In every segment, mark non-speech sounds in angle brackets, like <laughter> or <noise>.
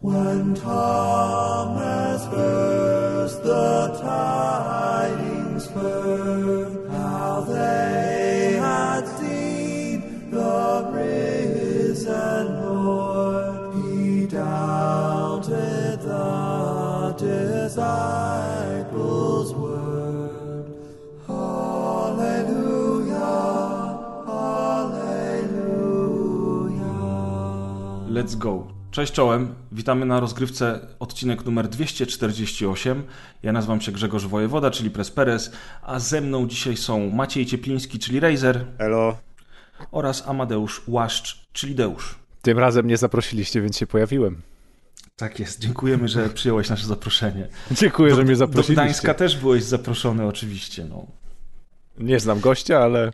When Thomas first the tidings heard, how they had seen the risen Lord, he doubted the disciples' word. Hallelujah, hallelujah. Let's go. Cześć czołem, witamy na rozgrywce odcinek numer 248. Ja nazywam się Grzegorz Wojewoda, czyli Presperes, a ze mną dzisiaj są Maciej Ciepliński, czyli Razer Elo. oraz Amadeusz Łaszcz, czyli Deusz. Tym razem nie zaprosiliście, więc się pojawiłem. Tak jest, dziękujemy, że przyjąłeś nasze zaproszenie. Dziękuję, że mnie Do zaprosiliście. Gdańska też byłeś zaproszony oczywiście. No. Nie znam gościa, ale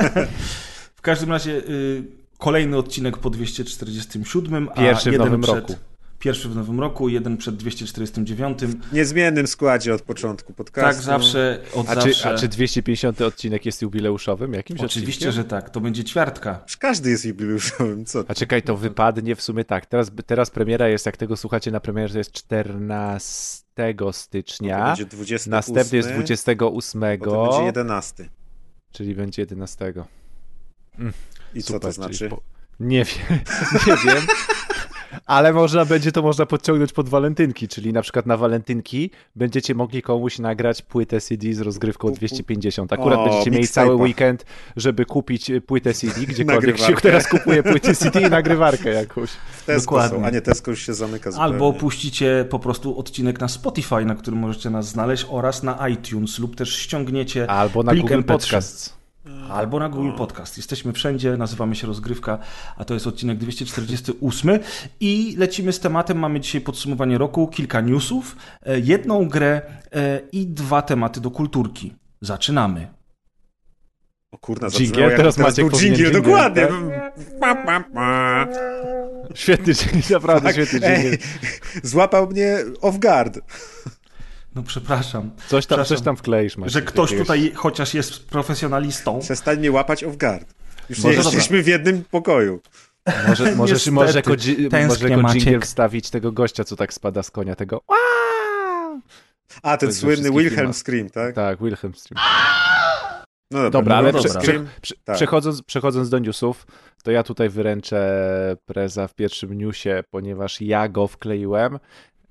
<laughs> W każdym razie y, kolejny odcinek po 247, a Pierwszy w jeden nowym przed, roku. Pierwszy w nowym roku, jeden przed 249. W niezmiennym składzie od początku podcastu. Tak, zawsze, od a zawsze. czy, a czy 250 odcinek jest jubileuszowym jakimś Oczywiście, odcinkiem? że tak. To będzie ćwiartka. Każdy jest jubileuszowym, co? A czekaj, to wypadnie w sumie tak. Teraz, teraz premiera jest, jak tego słuchacie na premierze, to jest 14 stycznia. To będzie 28, Następny jest 28, Potem będzie 11. czyli będzie 11. I co Super, to czyli znaczy? po- Nie wiem, <laughs> nie wiem. Ale można będzie to można podciągnąć pod walentynki, czyli na przykład na walentynki będziecie mogli komuś nagrać płytę CD z rozgrywką Pu- pu- 250. Akurat O, będziecie mieli cały weekend, żeby kupić płytę CD, <laughs> gdziekolwiek się teraz kupuje płyty CD i nagrywarkę jakąś. W Tesco Dokładnie. są, a nie Tesco już się zamyka zupełnie. Albo puścicie po prostu odcinek na Spotify, na którym możecie nas znaleźć, oraz na iTunes, lub też ściągniecie Albo na Google MP3. Podcast. Albo na Google Podcast. Jesteśmy wszędzie, nazywamy się Rozgrywka, a to jest odcinek 248 i lecimy z tematem. Mamy dzisiaj podsumowanie roku, kilka newsów, e, jedną grę e, i dwa tematy do kulturki. Zaczynamy. O kurna, Dżingiel, teraz teraz powinien dżingiel, dżingiel, dokładnie. tak? Pa, pa, pa. Świetny dzień, naprawdę Tak, świetny dzień. ej, złapał mnie off guard. No przepraszam, Coś tam, Przepraszam. coś tam wkleisz, Maciek, że ktoś jakiegoś- tutaj chociaż jest profesjonalistą. Przestań mnie łapać off guard. Już Może nie dobra. jesteśmy w jednym pokoju. Może, <laughs> możesz, Niestety, może jako, może jako jingle wstawić tego gościa, co tak spada z konia, tego A, ten słynny Wilhelm filmów. Scream, tak? Tak, Wilhelm Stream. No dobra, Dobra, no ale dobra. prze, dobra. prze, prze, Tak. przechodząc, przechodząc do newsów, to ja tutaj wyręczę preza w pierwszym newsie, ponieważ ja go wkleiłem.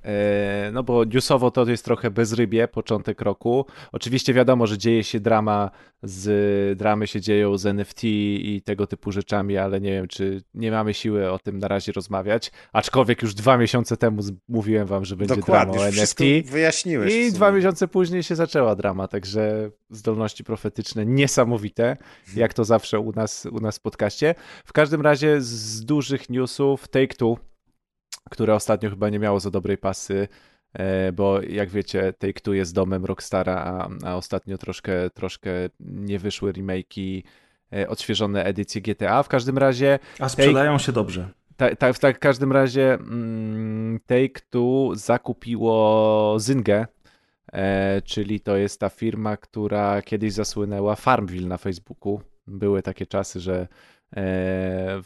E, No bo newsowo to jest trochę bezrybie, początek roku. Oczywiście wiadomo, że dzieje się drama, z dramy się dzieją z NFT i tego typu rzeczami, ale nie wiem, czy nie mamy siły o tym na razie rozmawiać. Aczkolwiek już dwa miesiące temu mówiłem wam, że będzie Dokładnie, drama o NFT. wyjaśniłeś. I dwa miesiące później się zaczęła drama, także zdolności profetyczne niesamowite, jak to zawsze u nas, u nas w podcaście. W każdym razie z dużych newsów Take-Two, które ostatnio chyba nie miało za dobrej pasy, e, bo jak wiecie Take-Two jest domem Rockstara, a, a ostatnio troszkę, troszkę nie wyszły remake'i, e, odświeżone edycje GTA. W każdym razie A sprzedają się dobrze. tak, tak, w tak, każdym razie mm, Take-Two zakupiło Zyngę, e, czyli to jest ta firma, która kiedyś zasłynęła Farmville na Facebooku. Były takie czasy, że e,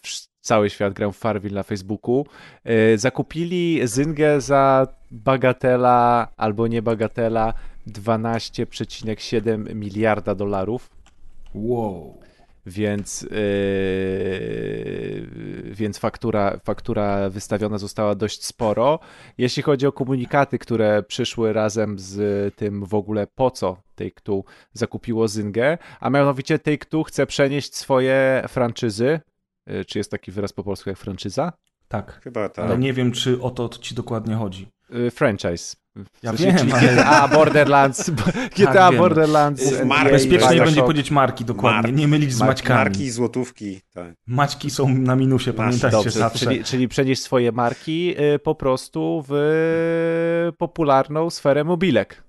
cały świat grał w Farmville na Facebooku. E, zakupili Zyngę za bagatela albo nie bagatela 12,7 miliarda dolarów. Wow. Więc, yy, więc faktura, faktura wystawiona została dość sporo. Jeśli chodzi o komunikaty, które przyszły razem z tym w ogóle po co Take-Two zakupiło Zyngę, a mianowicie Take-Two chce przenieść swoje franczyzy, czy jest taki wyraz po polsku jak franczyza? Tak. Chyba tak. Ale nie wiem, czy o to ci dokładnie chodzi. Yy, franchise. Ja W sensie, wiem, czyli ale- GTA, Borderlands, GTA, wiem. Borderlands, Uf, NBA, marki. Bezpiecznie Bioshock. będzie powiedzieć marki dokładnie, nie mylić z Marki, Maćkami. Marki i złotówki, tak. Maćki są na minusie, pamiętajcie Dobrze, zawsze. czyli, czyli przenieść swoje marki y, po prostu w popularną sferę mobilek.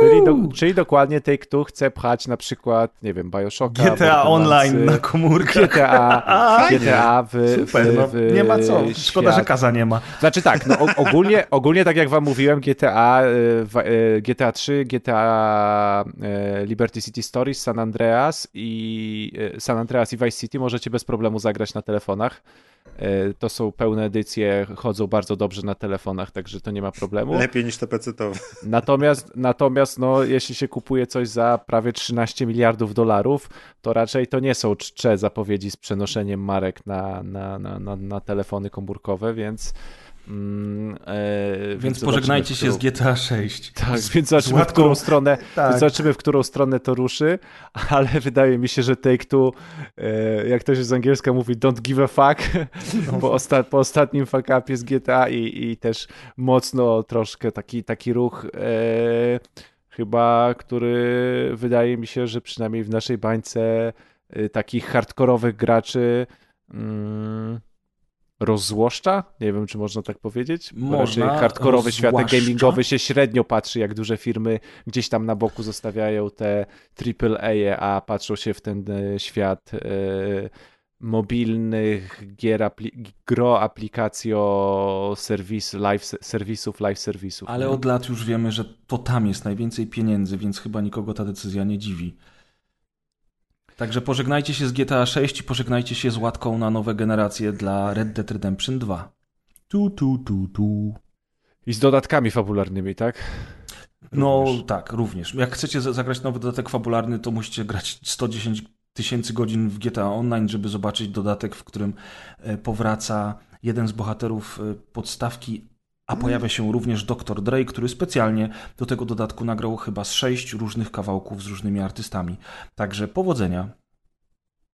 Czyli, do, czyli dokładnie Take-Two chce pchać na przykład, nie wiem, Bioshocka, GTA Online na komórkach. GTA, Fajnie. GTA w, Super, w, no, w nie ma co. Szkoda, że świat. Kaza nie ma. Znaczy tak, no, ogólnie, ogólnie tak jak wam mówiłem, GTA, wa- y, GTA 3, GTA y, Liberty City Stories, San Andreas i San Andreas i Vice City możecie bez problemu zagrać na telefonach. E, To są pełne edycje, chodzą bardzo dobrze na telefonach, także to nie ma problemu. Lepiej niż te pecetowe. <laughs> Natomiast, natomiast no, jeśli się kupuje coś za prawie 13 miliardów dolarów, to raczej to nie są czcze zapowiedzi z przenoszeniem marek na, na, na, na, na telefony komórkowe, więc. Mm, e, Więc pożegnajcie w się z którą- GTA 6. Tak, Z- więc zobaczymy, w którą stronę, Tak. zobaczymy, w którą stronę to ruszy, ale <laughs> wydaje mi się, że Take Two, e, jak to się z angielska mówi, don't give a fuck, <laughs> No. po, osta po ostatnim fuck upie z GTA i, i też mocno troszkę taki, taki ruch e, chyba, który wydaje mi się, że przynajmniej w naszej bańce e, takich hardkorowych graczy mm, rozzłoszcza? Nie wiem, czy można tak powiedzieć. Można, hardkorowy świat gamingowy się średnio patrzy, jak duże firmy gdzieś tam na boku zostawiają te AAA, a patrzą się w ten e, świat e, mobilnych gier, apli gro, aplikacjo, serwis, live, serwisów, live serwisów. Ale od lat już wiemy, że to tam jest najwięcej pieniędzy, więc chyba nikogo ta decyzja nie dziwi. Także pożegnajcie się z GTA 6 i pożegnajcie się z łatką na nowe generacje dla Red Dead Redemption 2. Tu, tu, tu, tu. I z dodatkami fabularnymi, tak? No Również. tak, również. Jak chcecie za- zagrać nowy dodatek fabularny, to musicie grać 110 tysięcy godzin w GTA Online, żeby zobaczyć dodatek, w którym e, powraca jeden z bohaterów e, podstawki, a pojawia się również Dr. Dre, który specjalnie do tego dodatku nagrał chyba z sześć różnych kawałków z różnymi artystami. Także powodzenia.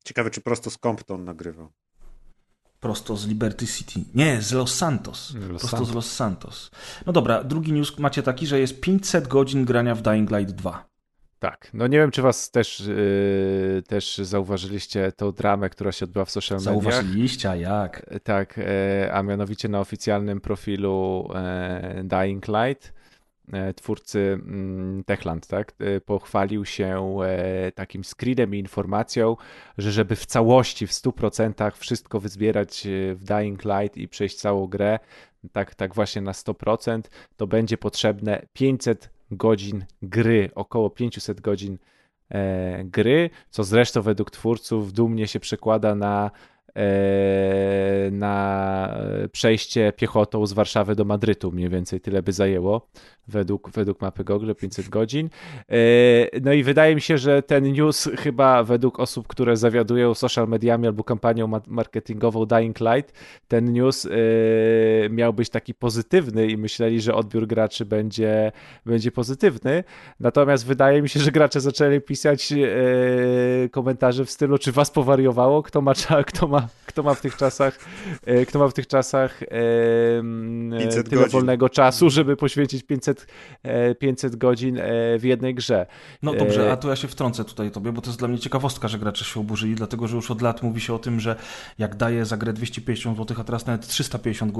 Ciekawe, czy prosto z Compton nagrywał. Prosto z Liberty City. Nie, z Los Santos. Los Prosto Santos. z Los Santos. No dobra, drugi news macie taki, że jest 500 godzin grania w Dying Light 2. Tak. No nie wiem, czy was też, yy, też zauważyliście tą dramę, która się odbyła w social mediach. Zauważyliście, a jak? Tak, e, a mianowicie na oficjalnym profilu e, Dying Light e, twórcy mm, Techland, tak, e, pochwalił się e, takim screenem i informacją, że żeby w całości, w 100% wszystko wyzbierać e, w Dying Light i przejść całą grę, tak, tak właśnie na 100%, to będzie potrzebne 500 godzin gry, około 500 godzin e, gry, co zresztą według twórców dumnie się przekłada na na przejście piechotą z Warszawy do Madrytu, mniej więcej tyle by zajęło według, według mapy Google 500 godzin. E, No i wydaje mi się, że ten news chyba według osób, które zawiadują social mediami albo kampanią ma- marketingową Dying Light, ten news e, miał być taki pozytywny i myśleli, że odbiór graczy będzie, będzie pozytywny. Natomiast wydaje mi się, że gracze zaczęli pisać e, komentarze w stylu, czy was powariowało, kto ma, kto ma, kto ma w tych czasach, e, kto ma w tych czasach e, m, 500 tyle godzin. wolnego czasu, żeby poświęcić 500, e, 500 godzin e, w jednej grze. No dobrze, a tu ja się wtrącę tutaj tobie, bo to jest dla mnie ciekawostka, że gracze się oburzyli, dlatego że już od lat mówi się o tym, że jak daję za grę 250 zł, a teraz nawet 350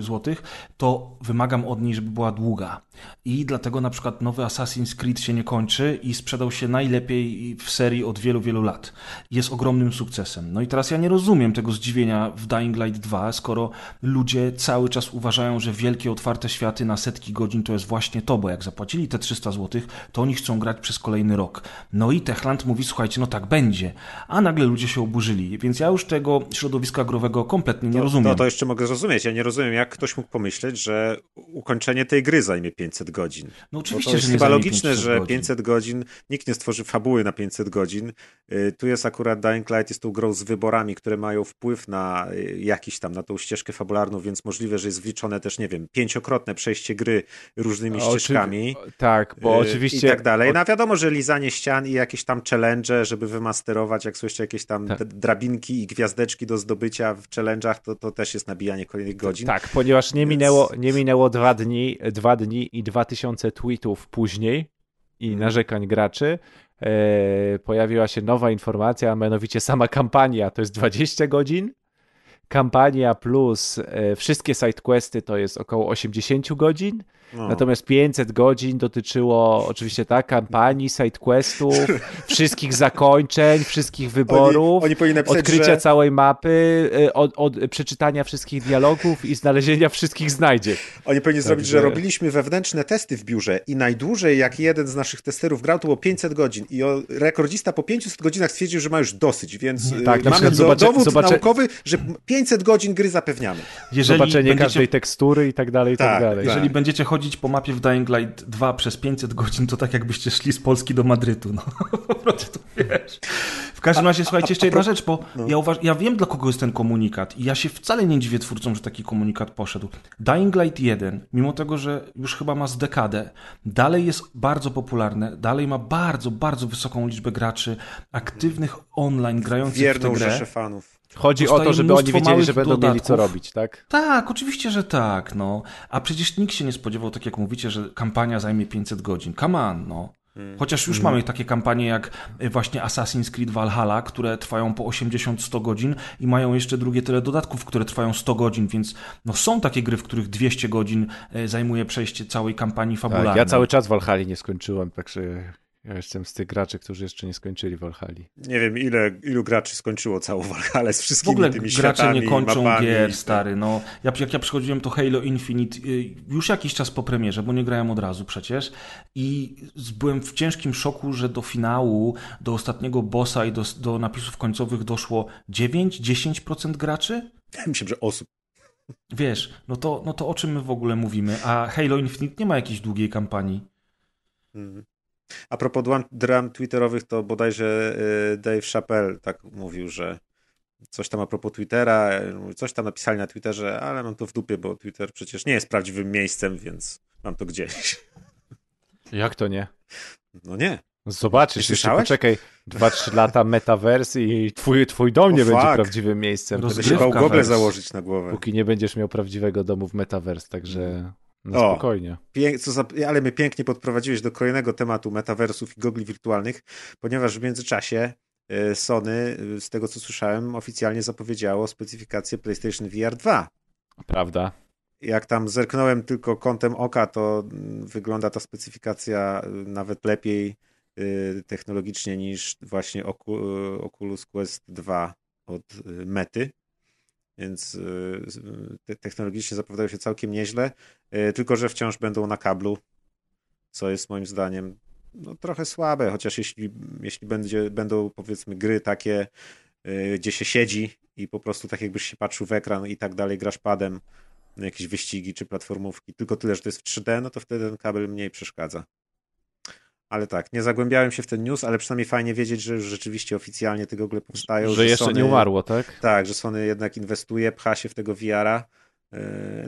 zł, to wymagam od niej, żeby była długa. I dlatego na przykład nowy Assassin's Creed się nie kończy i sprzedał się najlepiej w serii od wielu, wielu lat. Jest ogromnym sukcesem. No i teraz ja nie rozumiem tego zdziwienia w Dying Light 2, skoro ludzie cały czas uważają, że wielkie otwarte światy na setki godzin to jest właśnie to, bo jak zapłacili te 300 zł, to oni chcą grać przez kolejny rok. No i Techland mówi, słuchajcie, no tak będzie. A nagle ludzie się oburzyli, więc ja już tego środowiska growego kompletnie nie To, rozumiem. to, to jeszcze mogę zrozumieć. Ja nie rozumiem, jak ktoś mógł pomyśeć, że ukończenie tej gry zajmie 500 godzin. no Bo oczywiście, to jest że chyba logiczne, 500 że godzin. 500 godzin, nikt nie stworzy fabuły na 500 godzin. Y, Tu jest akurat Dying Light, jest tą grą z wyborami, które mają wpływ na y, jakiś tam, na tą ścieżkę fabularną, więc możliwe, że jest wliczone też, nie wiem, pięciokrotne przejście gry różnymi ścieżkami. Tak, bo y, oczywiście... I tak dalej. No wiadomo, że lizanie ścian i jakieś tam challenge, żeby wymasterować, jak jeszcze jakieś tam Tak. drabinki i gwiazdeczki do zdobycia w challenge'ach, to, to też jest nabijanie kolejnych godzin. Tak, ponieważ nie Więc- minęło, nie minęło dwa dni, dwa dni i dwa tysiące tweetów później i Mhm. narzekań graczy, pojawiła się nowa informacja, a mianowicie sama kampania to jest 20 godzin, kampania plus e, wszystkie sidequesty to jest około 80 godzin, No. natomiast 500 godzin dotyczyło oczywiście tak, kampanii, sidequestów, <laughs> wszystkich zakończeń, wszystkich wyborów, Oni, oni napisać, odkrycia że... całej mapy, y, od, od przeczytania wszystkich dialogów i znalezienia wszystkich znajdziek. Oni powinni zrobić, Także- że robiliśmy wewnętrzne testy w biurze i najdłużej, jak jeden z naszych testerów grał, to było 500 godzin i rekordzista po 500 godzinach stwierdził, że ma już dosyć, więc Tak, y, na mamy przykład do, zobaczę- dowód zobaczę- naukowy, że 500 godzin gry zapewniamy. Jeżeli Zobaczenie będziecie, każdej tekstury i tak dalej, i tak, Tak, dalej. tak. jeżeli będziecie chodzić po mapie w Dying Light 2 przez 500 godzin, to tak jakbyście szli z Polski do Madrytu. No, <laughs> po prostu wiesz. W każdym razie, słuchajcie, jeszcze jedna rzecz, bo No. ja, uważ, ja wiem, dla kogo jest ten komunikat i ja się wcale nie dziwię twórcom, że taki komunikat poszedł. Dying Light 1, mimo tego, że już chyba ma z dekadę, dalej jest bardzo popularne, dalej ma bardzo, bardzo wysoką liczbę graczy aktywnych online, grających w Wierną tę grę. fanów. Chodzi o to, żeby oni wiedzieli, że będą mieli co dodatków. robić, tak? Tak, oczywiście, że tak, no. A przecież nikt się nie spodziewał, tak jak mówicie, że kampania zajmie 500 godzin. Come on, no. Chociaż już mamy takie kampanie jak y, właśnie Assassin's Creed Valhalla, które trwają po 80-100 godzin i mają jeszcze drugie tyle dodatków, które trwają 100 godzin, więc no są takie gry, w których 200 godzin y, zajmuje przejście całej kampanii fabularnej. tak. Ja cały czas Valhalla nie skończyłem, także ja jestem z tych graczy, którzy jeszcze nie skończyli Valhalla. Nie wiem, ile, ilu graczy skończyło całą Valhalla z W wszystkimi ogóle tymi gracze światami, nie kończą mapami. gier, stary. No, ja, jak ja przychodziłem to Halo Infinite y, już jakiś czas po premierze, bo nie grałem od razu przecież i byłem w ciężkim szoku, że do finału, do ostatniego bossa i do, do napisów końcowych doszło 9-10% graczy? Myślę, że osób. Wiesz, no to, no to o czym my w ogóle mówimy? A Halo Infinite nie ma jakiejś długiej kampanii. Mhm. A propos dram, twitterowych, to bodajże y, Dave Chappelle tak mówił, że coś tam a propos Twittera, y, coś tam napisali na Twitterze, ale mam to w dupie, bo Twitter przecież nie jest prawdziwym miejscem, więc mam to gdzieś. <laughs> Jak to nie? No nie. Zobaczysz, Nie jeszcze poczekaj 2-3 lata metaverse i twój, twój dom nie O, będzie fuck. prawdziwym miejscem. Będę się bał założyć na głowę. Póki nie będziesz miał prawdziwego domu w metaverse, także na O. spokojnie. Co za, ale mnie pięknie podprowadziłeś do kolejnego tematu metaversów i gogli wirtualnych, ponieważ w międzyczasie y, Sony, y, z tego co słyszałem, oficjalnie zapowiedziało specyfikację PlayStation VR 2. Prawda? Jak tam zerknąłem tylko kątem oka, to mm, wygląda ta specyfikacja y, nawet lepiej technologicznie niż właśnie Ocu- Oculus Quest 2 od Mety. Więc y, technologicznie zapowiadają się całkiem nieźle, y, tylko że wciąż będą na kablu, co jest moim zdaniem no, trochę słabe, chociaż jeśli, jeśli będzie, będą powiedzmy gry takie, y, gdzie się siedzi i po prostu tak jakbyś się patrzył w ekran i tak dalej, grasz padem, jakieś wyścigi czy platformówki, tylko tyle, że to jest w 3D, no to wtedy ten kabel mniej przeszkadza. Ale tak, nie zagłębiałem się w ten news, ale przynajmniej fajnie wiedzieć, że już rzeczywiście oficjalnie te gogle powstają. Że jeszcze Sony, nie umarło, tak? Tak, że Sony jednak inwestuje, pcha się w tego VR-a. Yy,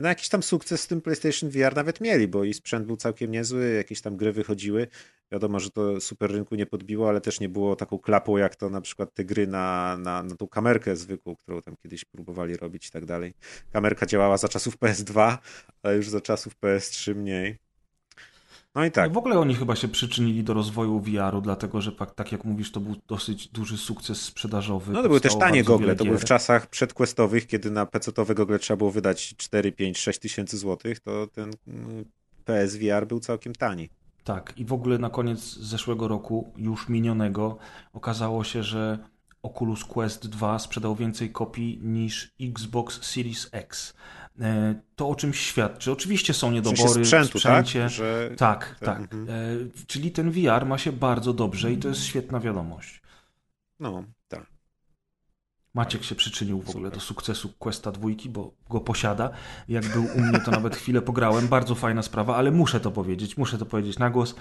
No jakiś tam sukces z tym PlayStation VR nawet mieli, bo i sprzęt był całkiem niezły, jakieś tam gry wychodziły. Wiadomo, że to super rynku nie podbiło, ale też nie było taką klapą jak to na przykład te gry na, na, na tą kamerkę zwykłą, którą tam kiedyś próbowali robić i tak dalej. Kamerka działała za czasów PS2, ale już za czasów PS3 mniej. No i tak. No w ogóle oni chyba się przyczynili do rozwoju VR-u, dlatego że tak jak mówisz, to był dosyć duży sukces sprzedażowy. No to były też tanie gogle, to były w czasach przedquestowych, kiedy na PC-owe gogle trzeba było wydać 4, 5, 6 tysięcy złotych, to ten mm, PSVR był całkiem tani. Tak, i w ogóle na koniec zeszłego roku, już minionego, okazało się, że Oculus Quest 2 sprzedał więcej kopii niż Xbox Series X. E, To o czymś świadczy. Oczywiście są W niedobory sprzętu, w sprzęcie. tak? Że... Tak, Tak, tak. mhm. E, Czyli ten VR ma się bardzo dobrze i to jest świetna wiadomość. No, tak. Maciek się przyczynił w ogóle do sukcesu Questa dwójki, bo go posiada. Jak był u mnie, to nawet chwilę pograłem. Bardzo fajna sprawa, ale muszę to powiedzieć, muszę to powiedzieć na głos.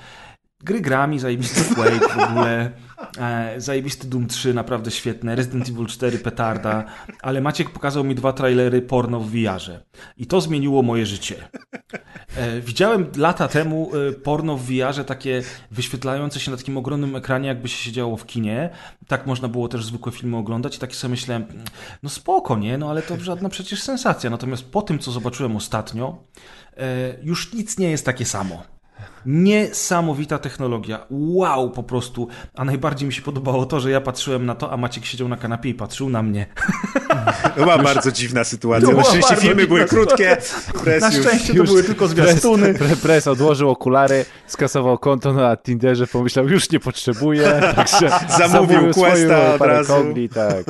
Gry grami, zajebisty Quake w ogóle, e, zajebisty Doom 3, naprawdę świetne, Resident Evil 4, petarda, ale Maciek pokazał mi dwa trailery porno w VR-ze i to zmieniło moje życie. E, widziałem lata temu e, porno w VR-ze takie wyświetlające się na takim ogromnym ekranie, jakby się siedziało w kinie. Tak można było też zwykłe filmy oglądać i tak sobie myślałem, no spoko, nie? No ale to żadna przecież sensacja. Natomiast po tym, co zobaczyłem ostatnio, e, już nic nie jest takie samo. Niesamowita technologia. Wow, po prostu. A najbardziej mi się podobało to, że ja patrzyłem na to, a Maciek siedział na kanapie i patrzył na mnie. Była bardzo dziwna sytuacja. Na szczęście filmy były krótkie. Press Na już- szczęście to były tylko zwiastuny. Press, press odłożył okulary, skasował konto na Tinderze, pomyślał, już nie potrzebuję, <laughs> także Zamówił Questa od razu. kogli, tak.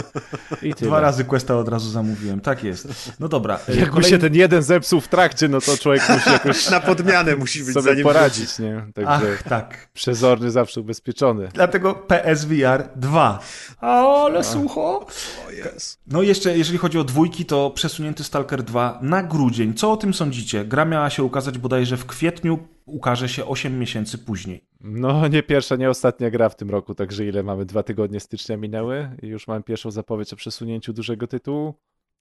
Dwa razy Questa od razu zamówiłem. Tak jest. No dobra. Jakby kolejny- się ten jeden zepsuł w trakcie, no to człowiek musi jakoś <laughs> Na podmianę musi być, zanim poradzić zdradzić, nie? Także Ach, tak. przezorny zawsze ubezpieczony. Dlatego PSVR 2. Ale sucho. O jest. No i jeszcze, jeżeli chodzi o dwójki, to przesunięty Stalker 2 na grudzień. Co o tym sądzicie? Gra miała się ukazać bodajże w kwietniu, ukaże się 8 miesięcy później. No nie pierwsza, nie ostatnia gra w tym roku, także ile mamy? Dwa tygodnie stycznia minęły i już mam pierwszą zapowiedź o przesunięciu dużego tytułu.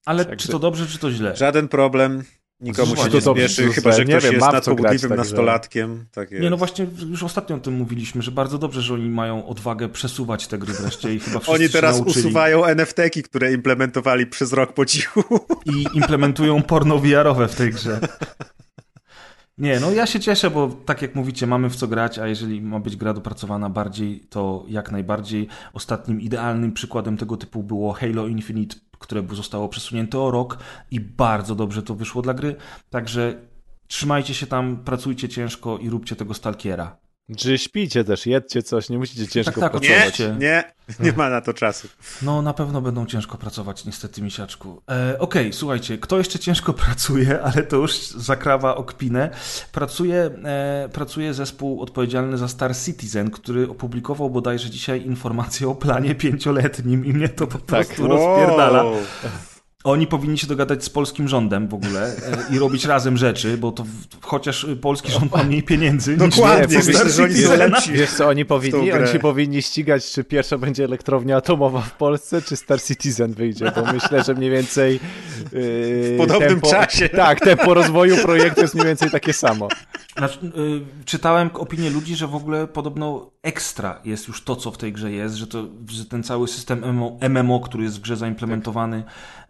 Ale Także- czy to dobrze, czy to źle? Żaden problem. Nikomu się nie spieszy, chyba że nie ktoś wiem, jest grać, nadpobudliwym także- nastolatkiem. Tak jest. Nie, no właśnie, już ostatnio o tym mówiliśmy, że bardzo dobrze, że oni mają odwagę przesuwać te gry wreszcie i chyba <laughs> wszyscy Oni teraz usuwają NFT-ki, które implementowali przez rok po cichu. i implementują porno VR-owe w tej grze. <laughs> Nie, no ja się cieszę, bo tak jak mówicie, mamy w co grać, a jeżeli ma być gra dopracowana bardziej, to jak najbardziej. Ostatnim idealnym przykładem tego typu było Halo Infinite, które zostało przesunięte o rok i bardzo dobrze to wyszło dla gry. Także trzymajcie się tam, pracujcie ciężko i róbcie tego Stalkiera. Czy śpicie też, jedźcie coś, nie musicie ciężko tak, pracować. Nie, Oczywiście. nie, nie ma na to czasu. No, na pewno będą ciężko pracować, niestety, misiaczku. E, Okej, słuchajcie, kto jeszcze ciężko <laughs> pracuje, ale to już zakrawa o kpinę. Pracuje, e, pracuje zespół odpowiedzialny za Star Citizen, który opublikował bodajże dzisiaj informację o planie pięcioletnim i mnie to po prostu rozpierdala. Oni powinni się dogadać z polskim rządem w ogóle e, i robić razem rzeczy, bo to chociaż polski rząd ma mniej pieniędzy niż Dokładnie, niż myślę, Star że oni są lepsi. Wiesz co oni powinni? Oni się powinni ścigać, czy pierwsza będzie elektrownia atomowa w Polsce, czy Star Citizen wyjdzie, bo myślę, że mniej więcej yy, W podobnym tempo, czasie. Tak, tempo rozwoju projektu jest mniej więcej takie samo. Znaczy, y, czytałem opinię ludzi, że w ogóle podobno ekstra jest już to, co w tej grze jest, że, to, że ten cały system MMO, MMO, który jest w grze zaimplementowany,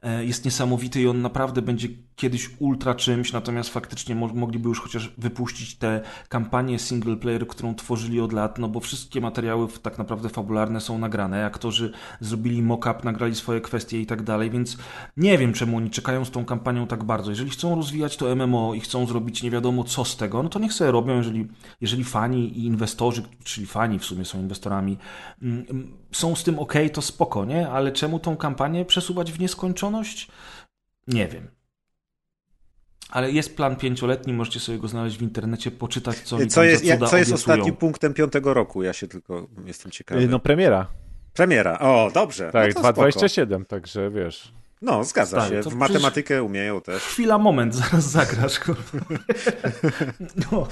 e, jest niesamowity i on naprawdę będzie kiedyś ultra czymś, natomiast faktycznie mo mogliby już chociaż wypuścić tę kampanię single player, którą tworzyli od lat, no bo wszystkie materiały tak naprawdę fabularne są nagrane, aktorzy zrobili mock-up, nagrali swoje kwestie i tak dalej, więc nie wiem, czemu oni czekają z tą kampanią tak bardzo. Jeżeli chcą rozwijać to MMO i chcą zrobić nie wiadomo co z tego, no to niech sobie robią, jeżeli, jeżeli fani i inwestorzy, czyli fani w sumie są inwestorami, mm, mm, są z tym ok, to spoko, nie? Ale czemu tą kampanię przesuwać w nieskończoność? Nie wiem. Ale jest plan pięcioletni, możecie sobie go znaleźć w internecie, poczytać, co oni Co tam jest, za jak, cuda co jest obiecują. ostatnim punktem piątego roku? Ja się tylko jestem ciekawy. No premiera. Premiera. O, dobrze. Tak, no to spoko. 2.27, także wiesz. No, zgadza Stary, się. W matematykę umieją też. Chwila, moment, <laughs> zaraz zagrasz. No,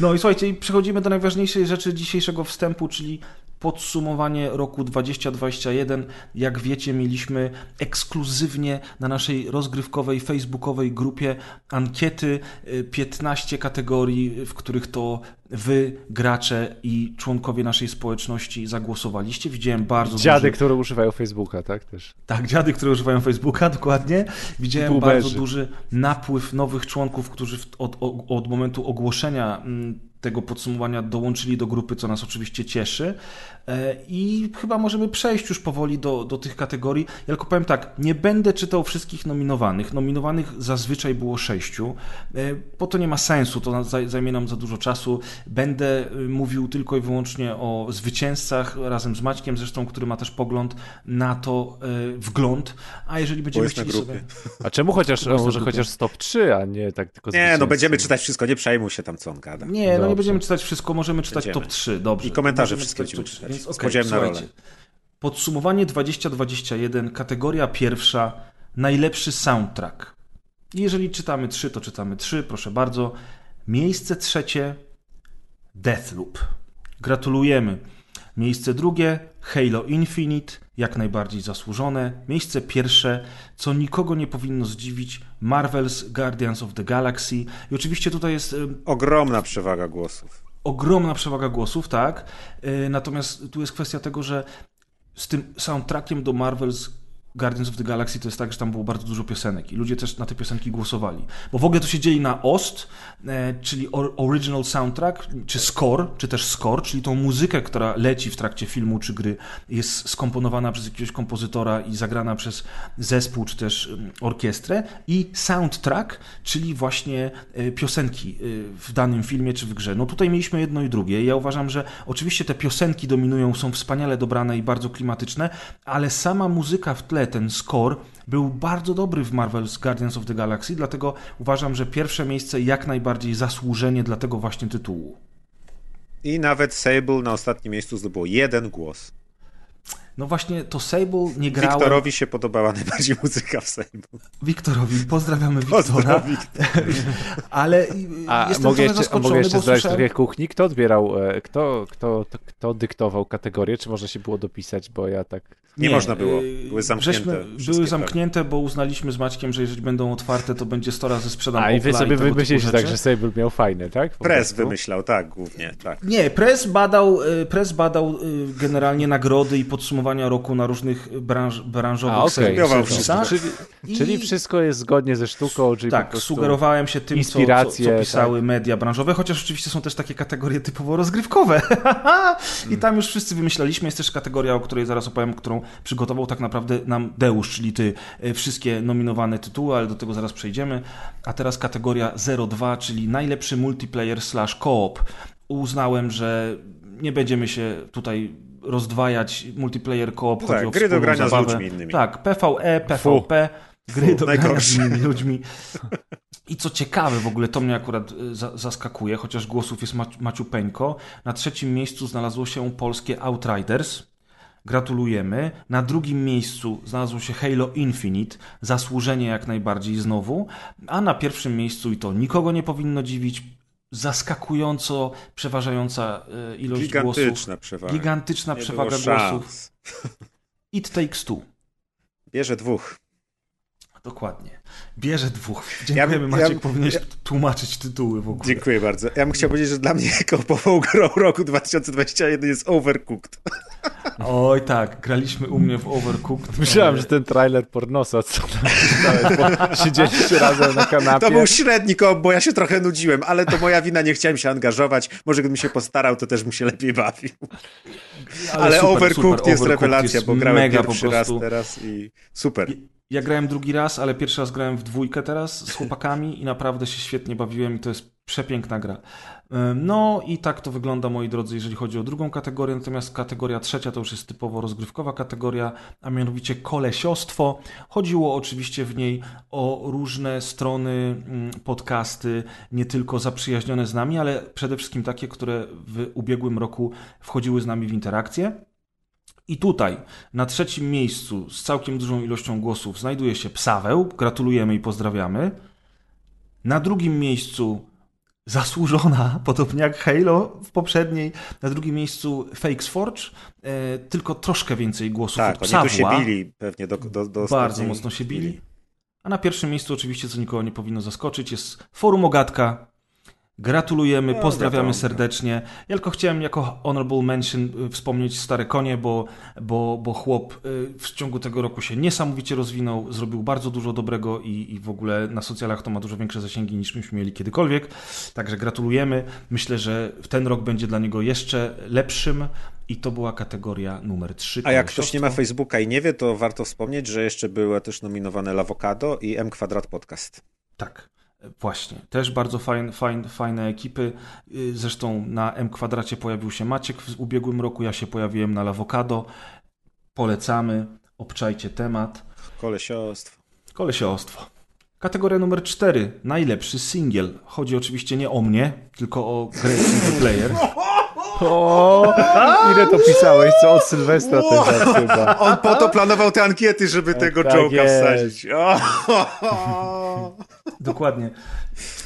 no i słuchajcie, przechodzimy do najważniejszej rzeczy dzisiejszego wstępu, czyli podsumowanie roku 2021. Jak wiecie, mieliśmy ekskluzywnie na naszej rozgrywkowej facebookowej grupie ankiety, y, 15 kategorii, w których to wy, gracze i członkowie naszej społeczności zagłosowaliście. Widziałem bardzo Dziady, duży... które używają Facebooka, tak też. Tak, dziady, które używają Facebooka, <laughs> dokładnie. Widziałem bardzo duży napływ nowych członków, którzy od, od momentu ogłoszenia mm, tego podsumowania dołączyli do grupy, co nas oczywiście cieszy. E, I chyba możemy przejść już powoli do, do tych kategorii. Ja tylko powiem tak, nie będę czytał wszystkich nominowanych. Nominowanych zazwyczaj było sześciu, e, bo to nie ma sensu, to zaj- zajmie nam za dużo czasu. Będę y, mówił tylko i wyłącznie o zwycięzcach razem z Maćkiem, zresztą, który ma też pogląd na to, wgląd. A jeżeli będziemy chcieli sobie... <laughs> A czemu chociaż, może chociaż stop 3, a nie tak tylko Nie, no będziemy czytać wszystko, nie przejmuj się tam, co on gada. Nie, no nie będziemy czytać wszystko, możemy czytać Będziemy. top 3, dobrze. I komentarze wszystkie będziemy top 3, czytać. Więc, podziałem na rolę. Podsumowanie 2021, kategoria pierwsza, najlepszy soundtrack. Jeżeli czytamy 3, to czytamy 3, proszę bardzo. Miejsce trzecie, Deathloop. Gratulujemy. Miejsce drugie, Halo Infinite, jak najbardziej zasłużone. Miejsce pierwsze, co nikogo nie powinno zdziwić, Marvel's Guardians of the Galaxy. I oczywiście tutaj jest Ogromna przewaga głosów. ogromna przewaga głosów, tak. Yy, Natomiast tu jest kwestia tego, że z tym soundtrackiem do Marvel's Guardians of the Galaxy to jest tak, że tam było bardzo dużo piosenek i ludzie też na te piosenki głosowali. Bo w ogóle to się dzieli na OST, e, czyli or- Original Soundtrack, czy score, czy też score, czyli tą muzykę, która leci w trakcie filmu czy gry, jest skomponowana przez jakiegoś kompozytora i zagrana przez zespół czy też mm, orkiestrę i soundtrack, czyli właśnie e, piosenki e, w danym filmie czy w grze. No tutaj mieliśmy jedno i drugie. Ja uważam, że oczywiście te piosenki dominują, są wspaniale dobrane i bardzo klimatyczne, ale sama muzyka w tle, ten score był bardzo dobry w Marvel's Guardians of the Galaxy, dlatego uważam, że pierwsze miejsce jak najbardziej zasłużenie dla tego właśnie tytułu. I nawet Sable na ostatnim miejscu zdobyło jeden głos. No właśnie, to Sable nie grałem... Wiktorowi się podobała najbardziej muzyka w Sable. Wiktorowi, pozdrawiamy Wiktora. Pozdrawiam, Wiktor. Ale A jestem mogę jeszcze, a zaskoczony, mogę jeszcze słyszałem... trochę kuchni? Kto odbierał, e, kto, kto, kto, kto dyktował kategorię? Czy można się było dopisać, bo ja tak... Nie można było. yy, Były zamknięte Żeśmy, były tak. zamknięte, bo uznaliśmy z Maćkiem, że jeżeli będą otwarte, to będzie 100 razy sprzedam A i wy sobie wymyśliliście tak, że Sable miał fajne, tak? Po prostu? wymyślał, tak, głównie, tak. Nie, Press badał, y, Press badał y, generalnie nagrody i podsumowania roku na różnych branż, branżowych A. Studiował serwisach. Czyli, I- czyli wszystko jest zgodnie ze sztuką, czyli Tak, sugerowałem się tym, co, co, co pisały tak. media branżowe, chociaż oczywiście są też takie kategorie typowo rozgrywkowe. <laughs> I tam już wszyscy wymyślaliśmy. Jest też kategoria, o której zaraz opowiem, którą przygotował tak naprawdę nam Deusz, czyli ty. E, Wszystkie nominowane tytuły, ale do tego zaraz przejdziemy. A teraz kategoria 02, czyli najlepszy multiplayer slash co-op. Uznałem, że nie będziemy się tutaj rozdwajać. Multiplayer co-op No tak, gry do grania z zabawę. ludźmi innymi. Tak, PvE, PvP, gry do grania z najgorsze. innymi ludźmi. I co ciekawe, w ogóle to mnie akurat za, zaskakuje, chociaż głosów jest Maci- maciupeńko. Na trzecim miejscu znalazło się polskie Outriders. Gratulujemy. Na drugim miejscu znalazło się Halo Infinite. Zasłużenie jak najbardziej znowu. A na pierwszym miejscu, i to nikogo nie powinno dziwić, zaskakująco przeważająca y, ilość głosów. Gigantyczna przewaga. Gigantyczna Nie przewaga głosów. It Takes Two. Bierze dwóch. Dokładnie. Bierze dwóch. Dziękujemy, Ja- Maciek. ja- powinieneś ja- tłumaczyć tytuły w ogóle. Dziękuję bardzo. Ja bym chciał powiedzieć, że dla mnie kopową grą roku 2021 jest Overcooked. Oj tak, graliśmy u mnie w Overcooked. Myślałem, że ten trailer pornosa, co tam siedzieliście <laughs> razem na kanapie. To był średni koop, bo ja się trochę nudziłem, ale to moja wina, nie chciałem się angażować. Może gdybym się postarał, to też bym się lepiej bawił. Ale, super, Overcooked super. jest Overcooked rewelacja, jest bo grałem mega pierwszy po raz teraz i super. Ja grałem drugi raz, ale pierwszy raz grałem w dwójkę teraz z chłopakami i naprawdę się świetnie bawiłem i to jest przepiękna gra. No i tak to wygląda, moi drodzy, jeżeli chodzi o drugą kategorię, natomiast kategoria trzecia to już jest typowo rozgrywkowa kategoria, a mianowicie kolesiostwo. Chodziło oczywiście w niej o różne strony, podcasty, nie tylko zaprzyjaźnione z nami, ale przede wszystkim takie, które w ubiegłym roku wchodziły z nami w interakcję. I tutaj na trzecim miejscu z całkiem dużą ilością głosów znajduje się Psaweł. Gratulujemy i pozdrawiamy. Na drugim miejscu zasłużona, <laughs> podobnie jak Halo w poprzedniej. Na drugim miejscu Fakes Forge, e, tylko troszkę więcej głosów Tak, od oni Psawła. tu się bili pewnie do, do, do Bardzo mocno się chwili. bili. A na pierwszym miejscu oczywiście, co nikogo nie powinno zaskoczyć, jest Forum Ogatka. Gratulujemy, No, pozdrawiamy wiadomo. serdecznie. Ja tylko chciałem jako honorable mention y, wspomnieć Stare Konie, bo, bo, bo chłop y, w ciągu tego roku się niesamowicie rozwinął, zrobił bardzo dużo dobrego i, i w ogóle na socjalach to ma dużo większe zasięgi niż myśmy mieli kiedykolwiek. Także gratulujemy. Myślę, że ten rok będzie dla niego jeszcze lepszym i to była kategoria numer 3. A jak ktoś nie ma Facebooka i nie wie, to warto wspomnieć, że jeszcze były też nominowane Lawokado i M Kwadrat Podcast. Tak, właśnie. Też bardzo fajne, fajne, fajne ekipy. Y, Zresztą na M kwadracie pojawił się Maciek w ubiegłym roku, ja się pojawiłem na Lawokado. Polecamy, obczajcie temat. Kolesiostwo. Kolesiostwo. Kategoria numer 4. Najlepszy singiel. Chodzi oczywiście nie o mnie, tylko o grę single player. <laughs> O, ile to pisałeś, co od Sylwestra ten żart chyba. <laughs> On po to planował te ankiety, żeby tego tak Joke'a wsadzić. O, <laughs> Dokładnie.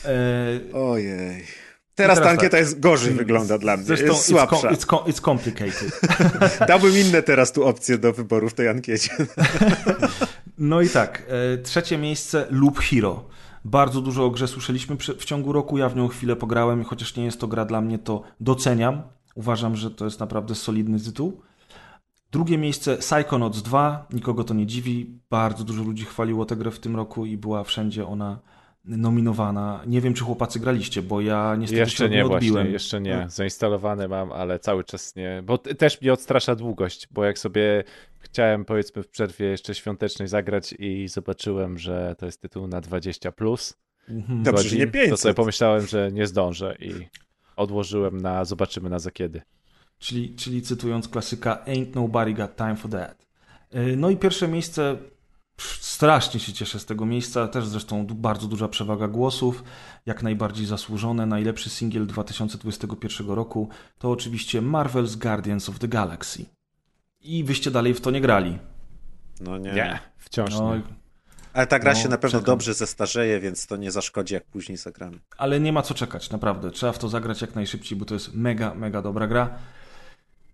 E, Ojej. Teraz ta teraz ankieta tak. jest gorzej wygląda dla mnie. Zresztą jest słabsza. it's, com- it's complicated. <laughs> Dałbym inne teraz tu opcje do wyboru w tej ankiecie. No i tak, e, trzecie miejsce Loop Hero. Bardzo dużo o grze słyszeliśmy w ciągu roku, ja w nią chwilę pograłem i chociaż nie jest to gra dla mnie, to doceniam. Uważam, że to jest naprawdę solidny tytuł. Drugie miejsce Psychonauts 2, nikogo to nie dziwi. Bardzo dużo ludzi chwaliło tę grę w tym roku i była wszędzie ona nominowana. Nie wiem, czy chłopacy graliście, bo ja niestety się Jeszcze od niej nie odbiłem. właśnie, jeszcze nie. Zainstalowane mam, ale cały czas nie. Bo też mnie odstrasza długość, bo jak sobie chciałem powiedzmy w przerwie jeszcze świątecznej zagrać i zobaczyłem, że to jest tytuł na 20+, plus Mhm. Dobrze, nie to 500. sobie pomyślałem, że nie zdążę i odłożyłem na zobaczymy na za kiedy. Czyli, czyli cytując klasyka Ain't nobody got time for that. Yy, No i pierwsze miejsce Strasznie się cieszę z tego miejsca, też zresztą bardzo duża przewaga głosów, jak najbardziej zasłużone. Najlepszy singiel 2021 roku to oczywiście Marvel's Guardians of the Galaxy. I wyście dalej w to nie grali. No nie. Nie, wciąż No, nie. Ale ta gra No, się na pewno czekam. dobrze zestarzeje, więc to nie zaszkodzi, jak później zagramy. ale nie ma co czekać, naprawdę. Trzeba w to zagrać jak najszybciej, bo to jest mega, mega dobra gra.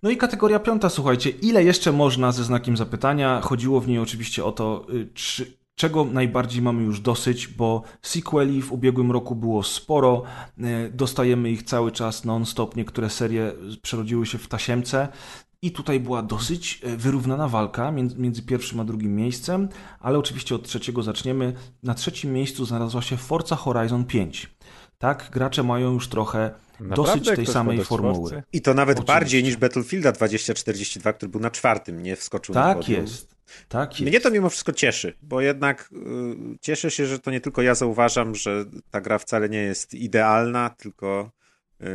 No i kategoria piąta, słuchajcie, ile jeszcze można ze znakiem zapytania? Chodziło w niej oczywiście o to, y, czy, czego najbardziej mamy już dosyć, bo sequeli w ubiegłym roku było sporo, y, dostajemy ich cały czas non-stop, niektóre serie przerodziły się w tasiemce i tutaj była dosyć y, wyrównana walka między, pierwszym a drugim miejscem, ale oczywiście od trzeciego zaczniemy. Na trzecim miejscu znalazła się Forza Horizon 5. Tak, gracze mają już trochę Naprawdę dosyć tej samej formuły. Forcy? I to nawet Oczywiście. bardziej niż Battlefielda 2042, który był na czwartym, nie wskoczył na Tak podium. jest. Tak jest. Mnie to mimo wszystko cieszy, bo jednak y, cieszę się, że to nie tylko ja zauważam, że ta gra wcale nie jest idealna, tylko y,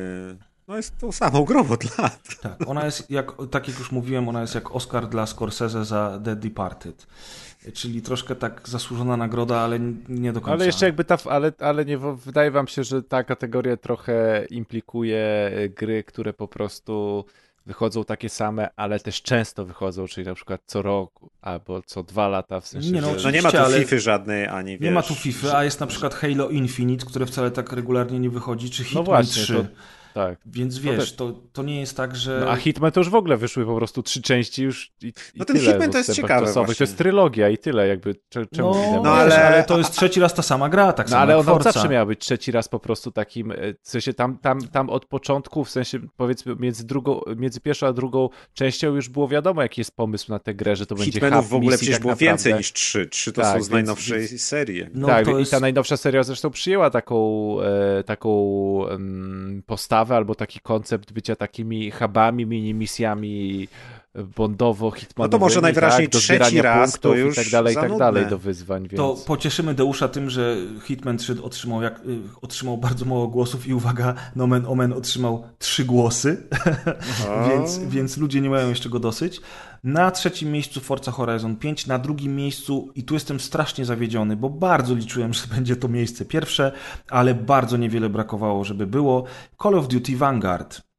no jest tą samą grą od lat. Tak, ona jest, jak, tak jak już mówiłem, ona jest jak Oscar dla Scorsese za The Departed. Czyli troszkę tak zasłużona nagroda, ale nie do końca. Ale jeszcze jakby ta, ale, ale nie, wydaje wam się, że ta kategoria trochę implikuje y, gry, które po prostu wychodzą takie same, ale też często wychodzą, czyli na przykład co rok albo co dwa lata, w sensie, Nie no, że... No nie ma tu ale- FIFA żadnej, ani wiesz... Nie ma tu FIFA, a jest na przykład Halo Infinite, które wcale tak regularnie nie wychodzi, czy Hitman No właśnie, 3. to- tak. Więc No wiesz, te- to, to nie jest tak, że... No, a Hitman to już w ogóle wyszły po prostu trzy części już i, i No ten tyle Hitman to jest ciekawe właśnie. To jest trylogia i tyle, jakby cze- czemu no, no No, ale... ale- ale to jest trzeci raz ta sama gra, tak No samo ale jak ona Forza. zawsze miała być trzeci raz po prostu takim, e, w sensie tam, tam, tam od początku, w sensie powiedzmy między, drugą, między pierwszą a drugą częścią już było wiadomo jaki jest pomysł na tę grę, że to będzie Hitmanów hub w ogóle misji przecież tak było naprawdę. więcej niż trzy. Trzy to Tak, są więc- z najnowszej więc- serii. No, tak, to i jest... ta najnowsza seria zresztą przyjęła taką, e, taką em, postawę albo taki koncept bycia takimi hubami, mini misjami bondowo hitmanowymi, No to może najwyraźniej tak, trzeci raz punktów to już i tak dalej, i tak dalej do wyzwań, więc... To pocieszymy Deusza tym, że Hitman 3 otrzymał, jak, y, otrzymał bardzo mało głosów i uwaga, nomen omen otrzymał trzy głosy, <laughs> więc, więc ludzie nie mają jeszcze go dosyć. Na trzecim miejscu Forza Horizon 5, na drugim miejscu, i tu jestem strasznie zawiedziony, bo bardzo liczyłem, że będzie to miejsce pierwsze, ale bardzo niewiele brakowało, żeby było. Call of Duty Vanguard.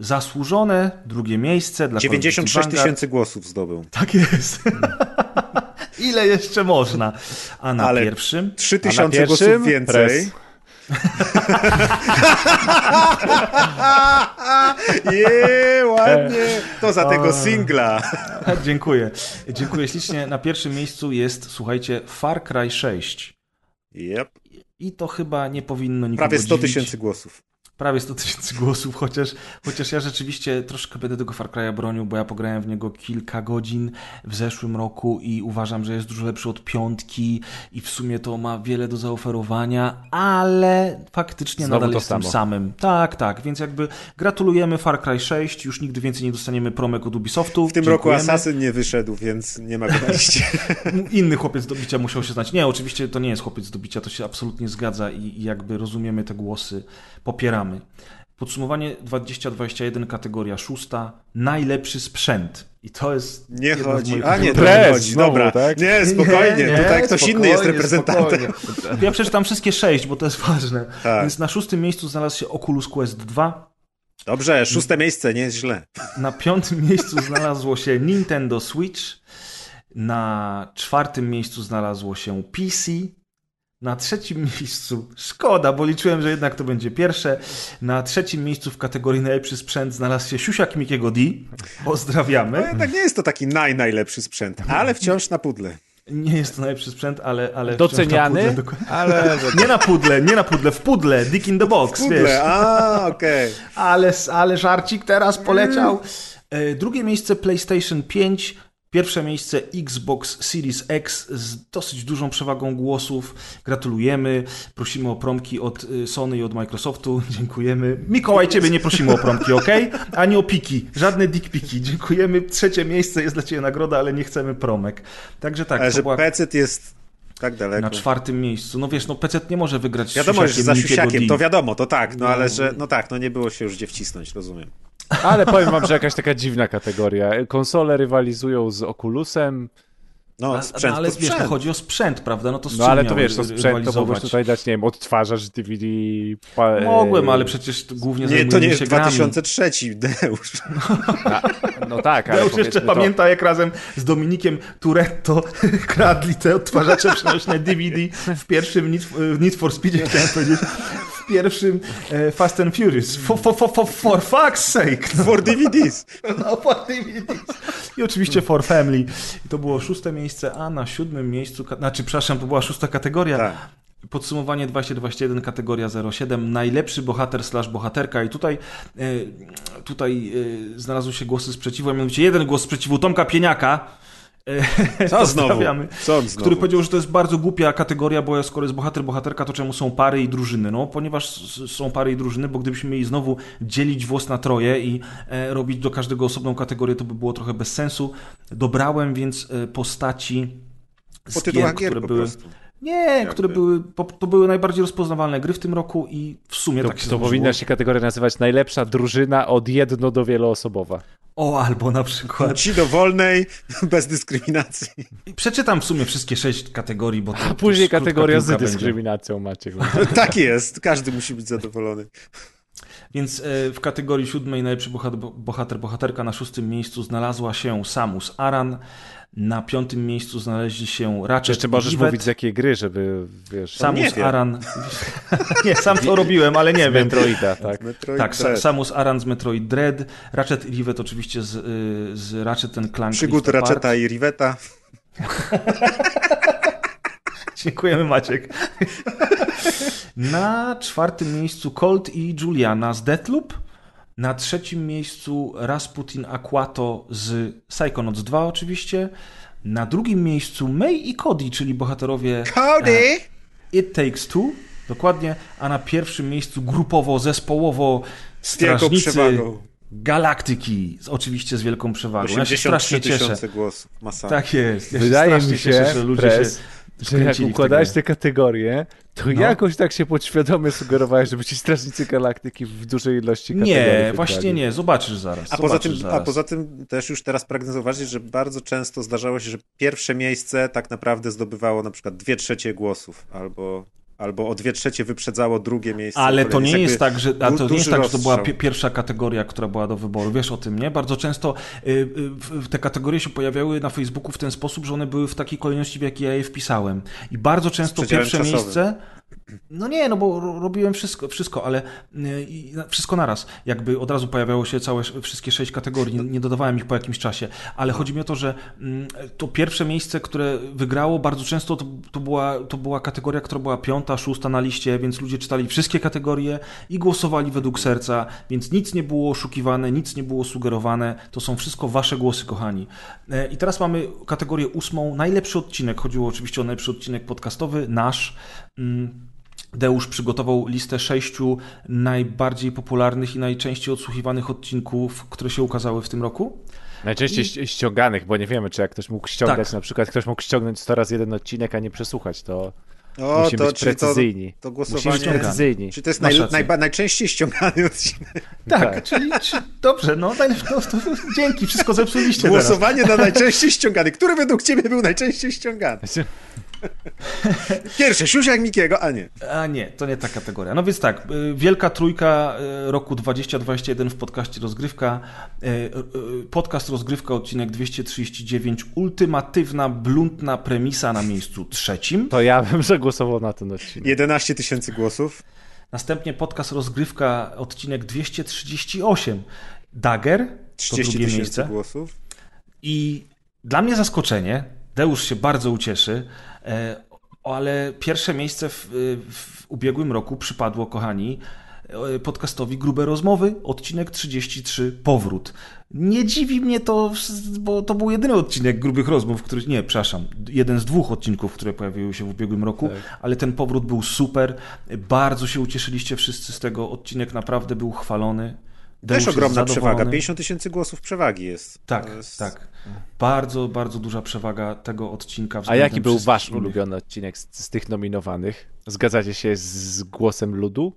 Zasłużone drugie miejsce dla Call of Duty 96 Vanguard. tysięcy głosów zdobył. Tak jest. <laughs> Ile jeszcze można? A na Ale pierwszym? 3 A na tysiące pierwszym głosów więcej. Press. <laughs> Je, ładnie. To za tego singla. <laughs> Dziękuję. Dziękuję ślicznie. Na pierwszym miejscu jest, słuchajcie, Far Cry 6. Yep. I to chyba nie powinno nikogo Prawie 100 dziwić. tysięcy głosów. Prawie 100 tysięcy głosów, chociaż, chociaż ja rzeczywiście troszkę będę tego Far Cry'a bronił, bo ja pograłem w niego kilka godzin w zeszłym roku i uważam, że jest dużo lepszy od piątki i w sumie to ma wiele do zaoferowania, ale faktycznie Znowu nadal jest tym samo. samym. Tak, tak, więc jakby gratulujemy Far Cry 6, już nigdy więcej nie dostaniemy promek od Ubisoftu. W tym roku Dziękujemy. Assassin nie wyszedł, więc nie ma go na liście. <laughs> Inny chłopiec do bicia musiał się znać. Nie, oczywiście to nie jest chłopiec do bicia, to się absolutnie zgadza i, i jakby rozumiemy te głosy, popieramy. Podsumowanie 2021, kategoria szósta, najlepszy sprzęt. I to jest. Nie chodzi. A nie, to nie chodzi. znowu, Dobra. tak? Nie, spokojnie. Nie, nie, Tutaj ktoś inny jest reprezentantem. spokojnie. Ja przeczytam wszystkie sześć, bo to jest ważne. Tak. Więc na szóstym miejscu znalazł się Oculus Quest 2. Dobrze, szóste miejsce, nie jest źle. Na piątym miejscu znalazło się Nintendo Switch. Na czwartym miejscu znalazło się PC. Na trzecim miejscu, szkoda, bo liczyłem, że jednak to będzie pierwsze. Na trzecim miejscu w kategorii najlepszy sprzęt znalazł się Siusiak Mikiego D. No Pozdrawiamy. jednak nie jest to taki naj, najlepszy sprzęt, ale wciąż na pudle. Nie jest to najlepszy sprzęt, ale. ale Doceniany, pudle ale... Nie na pudle, nie na pudle, w pudle, dick in the box, wiesz. Pudle, a okej. Ale, ale żarcik teraz poleciał. E, Drugie miejsce PlayStation 5. Pierwsze miejsce Xbox Series X z dosyć dużą przewagą głosów. Gratulujemy. Prosimy o promki od y, Sony i od Microsoftu. <laughs> Dziękujemy. Mikołaj, ciebie nie prosimy o promki, ok? <laughs> Ani o piki. Żadne dick piki. Dziękujemy. Trzecie miejsce jest dla ciebie nagroda, ale nie chcemy promek. Także tak, Ale to że była PC jest tak daleko. na czwartym miejscu. No wiesz, no PC nie może wygrać Wiadomo, że za siusiakiem, to wiadomo, to tak, no ale że, no tak, no nie było się już gdzie wcisnąć, rozumiem. Ale powiem wam, że jakaś taka dziwna kategoria. Konsole rywalizują z Oculusem. No, A- sprzęt ale to wiesz, sprzęt. to chodzi o sprzęt, prawda? No to z No czym ale to wiesz, to sprzęt to mogłeś tutaj dać, nie wiem, odtwarzacz DVD. Pa, Mogłem, e, ale przecież głównie Nie, to nie jest się grami. 2003, <laughs> Deusz. No tak, ale Ja już jeszcze to- pamięta, jak razem z Dominikiem Turetto <laughs> kradli te odtwarzacze przenośne DVD w pierwszym Need, for Speed, chciałem <laughs> powiedzieć, w pierwszym e, Fast and Furious. For, for, for, for, for fuck's sake! No, For DVDs. no, for DVDs. I oczywiście For Family. I to było szóste miejsce, a na siódmym miejscu, znaczy, przepraszam, to była szósta kategoria. Tak. Podsumowanie 2021, kategoria 07, najlepszy bohater slash bohaterka i tutaj, e, tutaj e, znalazły się głosy sprzeciwu, a mianowicie jeden głos sprzeciwu Tomka Pieniaka, <laughs> Co znowu? Co znowu? który powiedział, że to jest bardzo głupia kategoria, bo skoro jest bohater, bohaterka, to czemu są pary i drużyny? No, ponieważ są pary i drużyny, bo gdybyśmy mieli znowu dzielić włos na troje i e, robić do każdego osobną kategorię, to by było trochę bez sensu. Dobrałem więc e, postaci Po z tytułach gier, które po były... prostu. Nie, które były, to były najbardziej rozpoznawalne gry w tym roku i w sumie To, tak się to powinna się kategoria nazywać najlepsza drużyna od jedno do wieloosobowa. O, albo na przykład... Ci do wolnej, bez dyskryminacji. Przeczytam w sumie wszystkie sześć kategorii, bo to A później to kategoria z piłka będzie. dyskryminacją macie. <laughs> <laughs> tak jest, każdy musi być zadowolony. Więc e, w kategorii siódmej najlepszy bohater, bohater, bohaterka na szóstym miejscu znalazła się Samus Aran. Na piątym miejscu znaleźli się Ratchet Jeszcze możesz Rivet. mówić z jakiej gry, żeby, wiesz, Samus nie. Aran... <laughs> nie, sam to robiłem, ale nie z wiem. Metroida, tak. Metroid Tak, Dread. Samus Aran z Metroid Dread, Ratchet i Rivet oczywiście z, y, z Ratchet Clank Przygód. Ratcheta i Riveta. <laughs> Dziękujemy Maciek. <laughs> Na czwartym miejscu Colt i Juliana z Deathloop. Na trzecim miejscu Rasputin Aquato z Psychonauts 2 oczywiście. Na drugim miejscu May i Cody, czyli bohaterowie Cody! It Takes Two. Dokładnie. A na pierwszym miejscu grupowo, zespołowo Strażnicy. Galaktyki. Z- Oczywiście z wielką przewagą. Ja się 83 strasznie cieszę. głosów. Masakra. Tak jest. Ja Wydaje mi się, cieszę, że ludzie Prez, się że jak układałeś te kategorie, to No. jakoś tak się podświadomie sugerowałeś, żeby ci Strażnicy Galaktyki w dużej ilości kategorii Nie, wybrali. właśnie nie. Zobaczysz zaraz. A poza, zobaczysz tym, a zaraz. poza tym też już teraz pragnę zauważyć, że bardzo często zdarzało się, że pierwsze miejsce tak naprawdę zdobywało na przykład dwie trzecie głosów, albo, albo o dwie trzecie wyprzedzało drugie miejsce. Ale to nie jest tak, że, a to nie jest tak, że to była pierwsza kategoria, która była do wyboru. Wiesz o tym, nie? Bardzo często y, y, te kategorie się pojawiały na Facebooku w ten sposób, że one były w takiej kolejności, w jakiej ja je wpisałem. I bardzo często pierwsze czasowym. miejsce. No nie, no bo ro- robiłem wszystko, wszystko ale y, wszystko naraz. Jakby od razu pojawiało się całe, sz- wszystkie sześć kategorii, nie, nie dodawałem ich po jakimś czasie. Ale chodzi mi o to, że mm, to pierwsze miejsce, które wygrało, bardzo często to, to, była, to była kategoria, która była piąta, szósta na liście, więc ludzie czytali wszystkie kategorie i głosowali według serca, więc nic nie było oszukiwane, nic nie było sugerowane. To są wszystko wasze głosy, kochani. E, I teraz mamy kategorię ósmą, najlepszy odcinek. Chodziło oczywiście o najlepszy odcinek podcastowy, nasz. Deusz przygotował listę sześciu najbardziej popularnych i najczęściej odsłuchiwanych odcinków, które się ukazały w tym roku. Najczęściej ści- ściąganych, bo nie wiemy, czy jak ktoś mógł ściągać, Tak. na przykład ktoś mógł ściągnąć 100 razy jeden odcinek, a nie przesłuchać, to O, musimy to, być to, precyzyjni. to Musimy głosowanie... być precyzyjni. Czyli to jest naj, najba, najczęściej ściągany odcinek. Tak, Tak. czyli czy, dobrze, no, najlepszy- no to, dzięki, wszystko zepsuliście teraz. Głosowanie na najczęściej ściągany. Który według ciebie był najczęściej ściągany? <laughs> <laughs> Pierwsze, Siusiak Mikiego, a nie. A nie, to nie ta kategoria. No więc tak, y, wielka trójka y, roku 2021 w podcaście Rozgrywka. Y, Podcast Rozgrywka, odcinek 239. Ultimatywna, bluntna premisa na miejscu trzecim. To ja bym zagłosował na ten odcinek. 11 tysięcy głosów. Następnie podcast Rozgrywka, odcinek 238. Dagger, to 30 drugie tysięcy miejsce. głosów. I dla mnie zaskoczenie, Deusz się bardzo ucieszy, ale pierwsze miejsce w, w ubiegłym roku przypadło, kochani, e, podcastowi Grube Rozmowy, odcinek 33, Powrót. Nie dziwi mnie to, bo to był jedyny odcinek Grubych Rozmów, który, nie, przepraszam, jeden z dwóch odcinków, które pojawiły się w ubiegłym roku, ale ten powrót był super. Bardzo się ucieszyliście wszyscy z tego, odcinek naprawdę był chwalony. Też ogromna przewaga. 50 tysięcy głosów przewagi jest. Tak, jest... tak. Bardzo, bardzo duża przewaga tego odcinka. A jaki był wasz innych. ulubiony odcinek z, z tych nominowanych? Zgadzacie się z, z głosem ludu?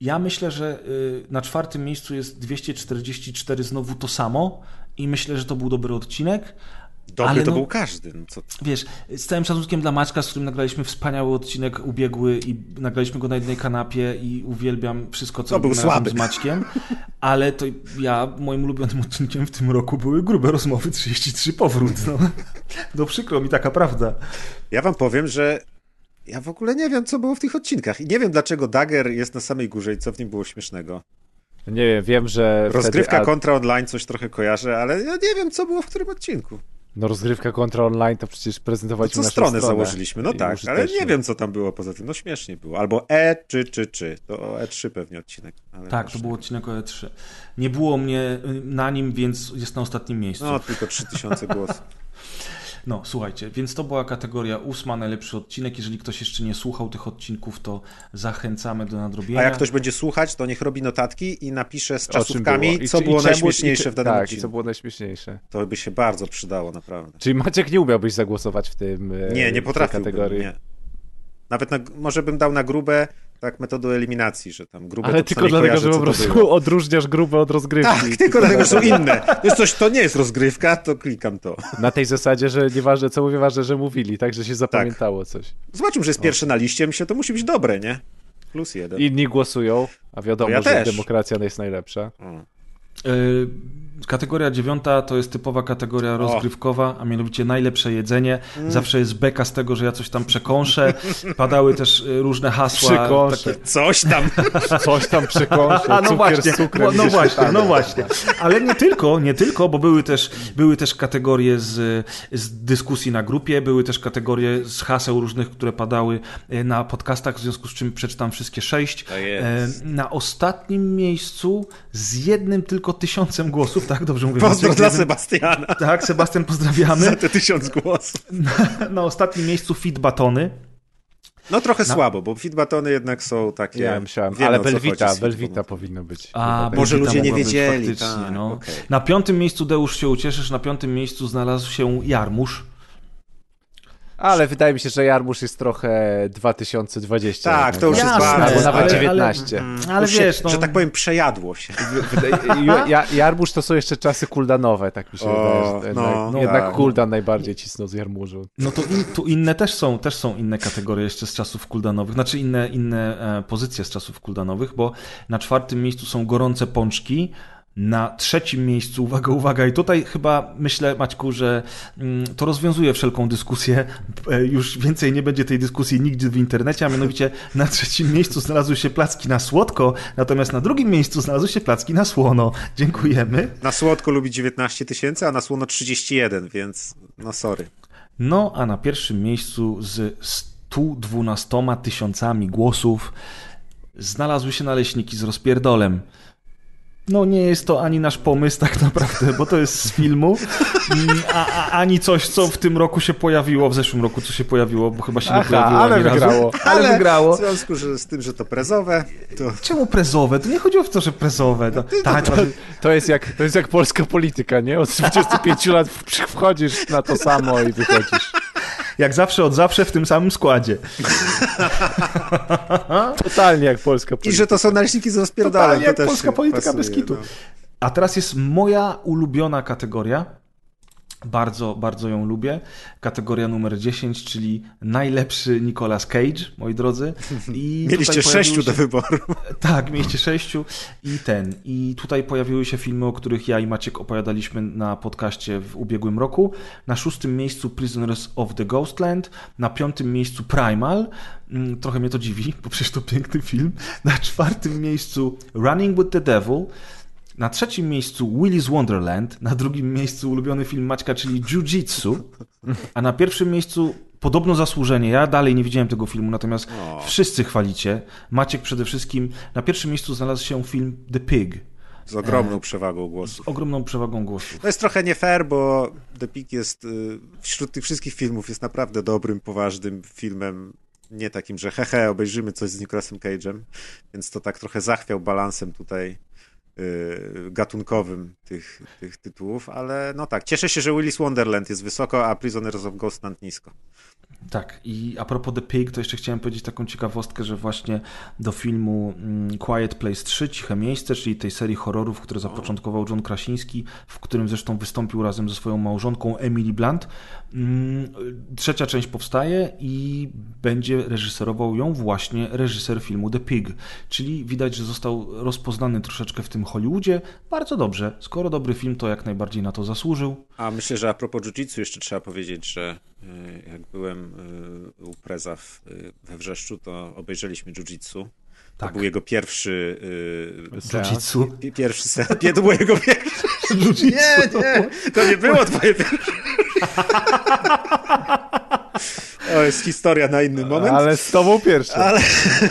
Ja myślę, że y, na czwartym miejscu jest 244 znowu to samo i myślę, że to był dobry odcinek. Dobry Ale to no- był każdy. No co... Wiesz, z całym szacunkiem dla Maćka, z którym nagraliśmy wspaniały odcinek ubiegły i nagraliśmy go na jednej kanapie i uwielbiam wszystko, co To był słaby. z Maćkiem, ale to ja, moim ulubionym odcinkiem w tym roku były grube rozmowy 33 powrót. No, no przykro mi taka prawda. Ja wam powiem, że ja w ogóle nie wiem, co było w tych odcinkach. I nie wiem, dlaczego Dagger jest na samej górze i co w nim było śmiesznego. Nie wiem, wiem, że Rozgrywka wtedy, a, kontra online coś trochę kojarzę, ale ja nie wiem, co było w którym odcinku. No rozgrywka kontra online to przecież To prezentowaliśmy co naszą stronę stronę. założyliśmy, no tak, ale nie wiem, co tam było poza tym. No śmiesznie było. Albo E czy czy czy. To o E3 pewnie odcinek. Ale Tak, to był odcinek o E3. Nie było mnie y, na nim, więc jest na ostatnim miejscu. No, tylko 3000 głosów. <laughs> No, słuchajcie, więc to była kategoria ósma, najlepszy odcinek. Jeżeli ktoś jeszcze nie słuchał tych odcinków, to zachęcamy do nadrobienia. A jak ktoś będzie słuchać, to niech robi notatki i napisze z czasówkami, było. I co i było czemu- najśmieszniejsze i czy- w danym Tak, i odcinku. co było najśmieszniejsze. To by się bardzo przydało, naprawdę. Czyli Maciek nie umiałbyś zagłosować w tym e, Nie, nie potrafiłbym. kategorii. Nie. Nawet na, może bym dał na grube tak metodą eliminacji, że tam grube Ale tylko dlatego, że po prostu odróżniasz grube od rozgrywki. Tak, tylko dlatego, że są inne. To jest coś, to nie jest rozgrywka, to klikam to. Na tej zasadzie, że nieważne co mówię, ważne, że mówili, tak, że się zapamiętało coś. Zobaczmy, że jest pierwszy na liście, myślę, to musi być dobre, nie? Plus jeden. Inni głosują, a wiadomo, No ja że też. demokracja jest najlepsza. O. Y, Kategoria dziewiąta to jest typowa kategoria rozgrywkowa, a mianowicie najlepsze jedzenie. Mm. Zawsze jest beka z tego, że ja coś tam przekąszę. Padały też y, różne hasła. Przekąszę. takie- Coś tam. <laughs> Coś tam przekąszę, A no cukier właśnie, no, no właśnie, no właśnie. Ale nie tylko, nie tylko, bo były też, były też kategorie z, z dyskusji na grupie, były też kategorie z haseł różnych, które padały e, na podcastach, w związku z czym przeczytam wszystkie sześć. E, Na ostatnim miejscu z jednym tylko tysiącem głosów, tak? Dobrze mówię. Pozdro dla Sebastiana Tak, Sebastian, pozdrawiamy. <laughs> za te tysiąc głosów. Na ostatnim miejscu fit batony. No trochę słabo, bo feedbatony jednak są takie... Ja myślałem, wiemy, ale Belvita feedbatem. powinno być. A, może ludzie nie być wiedzieli, faktycznie, tak, no. okej. Na piątym miejscu, Deusz się ucieszysz, na piątym miejscu znalazł się Jarmusz. Ale wydaje mi się, że Jarmusz jest trochę 2020. Tak, to już jest Jasne, bardzo... Albo nawet ale- 19. Ale Już się, wiesz, no, że tak powiem, przejadło się. <laughs> Ja, Jarmusz to są jeszcze czasy kuldanowe, tak mi się O, wydaje. no, jednak no jednak tak. kuldan najbardziej cisnął z Jarmurzu. no to in, tu inne też są, też są inne kategorie jeszcze z czasów kuldanowych, znaczy inne, inne e, pozycje z czasów kuldanowych, bo na czwartym miejscu są gorące pączki, na trzecim miejscu, uwaga, uwaga, i tutaj chyba myślę, Maćku, że mm, to rozwiązuje wszelką dyskusję. E, Już więcej nie będzie tej dyskusji nigdzie w internecie, a mianowicie na trzecim miejscu znalazły się placki na słodko, natomiast na drugim miejscu znalazły się placki na słono. Dziękujemy. Na słodko lubi 19 tysięcy, a na słono 31, więc no sorry. No, a na pierwszym miejscu z 112 tysiącami głosów znalazły się naleśniki z rozpierdolem. No nie jest to ani nasz pomysł tak naprawdę, bo to jest z filmu, a, a, ani coś, co w tym roku się pojawiło, w zeszłym roku, co się pojawiło, bo chyba się nie Aha, pojawiło ale wygrało. Ale, wygrało. W związku że z tym, że to prezowe, to Czemu prezowe? To nie chodziło o to, że prezowe. No, tak, To, to, jest jak, to jest jak polska polityka, nie? Od 25 lat w- wchodzisz na to samo i wychodzisz. Jak zawsze od zawsze w tym samym składzie. <laughs> Totalnie jak polska I polityka. że to są naleśniki z rozpierdolem. Totalnie to jak też polska polityka pasuje, bez kitu. no. A teraz jest moja ulubiona kategoria. Bardzo, bardzo ją lubię. Kategoria numer 10, czyli najlepszy Nicolas Cage, moi drodzy. I <laughs> Mieliście sześciu się... do wyboru. <laughs> Tak, mieliście sześciu i ten. I tutaj pojawiły się filmy, o których ja i Maciek opowiadaliśmy na podcaście w ubiegłym roku. Na szóstym miejscu Prisoners of the Ghostland, na piątym miejscu Primal. Mm, Trochę mnie to dziwi, bo przecież to piękny film. Na czwartym miejscu Running with the Devil. Na trzecim miejscu Willy's Wonderland, na drugim miejscu ulubiony film Maćka, czyli Jiu-Jitsu, a na pierwszym miejscu podobno zasłużenie. Ja dalej nie widziałem tego filmu, natomiast wszyscy chwalicie. Maciek przede wszystkim. Na pierwszym miejscu znalazł się film The Pig Z ogromną przewagą głosu. z ogromną przewagą głosu. To jest trochę nie fair, bo The Pig jest y, wśród tych wszystkich filmów jest naprawdę dobrym, poważnym filmem. Nie takim, że hehe, obejrzymy coś z Nicolasem Cage'em, więc to tak trochę zachwiał balansem tutaj gatunkowym tych, tych tytułów, ale no tak, cieszę się, że Willis Wonderland jest wysoko, a Prisoners of Ghostland nisko. Tak, i a propos The Pig, to jeszcze chciałem powiedzieć taką ciekawostkę, że właśnie do filmu mm, Quiet Place 3, Ciche Miejsce, czyli tej serii horrorów, które zapoczątkował John Krasiński, w którym zresztą wystąpił razem ze swoją małżonką Emily Blunt. Mm, Trzecia część powstaje i będzie reżyserował ją właśnie reżyser filmu The Pig, czyli widać, że został rozpoznany troszeczkę w tym Hollywoodzie. Bardzo dobrze, skoro dobry film, to jak najbardziej na to zasłużył. A myślę, że a propos jiu-jitsu jeszcze trzeba powiedzieć, że y, jak byłem y, u Preza y, we Wrzeszczu, to obejrzeliśmy jiu-jitsu. To Tak. był jego pierwszy... y, Jiu-jitsu. pi- Pierwszy sen. Nie, to był jego pierwszy. <laughs> Nie, nie, to nie było twoje pierwsze. <laughs> O, jest historia na inny moment. Ale z tobą pierwszy. ale,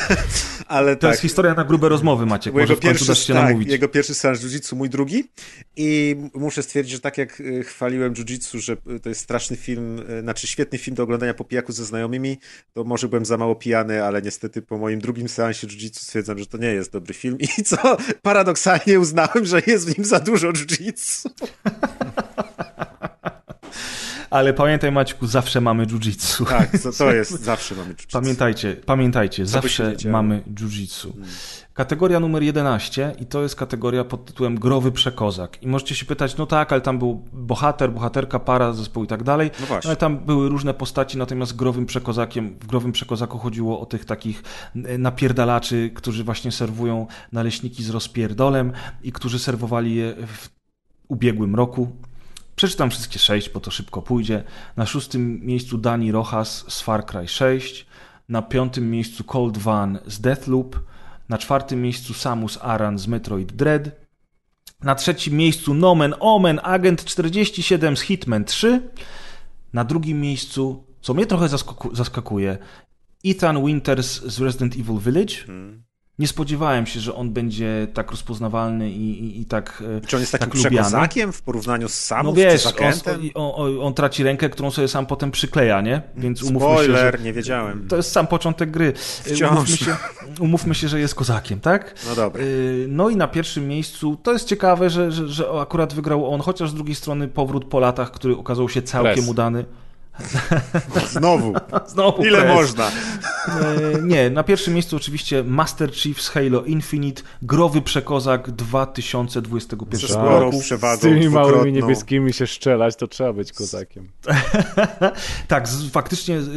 <laughs> ale To tak. jest historia na grube rozmowy, Maciek. Może jego pierwszy, dasz się tak, namówić. jego pierwszy seans jiu-jitsu, mój drugi. I muszę stwierdzić, że tak jak y, chwaliłem jiu-jitsu, że y, to jest straszny film, y, znaczy świetny film do oglądania po pijaku ze znajomymi, to może byłem za mało pijany, ale niestety po moim drugim seansie jiu-jitsu stwierdzam, że to nie jest dobry film. I co paradoksalnie uznałem, że jest w nim za dużo jiu-jitsu. <laughs> Ale pamiętaj, Maćku, zawsze mamy jiu-jitsu. Tak, to, to jest, <laughs> zawsze mamy jiu-jitsu. Pamiętajcie, pamiętajcie, się zawsze mamy jiu-jitsu. Kategoria numer 11 i to jest kategoria pod tytułem Growy Przekozak. I możecie się pytać, no tak, ale tam był bohater, bohaterka, para, zespół i tak dalej. No właśnie. Ale tam były różne postaci, natomiast growym przekozakiem, w growym przekozaku chodziło o tych takich e, napierdalaczy, którzy właśnie serwują naleśniki z rozpierdolem i którzy serwowali je w ubiegłym roku. Przeczytam wszystkie sześć, bo to szybko pójdzie. Na szóstym miejscu Dani Rojas z Far Cry 6. Na piątym miejscu Cold Van z Deathloop. Na czwartym miejscu Samus Aran z Metroid Dread. Na trzecim miejscu Nomen Omen Agent 47 z Hitman 3. Na drugim miejscu, co mnie trochę zaskakuje, Ethan Winters z Resident Evil Village. Hmm. Nie spodziewałem się, że on będzie tak rozpoznawalny i, i, i tak. e, Czy on jest takim tak lubiany. przekozakiem w porównaniu z Samus No czy wiesz, z on, on, on, traci rękę, którą sobie sam potem przykleja, nie? Więc umówmy się, że Spoiler, nie wiedziałem. to jest sam początek gry. Wciąż. Umówmy się, umówmy się, że jest kozakiem, tak? No dobra. Yy, No i na pierwszym miejscu, to jest ciekawe, że, że, że akurat wygrał on, chociaż z drugiej strony powrót po latach, który okazał się całkiem Press. udany. <laughs> Znowu. Znowu Ile press. można? E, Nie, na pierwszym miejscu oczywiście Master Chief z Halo Infinite, growy przekozak 2021 Ze sporą roku. przewagą Z tymi małymi niebieskimi się strzelać, to trzeba być kozakiem. <laughs> tak, z, faktycznie z,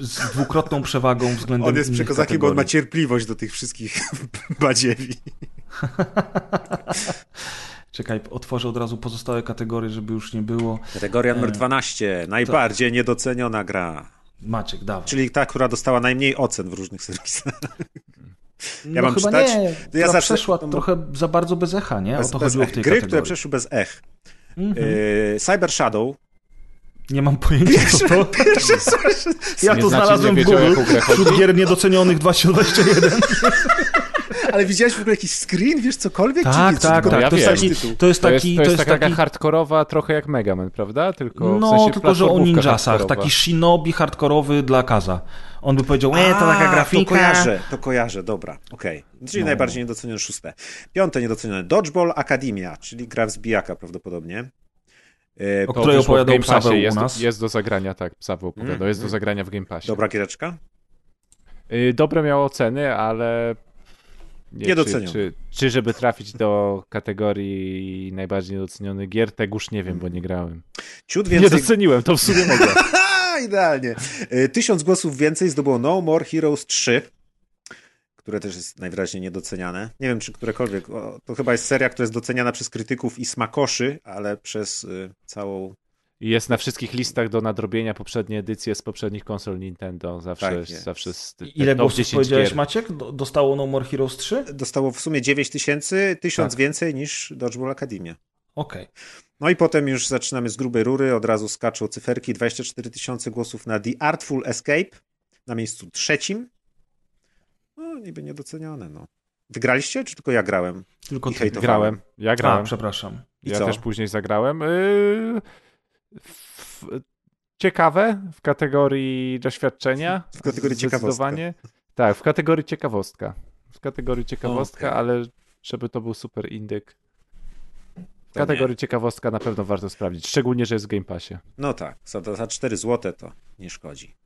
z dwukrotną przewagą względem On jest przekozakiem, bo on ma cierpliwość do tych wszystkich <laughs> badziewi. Czekaj, otworzę od razu pozostałe kategorie, żeby już nie było. Kategoria numer 12. Najbardziej niedoceniona gra. Maciek, dawaj. Czyli ta, która dostała najmniej ocen w różnych serwisach. no mam chyba czytać? nie, To ja zacznę- przeszła to m- trochę za bardzo bez echa, nie? Bez, o to chodziło ech. w tej Gry, które przeszły bez ech. Mhm. Yy, Cyber Shadow. Nie mam pojęcia, co to. Ja Nie to znaczy, znalazłem w Google wśród gier niedocenionych 2021. <laughs> Ale widziałeś w ogóle jakiś screen, wiesz, cokolwiek? Tak, czy, tak, tak. ja To jest taki, to jest To jest, taki, to jest, to jest taka taki hardkorowa, trochę jak Mega Man, prawda? Tylko w No, sensie tylko że o ninjasach. Taki shinobi hardkorowy dla Kaza. On by powiedział, e, to taka grafika. To kojarzę, to kojarzę, dobra, okej. Czyli No. najbardziej niedocenione szóste. Piąte niedocenione Dodgeball Academia, czyli gra w zbijaka prawdopodobnie. Yy, O To której w opowiadał Game Passie, Paweł u jest, nas. Jest do zagrania, tak, Paweł opowiadał, Mm, jest do mm. zagrania w Game Passie. Dobra giereczka? Y, Dobre miało oceny, ale... Nie, Niedocenione. Czy, czy, czy żeby trafić do kategorii najbardziej niedocenionych gier, tegóż nie wiem, bo nie grałem. Ciut Nie więcej... doceniłem, to w sumie mogę. <laughs> Idealnie. Y, Tysiąc głosów więcej zdobyło No More Heroes 3, które też jest najwyraźniej niedoceniane. Nie wiem, czy którekolwiek. O, to chyba jest seria, która jest doceniana przez krytyków i smakoszy, ale przez y, całą. Jest na wszystkich listach do nadrobienia poprzednie edycje z poprzednich konsol Nintendo. Zawsze, Tak jest. zawsze z, te Ile głosów 10 powiedziałeś, gier. Maciek? Do- Dostało No More Heroes 3? Dostało w sumie 9 tysięcy, tysiąc Tak. więcej niż Dodgeball Academia. Okej. No i potem już zaczynamy z grubej rury, od razu skaczą cyferki, 24 tysiące głosów na The Artful Escape na miejscu trzecim. No, niby niedocenione, no. Wygraliście, czy tylko ja grałem? Tylko ty. Grałem, ja A, grałem. przepraszam. I ja co? też później zagrałem. Yy, w, ciekawe w kategorii doświadczenia. W kategorii ciekawostka. Tak, w kategorii ciekawostka. W kategorii ciekawostka, Okej. ale żeby to był super indyk. W To kategorii ciekawostka na pewno warto sprawdzić, szczególnie, że jest w Game Passie. No tak, za, za 4 zł to nie szkodzi.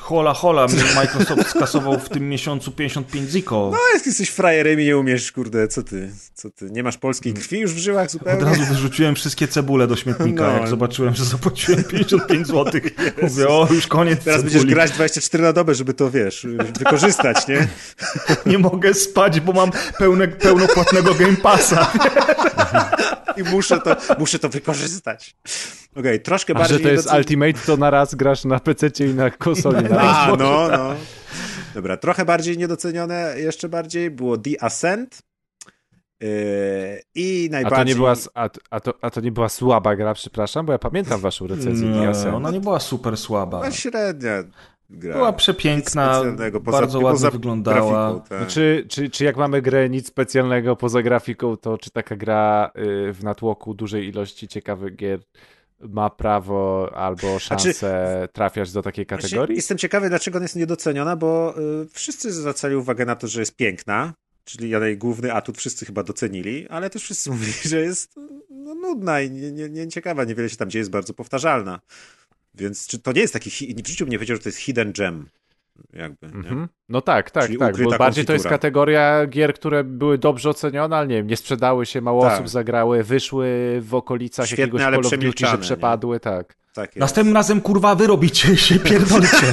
Hola, hola, mnie Microsoft skasował w tym miesiącu 55 ziko. No, jak jesteś frajerem i nie umiesz, kurde, co ty, co ty, nie masz polskiej krwi już w żyłach Od zupełnie? razu wyrzuciłem wszystkie cebule do śmietnika, No. jak zobaczyłem, że zapłaciłem 55 zł. Mówię, o, już koniec Teraz cebuli. będziesz grać 24 na dobę, żeby to, wiesz, wykorzystać, nie? <laughs> Nie mogę spać, bo mam pełne, pełnopłatnego Game Passa. I muszę to, muszę to wykorzystać. Okej, troszkę A bardziej... że to jest docen- Ultimate, to na raz grasz na PC i na konsoli. Na. <laughs> A, no, <laughs> no. Dobra, trochę bardziej niedocenione, jeszcze bardziej było The Ascent. Yy, I A najbardziej... to, nie była, a, a, to, a to nie była słaba gra, przepraszam, bo ja pamiętam waszą recenzję Nie, The Ascent. ona nie była super słaba. Była średnia gra. Była przepiękna, poza- bardzo poza ładnie wyglądała. grafiką, tak. No Czy, czy, czy jak mamy grę nic specjalnego poza grafiką, to czy taka gra y, w natłoku dużej ilości ciekawych gier ma prawo albo szansę trafiać do takiej kategorii? Jestem ciekawy, dlaczego ona jest niedoceniona, bo y, wszyscy zwracali uwagę na to, że jest piękna, czyli jej główny atut wszyscy chyba docenili, ale też wszyscy <laughs> mówili, że jest no, nudna i nie, nie, nie ciekawa, niewiele się tam dzieje, jest bardzo powtarzalna. Więc czy to nie jest taki, w życiu bym nie wiedział, że to jest hidden gem, jakby, nie? Mhm. No tak, tak, Czyli tak. Bo bardziej to jest konfitura. kategoria gier, które były dobrze ocenione, ale nie wiem, nie sprzedały się, mało Tak. osób zagrały, wyszły w okolicach Świetne, jakiegoś ale Call że przemilczane, nie? przepadły, tak. Tak. Następnym razem, kurwa, wy robicie się, pierdolcie. <laughs>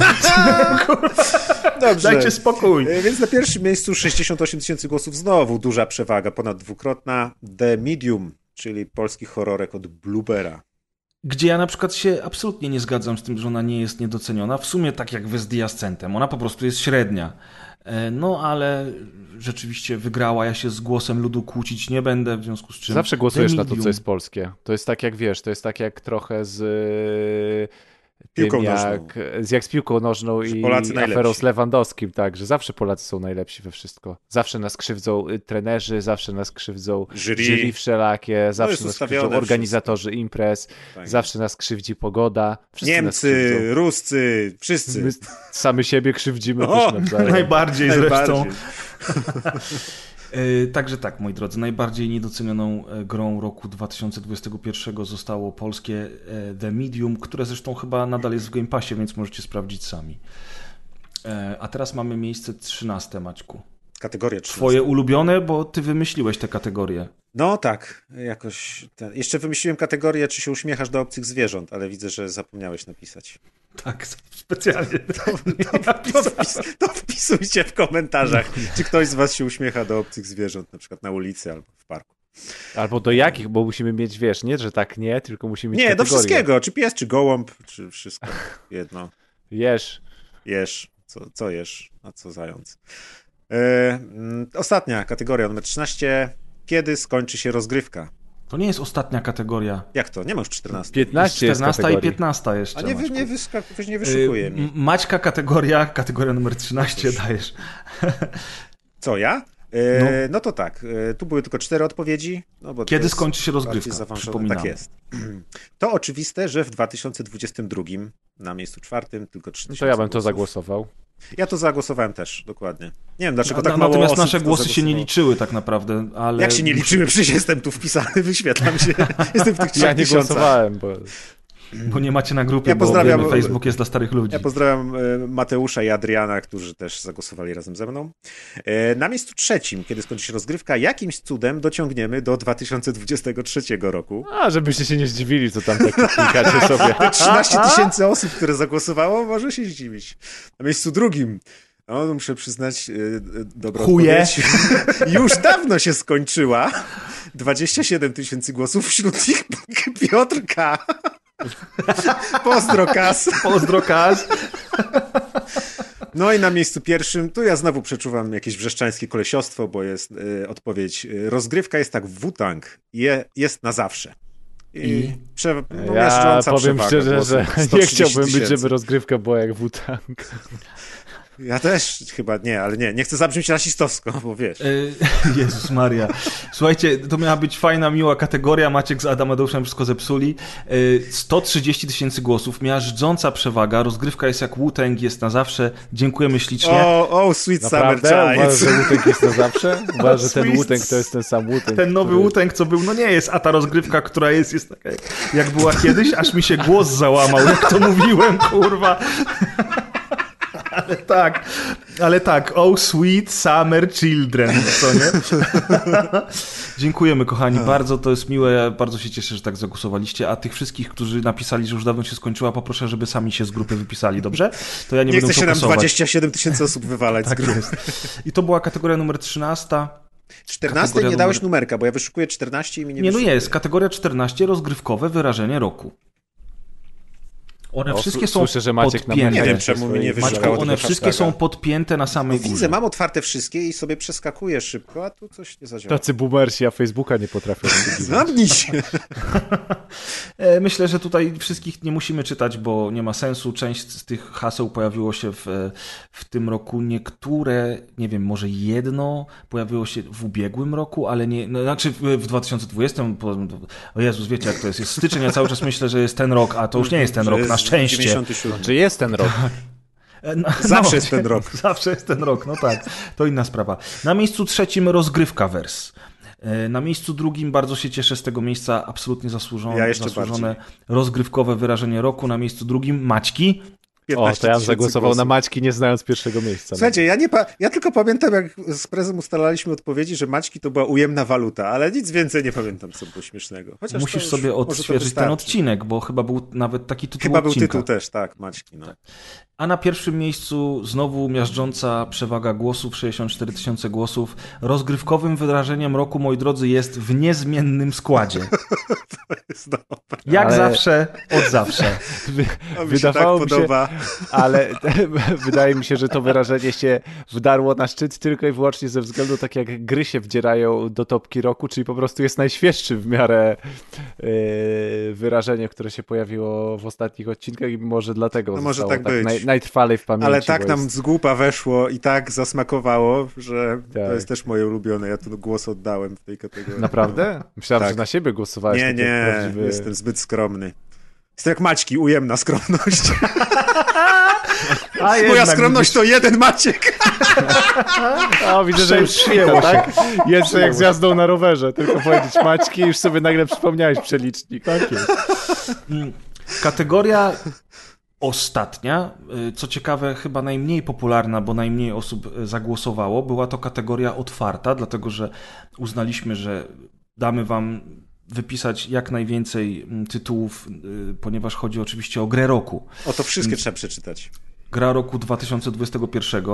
Dobrze. Dajcie spokój. E, Więc na pierwszym miejscu 68 tysięcy głosów, znowu duża przewaga, ponad dwukrotna. The Medium, czyli polski horrorek od Bluebera. Gdzie ja na przykład się absolutnie nie zgadzam z tym, że ona nie jest niedoceniona. W sumie tak jak wy z Diascentem. Ona po prostu jest średnia. E, No ale rzeczywiście wygrała. Ja się z głosem ludu kłócić nie będę, w związku z czym... Zawsze głosujesz na to, co jest polskie. To jest tak jak wiesz, to jest tak jak trochę z Piłką jak, nożną. z jak z piłką nożną Że i Polacy najlepsi. aferą z Lewandowskim, tak, że zawsze Polacy są najlepsi we wszystko. Zawsze nas krzywdzą y, trenerzy, zawsze nas krzywdzą Jury. jury wszelakie, zawsze jest nas krzywdzą organizatorzy imprez, Tak. zawsze nas krzywdzi pogoda. Niemcy. Ruscy, wszyscy. My sami siebie krzywdzimy O, też nawzajem. <laughs> Najbardziej zresztą. Najbardziej. <laughs> E, Także tak, moi drodzy, najbardziej niedocenioną e, grą roku 2021 zostało polskie e, The Medium, które zresztą chyba nadal jest w Game Passie, więc możecie sprawdzić sami. A teraz mamy miejsce 13, Maćku. Kategoria 13. Twoje ulubione, bo ty wymyśliłeś te kategorie. No tak, jakoś. Ten. Jeszcze wymyśliłem kategorię, czy się uśmiechasz do obcych zwierząt, ale widzę, że zapomniałeś napisać. Tak, specjalnie. To, wpis, to wpisujcie w komentarzach, czy ktoś z was się uśmiecha do obcych zwierząt, na przykład na ulicy albo w parku. Albo do jakich, bo musimy mieć, wiesz, nie, że tak nie, tylko musimy mieć Nie, do kategorię. wszystkiego. Czy pies, czy gołąb, czy wszystko. <laughs> Jedno. Jesz. Jesz. Co, co jesz, a co zając. E, mm, ostatnia kategoria, numer 13. Kiedy skończy się rozgrywka? To nie jest ostatnia kategoria. Jak to? Nie ma już 14. 15 jest 14 i kategorii. 15 jeszcze. A nie, Maćku. nie, wyskak- nie wyszukuje Y, mi. Maćka kategoria, kategoria numer 13 dajesz. <laughs> Co, ja? E, No. no. to tak, e, tu były tylko cztery odpowiedzi. No bo to Kiedy jest skończy się rozgrywka? zaawansowane. Przypominam. Tak jest. <clears throat> To oczywiste, że w 2022 na miejscu czwartym tylko 3000 No to ja bym to głosów. zagłosował. Ja to zagłosowałem też, dokładnie. Nie wiem, dlaczego tak mało Natomiast osób nasze głosy się nie liczyły tak naprawdę, ale... Jak się nie liczyły? Przecież jestem tu wpisany, wyświetlam się. <laughs> Jestem w tych trzech Ja nie tysiącach. głosowałem, bo Bo nie macie na grupie, Ja bo pozdrawiam- wiemy, Facebook jest dla starych ludzi. Ja pozdrawiam e, Mateusza i Adriana, którzy też zagłosowali razem ze mną. E, Na miejscu trzecim, kiedy skończy się rozgrywka, jakimś cudem dociągniemy do 2023 roku. a żebyście się nie zdziwili, co tam tak klikacie <laughs> sobie. Te 13 tysięcy osób, które zagłosowało, może się zdziwić. Na miejscu drugim, no muszę przyznać, e, e, dobrą Chuje. <laughs> Już dawno się skończyła. 27 tysięcy głosów, wśród nich <laughs> Piotrka. <laughs> Pozdro, Kas. Pozdro, Kaz. No i na miejscu pierwszym, tu ja znowu przeczuwam jakieś wrzeszczańskie kolesiostwo, bo jest y, odpowiedź. y, Rozgrywka jest tak Wutang. Je, jest na zawsze. I, I? Prze, no, Ja powiem przewaga szczerze, że <laughs> nie 130 chciałbym być, tysięcy. żeby rozgrywka była jak Wu-Tang. Ja też chyba nie, ale nie, nie chcę zabrzmieć rasistowsko, bo wiesz. E, <laughs> Jezus Maria. Słuchajcie, to miała być fajna, miła kategoria. Maciek z Adamadeuszem wszystko zepsuli. E, 130 tysięcy głosów, miała żdząca przewaga. Rozgrywka jest jak Wu-Tang, jest na zawsze. Dziękujemy ślicznie. O, o, Sweet Naprawdę? Summer Uważasz, Child. że Wu-Tang jest na zawsze? Uważasz, że ten Wu-Tang to jest ten sam Wu-Tang? Ten nowy który- Wu-Tang, co był, no nie jest, a ta rozgrywka, która jest, jest taka jak była kiedyś, aż mi się głos załamał, jak to mówiłem, kurwa. Ale tak, ale tak, oh sweet summer children, co nie? <laughs> Dziękujemy kochani, bardzo to jest miłe, bardzo się cieszę, że tak zagłosowaliście, a tych wszystkich, którzy napisali, że już dawno się skończyła, poproszę, żeby sami się z grupy wypisali, dobrze? To ja nie, Nie będę chce się nam fokusować. 27 tysięcy osób wywalać z Tak grupy. jest. I to była kategoria numer 13. 14 Kategoria nie dałeś numer- numerka, bo ja wyszukuję 14 i mi nie Nie, no jest. Kategoria 14, rozgrywkowe wyrażenie roku. One O, wszystkie są Słyszę, że Maciek podpięte. Nie wiem, czemu mi nie Maćku, one wszystkie są podpięte na samej górze. widzę, mam otwarte wszystkie i sobie przeskakuję szybko, a tu coś nie zadziała. Tacy boomersi, a Facebooka nie potrafią. <laughs> Zamknij się! E, Myślę, że tutaj wszystkich nie musimy czytać, bo nie ma sensu. Część z tych haseł pojawiło się w, w tym roku. Niektóre, nie wiem, może jedno pojawiło się w ubiegłym roku, ale nie, no, znaczy w, w 2020. po- O Jezus, wiecie jak to jest. Jest styczeń, ja cały czas myślę, że jest ten rok, a to już nie jest ten rok, na szczęście. 97. Czy jest ten rok? E, No, <laughs> Zawsze jest ten rok. <laughs> Zawsze jest ten rok, no tak. To inna sprawa. Na miejscu trzecim rozgrywka wers. E, Na miejscu drugim bardzo się cieszę z tego miejsca, absolutnie zasłużone, Ja zasłużone rozgrywkowe wyrażenie roku. Na miejscu drugim Maćki. O, 15 to ja zagłosował na głosów. Maćki, nie znając pierwszego miejsca. Słuchajcie, ja, nie pa- ja tylko pamiętam, jak z prezem ustalaliśmy odpowiedzi, że Maćki to była ujemna waluta, ale nic więcej nie pamiętam, co było śmiesznego. Chociaż Musisz sobie odświeżyć ten odcinek, bo chyba był nawet taki tytuł Chyba był odcinka. tytuł też, tak, Maćki. No. A na pierwszym miejscu znowu miażdżąca przewaga głosów, 64 tysiące głosów. Rozgrywkowym wyrażeniem roku, moi drodzy, jest w niezmiennym składzie. <laughs> Jest dobre. Jak Ale- zawsze, od zawsze. <laughs> To mi się tak Wydawało mi się, podoba. ale <laughs> wydaje mi się, że to wyrażenie się wdarło na szczyt tylko i wyłącznie ze względu, tak jak gry się wdzierają do topki roku, czyli po prostu jest najświeższy w miarę yy, wyrażenie, które się pojawiło w ostatnich odcinkach i może dlatego No może zostało tak być. naj, najtrwalej w pamięci. Ale tak nam jest- z głupa weszło i tak zasmakowało, że to Tak. jest też moje ulubione. Ja tu głos oddałem w tej kategorii. Naprawdę? Myślałem, Tak. że na siebie głosowałeś. Nie, nie, prawdziwy- jestem zbyt skromny. Jestem jak Maćki, ujemna skromność. <laughs> A Moja skromność to jeden Maciek. <laughs> O, widzę, że już Przyjęło tak? Jeszcze jak z jazdą na rowerze, tylko powiedzieć Maćki już sobie nagle przypomniałeś przelicznik. Tak jest. Kategoria ostatnia, y, co ciekawe, chyba najmniej popularna, bo najmniej osób y, zagłosowało, była to kategoria otwarta, dlatego że uznaliśmy, że damy Wam wypisać jak najwięcej mm, tytułów, y, ponieważ chodzi oczywiście o grę roku. O, to wszystkie trzeba przeczytać. Gra roku 2021.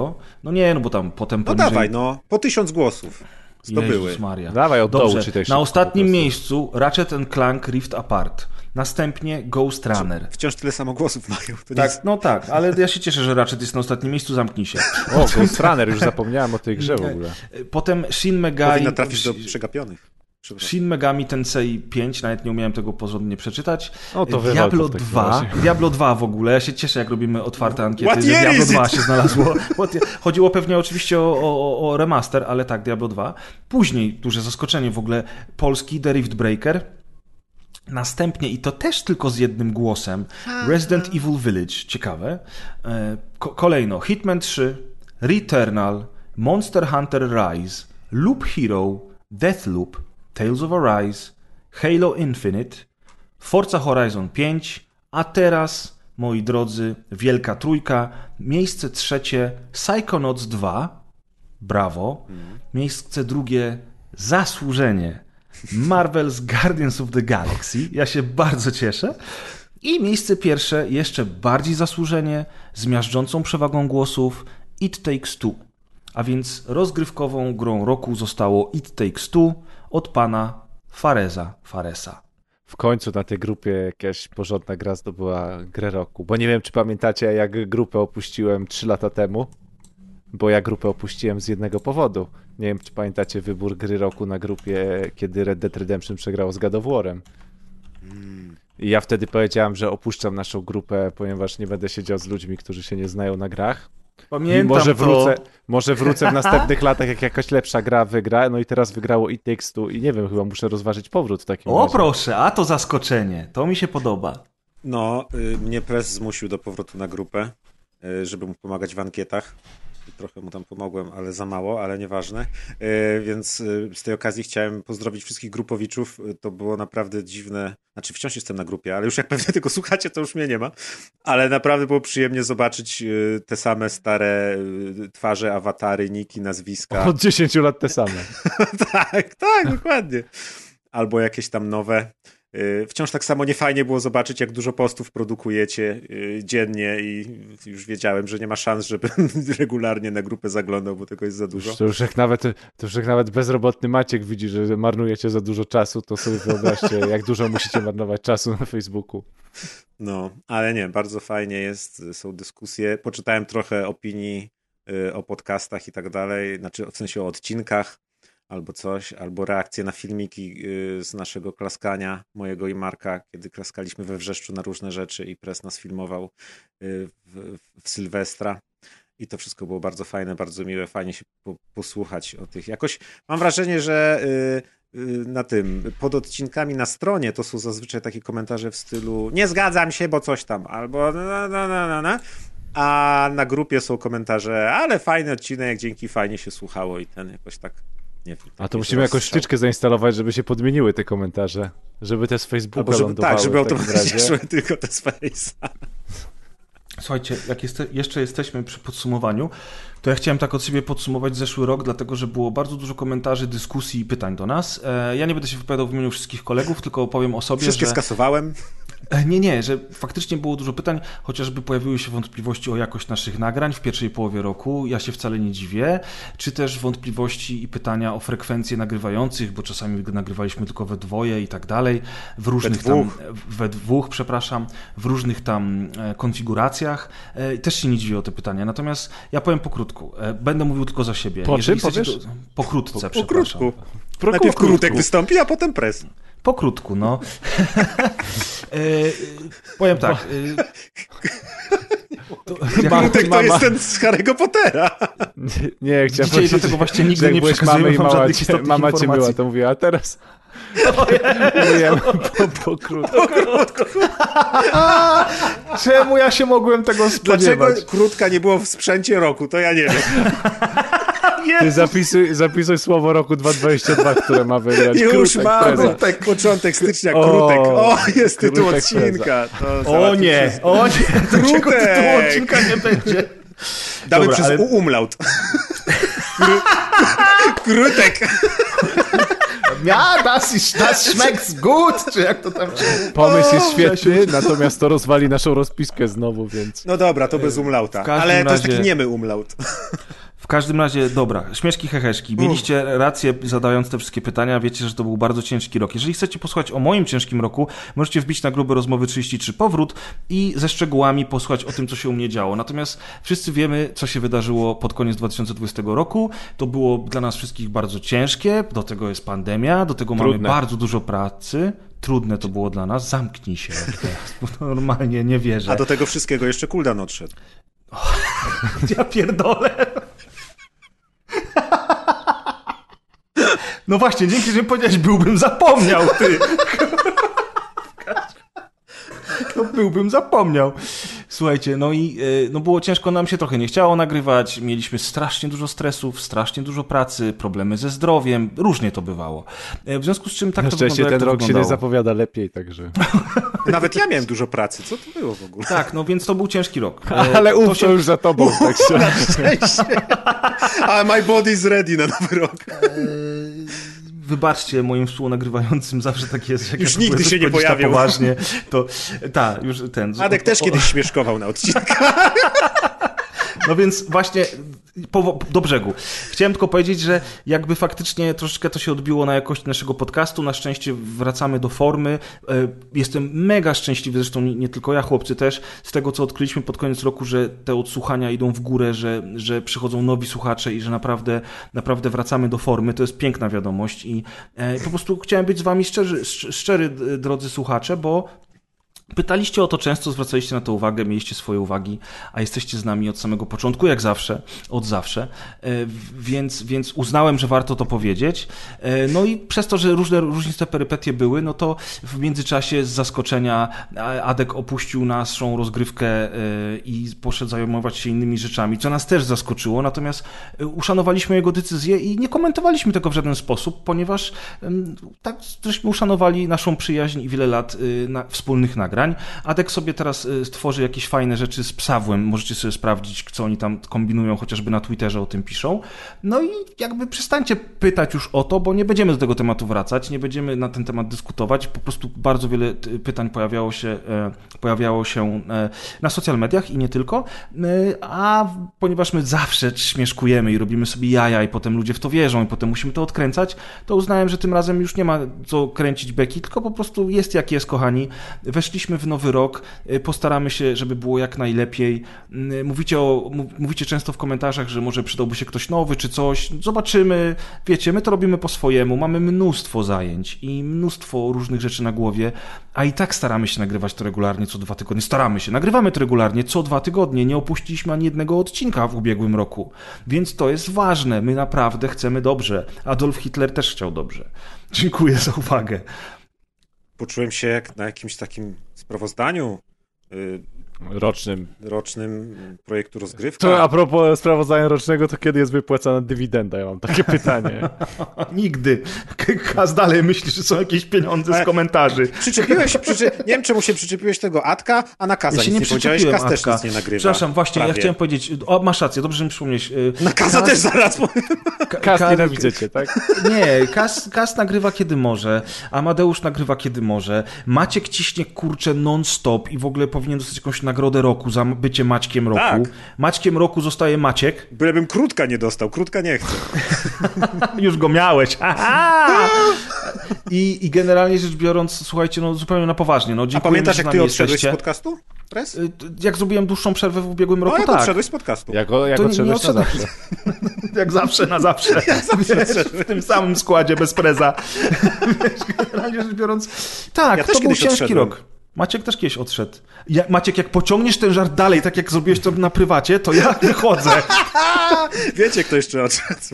No nie, no bo tam potem No poniżej... dawaj, no. Po tysiąc głosów. Zdobyły. Maria. Dawaj, od dołu Dobrze, czytaj na ostatnim miejscu Ratchet Clank Rift Apart. Następnie Ghost Runner. Wciąż tyle samo głosów mają. To Tak, nic. no tak, ale ja się cieszę, że Ratchet jest na ostatnim miejscu, zamknij się. O, Ghost Runner, już zapomniałem o tej grze w ogóle. Potem Shin Megami... Powinno trafić do przegapionych. Shin Megami Tensei 5, nawet nie umiałem tego porządnie przeczytać. O, to Diablo to w takim 2, razie. Diablo 2 w ogóle, ja się cieszę jak robimy otwarte ankiety, What że Diablo is 2 it? się znalazło. Chodziło pewnie oczywiście o, o, o remaster, ale tak, Diablo 2. Później, duże zaskoczenie w ogóle, polski The Rift Breaker. Następnie, i to też tylko z jednym głosem, Resident Evil Village, ciekawe. E, Ko kolejno Hitman 3, Returnal, Monster Hunter Rise, Loop Hero, Deathloop, Tales of Arise, Halo Infinite, Forza Horizon 5, a teraz, moi drodzy, wielka trójka, miejsce trzecie Psychonauts 2, brawo, miejsce drugie zasłużenie. Marvel's Guardians of the Galaxy, ja się bardzo cieszę. I miejsce pierwsze, jeszcze bardziej zasłużenie, z miażdżącą przewagą głosów, It Takes Two. A więc rozgrywkową grą roku zostało It Takes Two od pana Fareza Faresa. W końcu na tej grupie jakaś porządna gra zdobyła grę roku. Bo nie wiem, czy pamiętacie, jak grupę opuściłem 3 lata temu. Bo ja grupę opuściłem z jednego powodu. Nie wiem, czy pamiętacie wybór gry roku na grupie, kiedy Red Dead Redemption przegrało z God of War'em. I ja wtedy powiedziałem, że opuszczam naszą grupę, ponieważ nie będę siedział z ludźmi, którzy się nie znają na grach. Pamiętam I może to. wrócę, może wrócę w <laughs> następnych latach, jak jakaś lepsza gra wygra. No i teraz wygrało i Takes-Two i nie wiem, chyba muszę rozważyć powrót w takim O razie. proszę, a to zaskoczenie. To mi się podoba. No, y, mnie pres zmusił do powrotu na grupę, y, żeby mu pomagać w ankietach. Trochę mu tam pomogłem, ale za mało, ale nieważne. Y, Więc y, z tej okazji chciałem pozdrowić wszystkich grupowiczów. Y, To było naprawdę dziwne. Znaczy, wciąż jestem na grupie, ale już jak pewnie <laughs> tego słuchacie, to już mnie nie ma. Ale naprawdę było przyjemnie zobaczyć te same stare twarze, awatary, niki, nazwiska. Od 10 lat te same. <laughs> tak, tak, dokładnie. Albo jakieś tam nowe. Y, Wciąż tak samo niefajnie było zobaczyć, jak dużo postów produkujecie y, dziennie i już wiedziałem, że nie ma szans, żeby <laughs> regularnie na grupę zaglądał, bo tego jest za dużo. To już jak nawet, to już jak nawet bezrobotny Maciek widzi, że marnujecie za dużo czasu, to sobie wyobraźcie, <laughs> jak dużo musicie marnować czasu na Facebooku. No, ale nie, bardzo fajnie jest, są dyskusje. Poczytałem trochę opinii y, o podcastach i tak dalej, znaczy w sensie o odcinkach albo coś, albo reakcje na filmiki y, z naszego klaskania, mojego i Marka, kiedy klaskaliśmy we wrzeszczu na różne rzeczy i Press nas filmował y, w, w Sylwestra. I to wszystko było bardzo fajne, bardzo miłe, fajnie się po, posłuchać o tych. Jakoś mam wrażenie, że y, na tym, pod odcinkami na stronie to są zazwyczaj takie komentarze w stylu nie zgadzam się, bo coś tam, albo na, na, na, na, na. A na grupie są komentarze, ale fajny odcinek, dzięki, fajnie się słuchało i ten jakoś tak, nie. A to musimy jakąś rozstrzał. sztyczkę zainstalować, żeby się podmieniły te komentarze. Żeby te z Facebooka żeby, lądowały tak, żeby automatycznie szły tylko te Space'a. Słuchajcie, jak jeste, jeszcze jesteśmy przy podsumowaniu, to ja chciałem tak od siebie podsumować zeszły rok, dlatego że było bardzo dużo komentarzy, dyskusji i pytań do nas. E, Ja nie będę się wypowiadał w imieniu wszystkich kolegów, tylko opowiem o sobie, Wszystkie że... skasowałem. E, Nie, nie, że faktycznie było dużo pytań, chociażby pojawiły się wątpliwości o jakość naszych nagrań w pierwszej połowie roku. Ja się wcale nie dziwię. Czy też wątpliwości i pytania o frekwencje nagrywających, bo czasami nagrywaliśmy tylko we dwoje i tak dalej. W różnych tam. dwóch. We dwóch, przepraszam. W różnych tam e, konfiguracjach. E, i Też się nie dziwię o te pytania. Natomiast ja powiem pokrótku. E, Będę mówił tylko za siebie. Po Jeżeli czym chcecie powiesz? Pokrótce, Po przepraszam. krótku. Najpierw krótku. krótek wystąpi, a potem pres. Pokrótku, no. <laughs> e, powiem tak. E, to, Krótek to mama. jest ten z Harry'ego Pottera. Nie, <laughs> nie chciałem Widzicie, powiedzieć, dlatego właśnie nigdy nie i wam mama, żadnych cię, istotnych mama cię informacji. była, to mówiła, a teraz <laughs> mówiłem po, po krótku. Czemu ja się mogłem tego Dlaczego spodziewać? krótka nie było w sprzęcie roku, to ja nie wiem. Ty zapisuj, zapisuj słowo roku 2022, które ma wygrać. Już Krótek mam prezent. początek stycznia, O, krótek. O, jest tytuł odcinka. To O nie, o nie, <laughs> dlaczego Krótek. tytułu odcinka nie będzie? Damy Dobra, przez ale- umlaut. Krótek. Ja, das, ist, das schmeckt gut, czy jak to tam? Pomysł jest świetny, natomiast to rozwali naszą rozpiskę znowu, więc... No dobra, to bez umlauta. Ale to jest razie- taki niemy umlaut. W każdym razie, dobra, śmieszki heheszki. Mieliście rację zadając te wszystkie pytania, wiecie, że to był bardzo ciężki rok. Jeżeli chcecie posłuchać o moim ciężkim roku, możecie wbić na grube rozmowy 33 powrót i ze szczegółami posłuchać o tym, co się u mnie działo. Natomiast wszyscy wiemy, co się wydarzyło pod koniec 2020 roku. To było dla nas wszystkich bardzo ciężkie, do tego jest pandemia, do tego Trudne. mamy bardzo dużo pracy. Trudne to było dla nas. Zamknij się teraz, bo normalnie nie wierzę. A do tego wszystkiego jeszcze Kuldan odszedł. <laughs> Ja pierdolę. No właśnie, dzięki, że powiedziałeś, byłbym zapomniał, ty. <laughs> No byłbym zapomniał. Słuchajcie, no i e, no było ciężko, nam się trochę nie chciało nagrywać, mieliśmy strasznie dużo stresów, strasznie dużo pracy, problemy ze zdrowiem, różnie to bywało. E, W związku z czym tak Na to wyglądało, ten rok to się nie zapowiada lepiej, także... <laughs> Nawet ja miałem dużo pracy. Co to było w ogóle? Tak, no więc to był ciężki rok. <laughs> E, Ale to uf, to się- już za tobą, <laughs> tak się... A my body is ready na nowy rok. Wybaczcie moim współnagrywającym, zawsze tak jest. Jak Już ja nigdy się nie pojawił. Poważnie, to tak, już ten. Adek też kiedyś śmieszkował na odcinkach. <laughs> No więc właśnie do brzegu. Chciałem tylko powiedzieć, że jakby faktycznie troszeczkę to się odbiło na jakości naszego podcastu. Na szczęście wracamy do formy. E, Jestem mega szczęśliwy, zresztą nie, tylko ja, chłopcy też, z tego co odkryliśmy pod koniec roku, że te odsłuchania idą w górę, że, że przychodzą nowi słuchacze i że naprawdę, naprawdę wracamy do formy. To jest piękna wiadomość i e, po prostu chciałem być z wami szczerzy, szcz- szczery, drodzy słuchacze, bo Pytaliście o to często, zwracaliście na to uwagę, mieliście swoje uwagi, a jesteście z nami od samego początku, jak zawsze, od zawsze, e, więc, więc uznałem, że warto to powiedzieć. E, no i przez to, że różne różniste perypetie były, no to w międzyczasie z zaskoczenia Adek opuścił naszą rozgrywkę e, i poszedł zajmować się innymi rzeczami, co nas też zaskoczyło, natomiast uszanowaliśmy jego decyzję i nie komentowaliśmy tego w żaden sposób, ponieważ tak żeśmy uszanowali naszą przyjaźń i wiele lat wspólnych nagrań nagrań. Adek sobie teraz y, stworzy jakieś fajne rzeczy z Psawłem. Możecie sobie sprawdzić, co oni tam kombinują, chociażby na Twitterze o tym piszą. No i jakby przestańcie pytać już o to, bo nie będziemy do tego tematu wracać, nie będziemy na ten temat dyskutować. Po prostu bardzo wiele pytań pojawiało się, e, pojawiało się e, na social mediach i nie tylko. E, a ponieważ my zawsze śmieszkujemy i robimy sobie jaja i potem ludzie w to wierzą i potem musimy to odkręcać, to uznałem, że tym razem już nie ma co kręcić beki, tylko po prostu jest jak jest, kochani. Weszliśmy wchodziliśmy w nowy rok, y, postaramy się, żeby było jak najlepiej. Y, mówicie, o, mówicie często w komentarzach, że może przydałby się ktoś nowy czy coś. Zobaczymy. Wiecie, my to robimy po swojemu. Mamy mnóstwo zajęć i mnóstwo różnych rzeczy na głowie, a i tak staramy się nagrywać to regularnie co dwa tygodnie. Staramy się. Nagrywamy to regularnie co dwa tygodnie. Nie opuściliśmy ani jednego odcinka w ubiegłym roku. Więc to jest ważne. My naprawdę chcemy dobrze. Adolf Hitler też chciał dobrze. Dziękuję za uwagę poczułem się jak na jakimś takim sprawozdaniu y, rocznym. rocznym projektu rozgrywka. To a propos sprawozdania rocznego, to kiedy jest wypłacana dywidenda? Ja mam takie pytanie. <laughs> Nigdy. Kaz dalej myśli, że są jakieś pieniądze z komentarzy. Przyczepiłeś się, przyczy... nie wiem czemu się przyczepiłeś tego Atka, a na Kaza ja się nic nie, nie powiedziałeś, Kaz też nic nie nagrywa. Przepraszam, właśnie, Prawie. ja chciałem powiedzieć, o, masz rację, dobrze mi przypomnieć. Y, na Kaza Kaz... też zaraz powiem. Kaz nienawidzę cię, tak? Nie, Kaz, Kaz nagrywa kiedy może, Amadeusz nagrywa kiedy może, Maciek ciśnie kurczę non-stop i w ogóle powinien dostać jakąś nagrodę roku za bycie Maćkiem roku. Tak. Maćkiem roku zostaje Maciek. Bylebym krótka nie dostał, krótka nie chcę. <laughs> Już go miałeś. <laughs> I, I generalnie rzecz biorąc, słuchajcie, no zupełnie na poważnie. No, A pamiętasz, jak ty odszedłeś z podcastu? Press? Y, jak zrobiłem dłuższą przerwę w ubiegłym no, roku, jak tak. odszedłeś z podcastu. Jak, jak to odszedłeś na zawsze. <laughs> jak zawsze, na zawsze. jak zawsze Wiesz, w tym samym składzie, bez preza. generalnie rzecz biorąc, tak, ja to był ciężki odszedłem. rok. Maciek też kiedyś odszedł. Ja, Maciek, jak pociągniesz ten żart dalej, tak jak zrobiłeś to na prywacie, to ja wychodzę. <laughs> Wiecie, kto jeszcze odszedł. <laughs>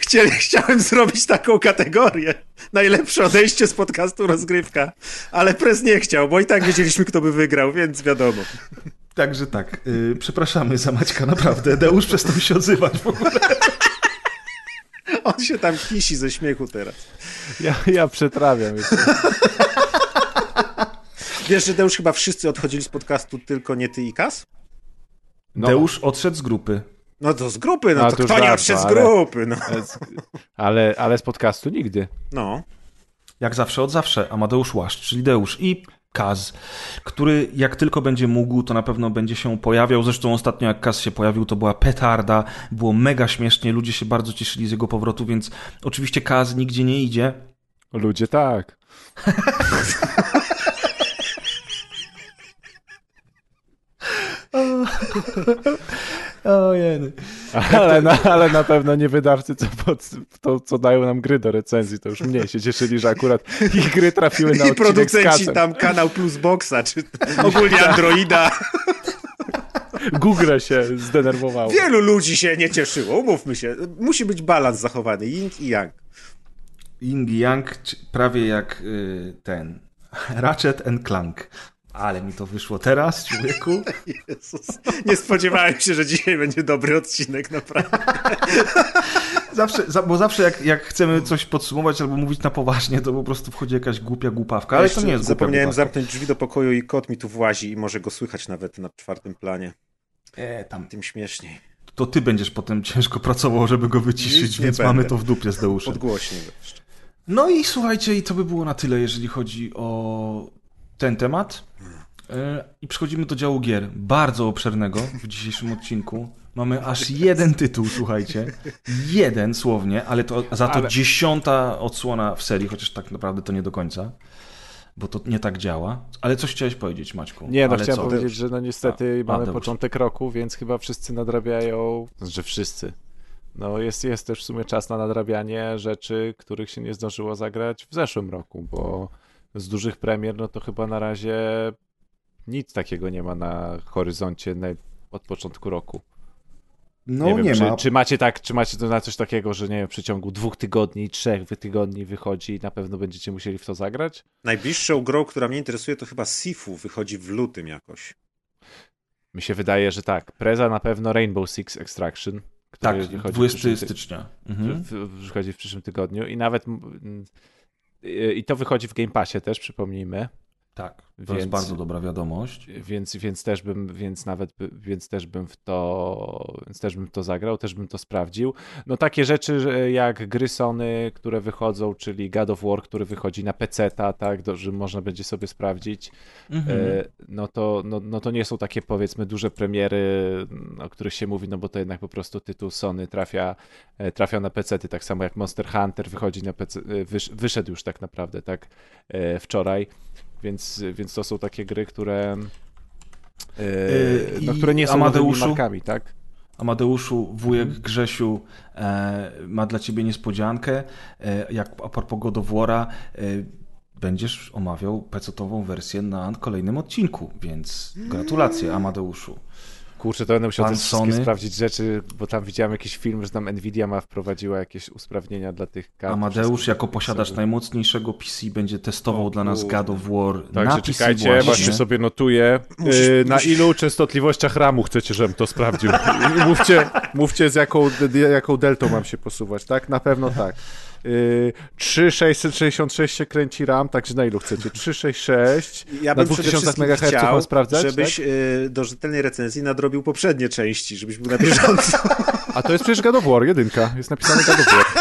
Chcieli, chciałem zrobić taką kategorię. Najlepsze odejście z podcastu rozgrywka. Ale prez nie chciał, bo i tak wiedzieliśmy, kto by wygrał, więc wiadomo. Także tak. Yy, przepraszamy za Maćka, naprawdę. Deusz przestał się odzywać w ogóle. <laughs> <laughs> On się tam kisi ze śmiechu teraz. Ja, ja przetrawiam. <laughs> Wiesz, że Deusz chyba wszyscy odchodzili z podcastu, tylko nie ty i Kas? No. Deusz odszedł z grupy. No to z grupy, no, no to, to kto nie odszedł z grupy? No. Ale, ale z podcastu nigdy. No. Jak zawsze, od zawsze. Amadeusz Łaszcz, czyli Deusz. I Kaz, który jak tylko będzie mógł, to na pewno będzie się pojawiał. Zresztą ostatnio jak Kaz się pojawił, to była petarda, było mega śmiesznie, ludzie się bardzo cieszyli z jego powrotu, więc oczywiście Kaz nigdzie nie idzie. Ludzie tak. <laughs> Ojej. Ale, na, ale na pewno nie wydawcy, co, pod, to, co dają nam gry do recenzji, to już mniej się cieszyli, że akurat ich gry trafiły na I producenci tam kanał Plus Boxa, czy ogólnie Androida. Google się zdenerwowało. Wielu ludzi się nie cieszyło, umówmy się. Musi być balans zachowany, yin i yang. Yin i yang, prawie jak y, ten Ratchet and Clank. Ale mi to wyszło teraz, człowieku. <laughs> Jezus. Nie spodziewałem się, że dzisiaj będzie dobry odcinek, naprawdę. <laughs> Zawsze, bo zawsze jak, jak chcemy coś podsumować albo mówić na poważnie, to po prostu wchodzi jakaś głupia głupawka, ale to nie jest Zapomniałem głupawka. zamknąć drzwi do pokoju i kot mi tu włazi i może go słychać nawet na czwartym planie. E, tam. Tym śmieszniej. To ty będziesz potem ciężko pracował, żeby go wyciszyć, więc będę. mamy to w dupie z Deuszem. Odgłośnie. No i słuchajcie, i to by było na tyle, jeżeli chodzi o ten temat. E, I przechodzimy do działu gier, bardzo obszernego w dzisiejszym odcinku. Mamy aż jeden tytuł, słuchajcie. Jeden słownie, ale to za to ale... dziesiąta odsłona w serii, chociaż tak naprawdę to nie do końca. Bo to nie tak działa. Ale coś chciałeś powiedzieć, Maćku? Nie, no ale chciałem co? powiedzieć, że no niestety A, mamy początek roku, więc chyba wszyscy nadrabiają, znaczy wszyscy. No jest, jest też w sumie czas na nadrabianie rzeczy, których się nie zdążyło zagrać w zeszłym roku, bo z dużych premier, no to chyba na razie nic takiego nie ma na horyzoncie od początku roku. No nie, wiem, nie czy, ma. Czy macie, tak, czy macie to na coś takiego, że nie wiem, w przeciągu dwóch tygodni, trzech tygodni wychodzi i na pewno będziecie musieli w to zagrać? Najbliższą grą, która mnie interesuje, to chyba Sifu wychodzi w lutym jakoś. Mi się wydaje, że tak. Preza na pewno Rainbow Six Extraction. Tak, wychodzi 20 w ty- stycznia. Mhm. w- w- wychodzi w przyszłym tygodniu i nawet i to wychodzi w Game Passie też, przypomnijmy. Tak, to Więc- jest bardzo dobra wiadomość. Więc, więc też bym, więc nawet, więc też bym w to, więc też bym w to zagrał, też bym to sprawdził. No takie rzeczy jak gry Sony, które wychodzą, czyli God of War, który wychodzi na PC, tak, że można będzie sobie sprawdzić, Mhm. e, no, to, no, no to nie są takie powiedzmy duże premiery, o których się mówi, no bo to jednak po prostu tytuł Sony trafia, e, trafia na PC, tak samo jak Monster Hunter wychodzi na PC, e, wysz, wyszedł już tak naprawdę, tak, wczoraj. Więc, więc to są takie gry, które, Yy, no, które nie są Amadeuszu? markami, tak? Amadeuszu, wujek. Grzesiu e, ma dla ciebie niespodziankę. E, jak a propos God of War'a, e, będziesz omawiał pecetową wersję na kolejnym odcinku, więc gratulacje Amadeuszu. Kurczę, to będę musiał Pan też wszystkie Sony? sprawdzić rzeczy, bo tam widziałem jakiś film, że tam Nvidia ma wprowadziła jakieś usprawnienia dla tych kart. Amadeusz jako posiadacz sobie- najmocniejszego PC będzie testował O dla nas. God of War na Także PC czekajcie, właśnie. właśnie sobie notuję. Musisz- Yy, na musisz- ilu częstotliwościach ramu chcecie, żebym to sprawdził? Mówcie, mówcie z jaką, jaką deltą mam się posuwać, tak? Na pewno tak. Yy, 3666 się kręci RAM, także na ilu chcecie? 366 Ja na bym przede 2000 wszystkim MHz chciał, mam sprawdzać, żebyś tak? y, do rzetelnej recenzji nadrobił poprzednie części, żebyś był na bieżąco. <laughs> A to jest przecież God of War, jedynka. Jest napisane God of War.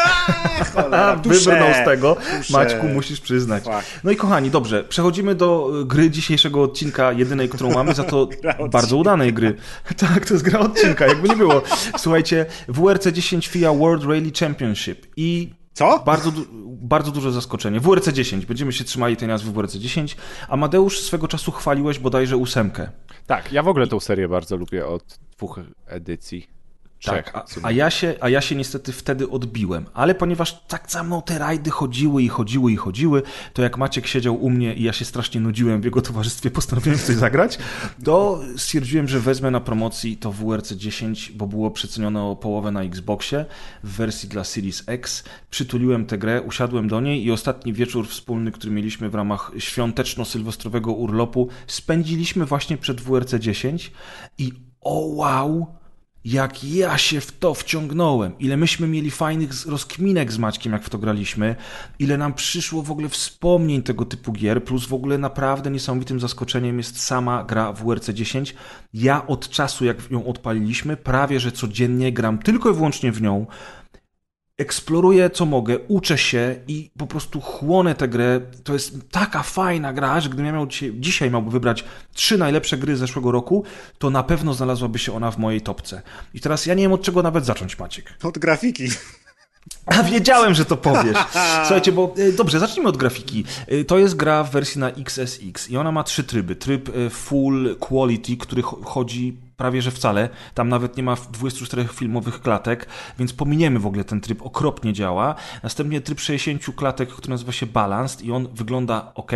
A, wybrnął z tego. Tusze. Maćku, musisz przyznać. Fuck. No i kochani, dobrze, przechodzimy do y, gry dzisiejszego odcinka, jedynej, którą mamy, za to <laughs> bardzo udanej gry. <laughs> Tak, to jest gra odcinka, jakby nie było. Słuchajcie, WRC 10 FIA World Rally Championship i Co? bardzo, du- bardzo duże zaskoczenie. WRC 10, będziemy się trzymali tej nazwy WRC 10. Amadeusz, swego czasu chwaliłeś bodajże ósemkę. Tak, ja w ogóle tą serię bardzo lubię od dwóch edycji. Trzech. Tak, a, a, ja się, a ja się niestety wtedy odbiłem, ale ponieważ tak za mną te rajdy chodziły i chodziły i chodziły, to jak Maciek siedział u mnie i ja się strasznie nudziłem w jego towarzystwie, <laughs> postanowiłem coś zagrać, to stwierdziłem, że wezmę na promocji to WRC 10, bo było przecenione o połowę na Xboxie w wersji dla Series X. Przytuliłem tę grę, usiadłem do niej i ostatni wieczór wspólny, który mieliśmy w ramach świąteczno-sylwestrowego urlopu, spędziliśmy właśnie przed WRC 10 i o wow! Jak ja się w to wciągnąłem, ile myśmy mieli fajnych rozkminek z Maćkiem, jak w to graliśmy, ile nam przyszło w ogóle wspomnień tego typu gier, plus w ogóle naprawdę niesamowitym zaskoczeniem jest sama gra w WRC 10. Ja od czasu, jak ją odpaliliśmy, prawie że codziennie gram tylko i wyłącznie w nią, eksploruję co mogę, uczę się i po prostu chłonę tę grę. To jest taka fajna gra, że gdybym ja miał dzisiaj, dzisiaj miałby wybrać trzy najlepsze gry z zeszłego roku, to na pewno znalazłaby się ona w mojej topce. I teraz ja nie wiem od czego nawet zacząć, Maciek. Od grafiki. <laughs> A wiedziałem, że to powiesz. Słuchajcie, bo e, dobrze, zacznijmy od grafiki. E, To jest gra w wersji na XSX i ona ma trzy tryby. Tryb e, full quality, który cho- chodzi prawie że wcale. Tam nawet nie ma 24 filmowych klatek, więc pominiemy w ogóle ten tryb, okropnie działa. Następnie tryb 60 klatek, który nazywa się Balanced i on wygląda ok.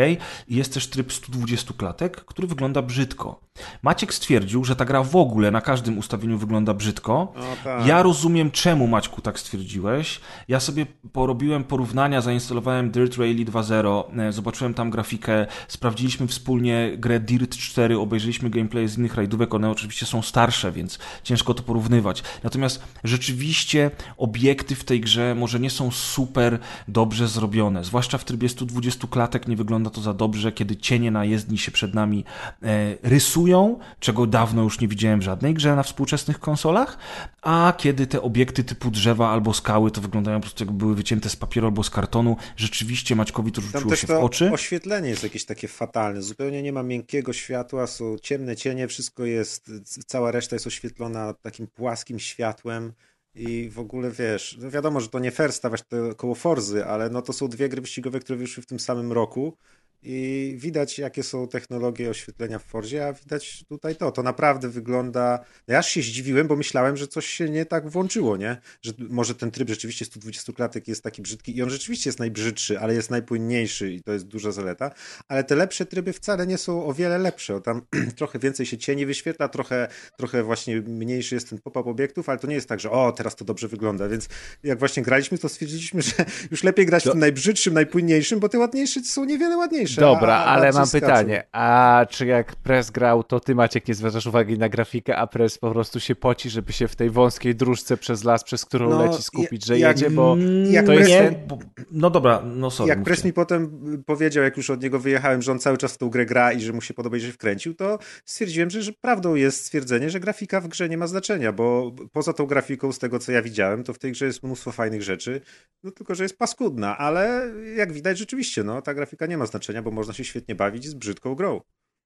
Jest też tryb 120 klatek, który wygląda brzydko. Maciek stwierdził, że ta gra w ogóle na każdym ustawieniu wygląda brzydko. Tak. Ja rozumiem, czemu Maćku tak stwierdziłeś. Ja sobie porobiłem porównania, zainstalowałem Dirt Rally 2.0, e, zobaczyłem tam grafikę, sprawdziliśmy wspólnie grę Dirt 4, obejrzeliśmy gameplay z innych rajdówek, one oczywiście są starsze, więc ciężko to porównywać. Natomiast rzeczywiście obiekty w tej grze może nie są super dobrze zrobione, zwłaszcza w trybie 120 klatek nie wygląda to za dobrze, kiedy cienie na jezdni się przed nami e, rysują, czego dawno już nie widziałem w żadnej grze na współczesnych konsolach, a kiedy te obiekty typu drzewa albo skały to wyglądają po prostu jakby były wycięte z papieru albo z kartonu, rzeczywiście Maćkowi to rzuciło się w oczy. oświetlenie jest jakieś takie fatalne. Zupełnie nie ma miękkiego światła, są ciemne cienie, wszystko jest, cała reszta jest oświetlona takim płaskim światłem i w ogóle wiesz, no wiadomo, że to nie fair stawiać to koło Forzy, ale no to są dwie gry wyścigowe, które wyszły w tym samym roku i widać, jakie są technologie oświetlenia w Forzie, a widać tutaj to. To naprawdę wygląda. Ja aż się zdziwiłem, bo myślałem, że coś się nie tak włączyło, nie? Że może ten tryb rzeczywiście 120 klatek jest taki brzydki i on rzeczywiście jest najbrzydszy, ale jest najpłynniejszy i to jest duża zaleta. Ale te lepsze tryby wcale nie są o wiele lepsze. Tam <clears throat> trochę więcej się cieni wyświetla, trochę, trochę właśnie mniejszy jest ten pop-up obiektów, ale to nie jest tak, że o, teraz to dobrze wygląda. Więc jak właśnie graliśmy, to stwierdziliśmy, <laughs> że już lepiej grać w tym najbrzydszym, najpłynniejszym, bo te ładniejsze są niewiele ładniejsze. Dobra, a, ale mam pytanie. A czy jak Press grał, to ty Maciek nie zwracasz uwagi na grafikę, a Press po prostu się poci, żeby się w tej wąskiej dróżce przez las, przez którą No, leci skupić, że jak- jedzie, bo jak to jest nie, ten... bo, no dobra, no sorry. Jak mówcie. Press mi potem powiedział, jak już od niego wyjechałem, że on cały czas w tą grę gra i że mu się podoba i że się wkręcił, to stwierdziłem, że, że prawdą jest stwierdzenie, że grafika w grze nie ma znaczenia, bo poza tą grafiką, z tego co ja widziałem, to w tej grze jest mnóstwo fajnych rzeczy, no tylko, że jest paskudna, ale jak widać rzeczywiście, no ta grafika nie ma znaczenia, bo można się świetnie bawić z brzydką grą.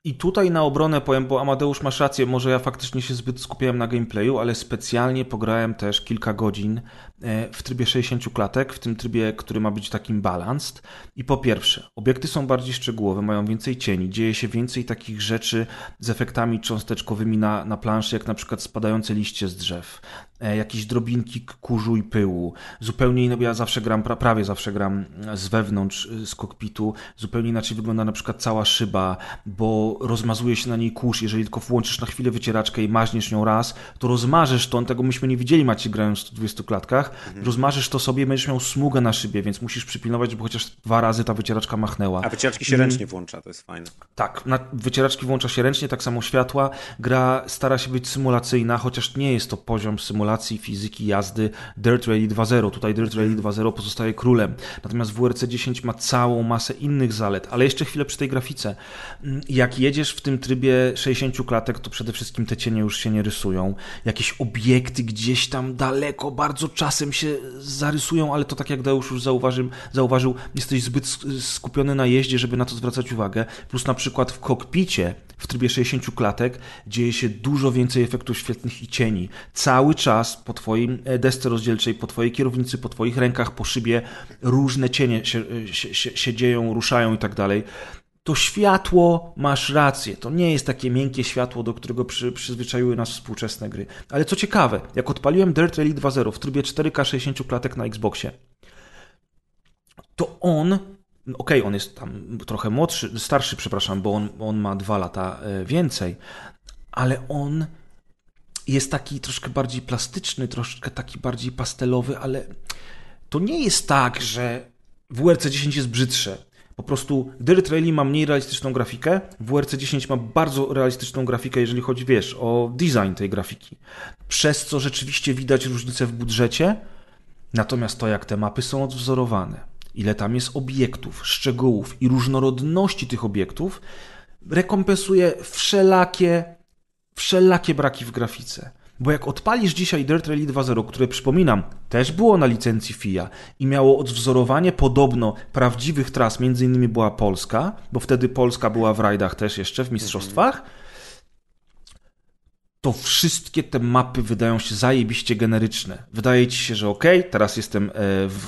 I tutaj na obronę powiem, bo Amadeusz masz rację, może ja faktycznie się zbyt skupiałem na gameplayu, ale specjalnie pograłem też kilka godzin e, w trybie 60 klatek, w tym trybie, który ma być takim balanced. I po pierwsze, obiekty są bardziej szczegółowe, mają więcej cieni, dzieje się więcej takich rzeczy z efektami cząsteczkowymi na, na planszy, jak na przykład spadające liście z drzew, jakieś drobinki kurzu i pyłu. Zupełnie inaczej, ja zawsze gram, pra- prawie zawsze gram z wewnątrz, y, z kokpitu, zupełnie inaczej wygląda na przykład cała szyba, bo rozmazuje się na niej kurz, jeżeli tylko włączysz na chwilę wycieraczkę i maźniesz nią raz, to rozmarzesz to, tego myśmy nie widzieli Macie grając w 120 klatkach, rozmarzesz to sobie, będziesz miał smugę na szybie, więc musisz przypilnować, żeby chociaż dwa razy ta wycieraczka machnęła. A wycieraczki się ręcznie włącza, to jest fajne. Tak, na wycieraczki włącza się ręcznie, tak samo światła. Gra stara się być symulacyjna, chociaż nie jest to poziom symulacji fizyki jazdy Dirt Rally 2.0. Tutaj Dirt Rally 2.0 pozostaje królem. Natomiast WRC 10 ma całą masę innych zalet. Ale jeszcze chwilę przy tej grafice. Mm, Jak jedziesz w tym trybie 60 klatek, to przede wszystkim te cienie już się nie rysują. Jakieś obiekty gdzieś tam daleko, bardzo czasem się zarysują, ale to tak jak Deusz już zauważył, zauważył jesteś zbyt sk- skupiony na jeździe, żeby na to zwracać uwagę. Plus na przykład w kokpicie w trybie 60 klatek dzieje się dużo więcej efektów świetlnych i cieni. Cały czas po twoim e, desce rozdzielczej, po twojej kierownicy, po twoich rękach, po szybie różne cienie się, e, się, się, się dzieją, ruszają i tak dalej. To światło, masz rację, to nie jest takie miękkie światło, do którego przy, przyzwyczaiły nas współczesne gry. Ale co ciekawe, jak odpaliłem Dirt Rally 2.0 w trybie 4K 60 klatek na Xboxie, to on, okej, on jest tam trochę młodszy, starszy, przepraszam, bo on, on ma dwa lata e, więcej, ale on jest taki troszkę bardziej plastyczny, troszkę taki bardziej pastelowy, ale to nie jest tak, że WRC 10 jest brzydsze. Po prostu Dirt Rally ma mniej realistyczną grafikę, WRC 10 ma bardzo realistyczną grafikę, jeżeli chodzi, wiesz, o design tej grafiki. Przez co rzeczywiście widać różnicę w budżecie, natomiast to, jak te mapy są odwzorowane, ile tam jest obiektów, szczegółów i różnorodności tych obiektów, rekompensuje wszelakie wszelakie braki w grafice. Bo jak odpalisz dzisiaj Dirt Rally 2.0, które przypominam, też było na licencji FIA i miało odwzorowanie podobno prawdziwych tras, między innymi była Polska, bo wtedy Polska była w rajdach też jeszcze w mistrzostwach, to wszystkie te mapy wydają się zajebiście generyczne. Wydaje ci się, że okej, teraz jestem,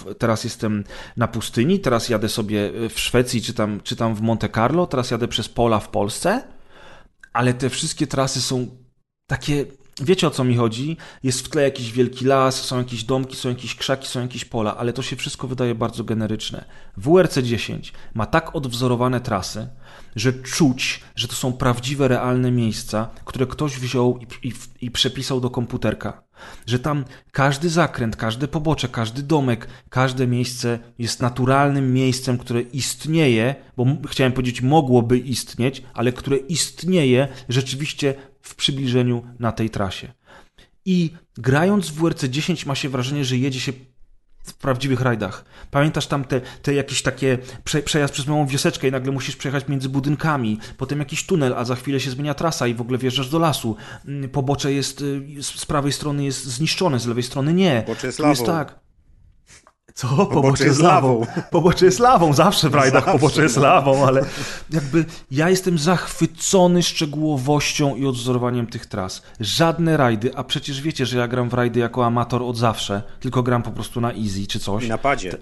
e, teraz jestem na pustyni, teraz jadę sobie e, w Szwecji, czy tam, czy tam w Monte Carlo, teraz jadę przez pola w Polsce, ale te wszystkie trasy są takie. Wiecie o co mi chodzi? Jest w tle jakiś wielki las, są jakieś domki, są jakieś krzaki, są jakieś pola, ale to się wszystko wydaje bardzo generyczne. WRC 10 ma tak odwzorowane trasy, że czuć, że to są prawdziwe, realne miejsca, które ktoś wziął i, i, i przepisał do komputerka. Że tam każdy zakręt, każde pobocze, każdy domek, każde miejsce jest naturalnym miejscem, które istnieje, bo chciałem powiedzieć mogłoby istnieć, ale które istnieje rzeczywiście w przybliżeniu na tej trasie. I grając w WRC 10 ma się wrażenie, że jedzie się w prawdziwych rajdach. Pamiętasz tam te, te jakieś takie prze, przejazd przez małą wioseczkę i nagle musisz przejechać między budynkami, potem jakiś tunel, a za chwilę się zmienia trasa i w ogóle wjeżdżasz do lasu. Mm, Pobocze jest, y, z prawej strony jest zniszczone, z lewej strony nie. Pobocze jest jest tak. Co? Pobocze, jest lawą. Pobocze jest lawą, zawsze w rajdach Zawsze, pobocze jest lawą, ale jakby ja jestem zachwycony szczegółowością i odzorowaniem tych tras. Żadne rajdy, a przecież wiecie, że ja gram w rajdy jako amator od zawsze, tylko gram po prostu na easy czy coś. I na padzie.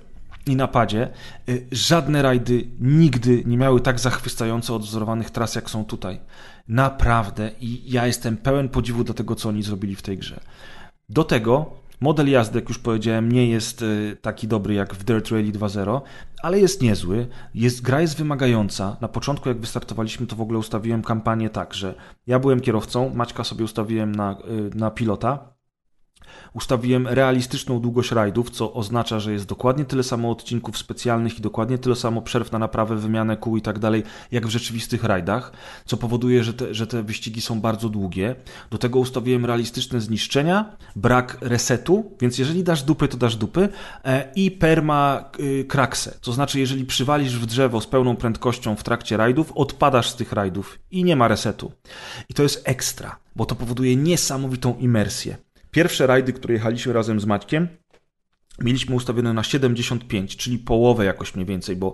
i napadzie. Y, żadne rajdy nigdy nie miały tak zachwycająco odwzorowanych tras, jak są tutaj. Naprawdę. I ja jestem pełen podziwu do tego, co oni zrobili w tej grze. Do tego model jazdy, jak już powiedziałem, nie jest y, taki dobry jak w Dirt Rally 2.0, ale jest niezły. Jest, gra jest wymagająca. Na początku, jak wystartowaliśmy, to w ogóle ustawiłem kampanię tak, że ja byłem kierowcą, Maćka sobie ustawiłem na, y, na pilota, Ustawiłem realistyczną długość rajdów, co oznacza, że jest dokładnie tyle samo odcinków specjalnych i dokładnie tyle samo przerw na naprawę, wymianę kół i tak dalej, jak w rzeczywistych rajdach, co powoduje, że te, że te wyścigi są bardzo długie. Do tego ustawiłem realistyczne zniszczenia, brak resetu, więc jeżeli dasz dupy, to dasz dupy e, i perma y, kraksę, to znaczy, jeżeli przywalisz w drzewo z pełną prędkością w trakcie rajdów, odpadasz z tych rajdów i nie ma resetu. I to jest ekstra, bo to powoduje niesamowitą imersję. Pierwsze rajdy, które jechaliśmy razem z Maćkiem, mieliśmy ustawione na 75, czyli połowę jakoś mniej więcej, bo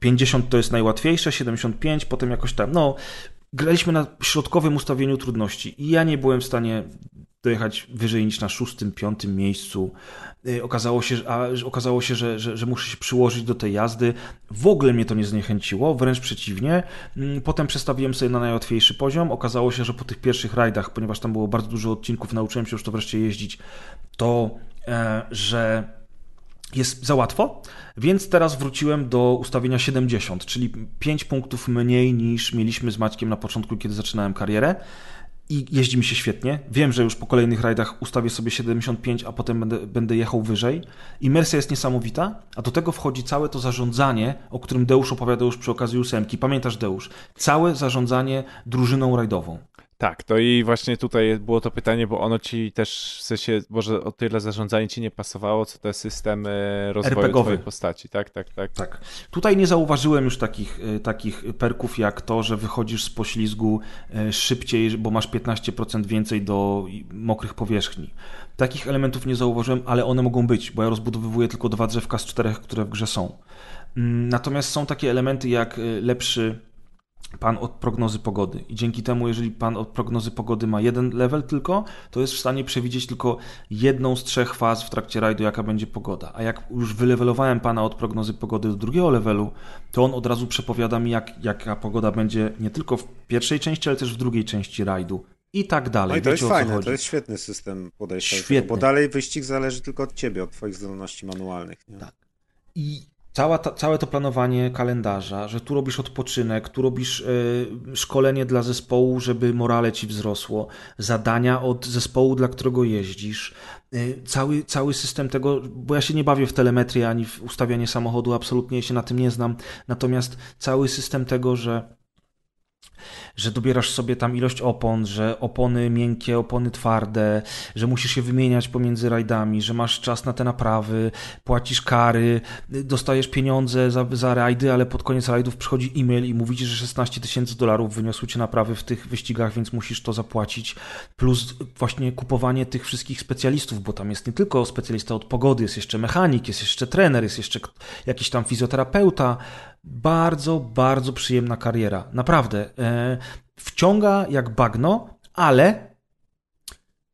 50 to jest najłatwiejsze, 75, potem jakoś tam, no, graliśmy na środkowym ustawieniu trudności i ja nie byłem w stanie dojechać wyżej niż na szóstym, piątym miejscu. Y, okazało się, a, okazało się że, że, że muszę się przyłożyć do tej jazdy. W ogóle mnie to nie zniechęciło, wręcz przeciwnie. Mm, potem przestawiłem sobie na najłatwiejszy poziom. Okazało się, że po tych pierwszych rajdach, ponieważ tam było bardzo dużo odcinków, nauczyłem się już to wreszcie jeździć, to e, że jest za łatwo, więc teraz wróciłem do ustawienia 70, czyli 5 punktów mniej niż mieliśmy z Maćkiem na początku, kiedy zaczynałem karierę i jeździ mi się świetnie. Wiem, że już po kolejnych rajdach ustawię sobie 75, a potem będę, będę jechał wyżej. Imersja jest niesamowita, a do tego wchodzi całe to zarządzanie, o którym Deusz opowiadał już przy okazji ósemki. Pamiętasz, Deusz? Całe zarządzanie drużyną rajdową. Tak, to i właśnie tutaj było to pytanie, bo ono ci też w sensie, może o tyle zarządzanie ci nie pasowało, co te systemy rozwoju RPGowy. postaci, tak, tak, tak. Tak. Tutaj nie zauważyłem już takich, e, takich perków jak to, że wychodzisz z poślizgu e, szybciej, bo masz 15% więcej do mokrych powierzchni. Takich elementów nie zauważyłem, ale one mogą być, bo ja rozbudowywuję tylko dwa drzewka z czterech, które w grze są. Mm, natomiast są takie elementy jak e, lepszy pan od prognozy pogody. I dzięki temu, jeżeli pan od prognozy pogody ma jeden level tylko, to jest w stanie przewidzieć tylko jedną z trzech faz w trakcie rajdu, jaka będzie pogoda. A jak już wylewelowałem pana od prognozy pogody do drugiego levelu, to on od razu przepowiada mi, jak, jaka pogoda będzie nie tylko w pierwszej części, ale też w drugiej części rajdu. I tak dalej. No i to Wiecie, jest fajne, to jest świetny system podejścia. Świetny. Bo dalej wyścig zależy tylko od ciebie, od twoich zdolności manualnych. Nie? Tak. I cała ta, całe to planowanie kalendarza, że tu robisz odpoczynek, tu robisz y, szkolenie dla zespołu, żeby morale ci wzrosło, zadania od zespołu, dla którego jeździsz, y, cały, cały system tego, bo ja się nie bawię w telemetrię ani w ustawianie samochodu, absolutnie się na tym nie znam, natomiast cały system tego, że że dobierasz sobie tam ilość opon, że opony miękkie, opony twarde, że musisz się wymieniać pomiędzy rajdami, że masz czas na te naprawy, płacisz kary, dostajesz pieniądze za, za rajdy, ale pod koniec rajdów przychodzi e-mail i mówi ci, że 16 tysięcy dolarów wyniosły cię naprawy w tych wyścigach, więc musisz to zapłacić, plus właśnie kupowanie tych wszystkich specjalistów, bo tam jest nie tylko specjalista od pogody, jest jeszcze mechanik, jest jeszcze trener, jest jeszcze jakiś tam fizjoterapeuta, bardzo, bardzo przyjemna kariera. Naprawdę. E, wciąga jak bagno, ale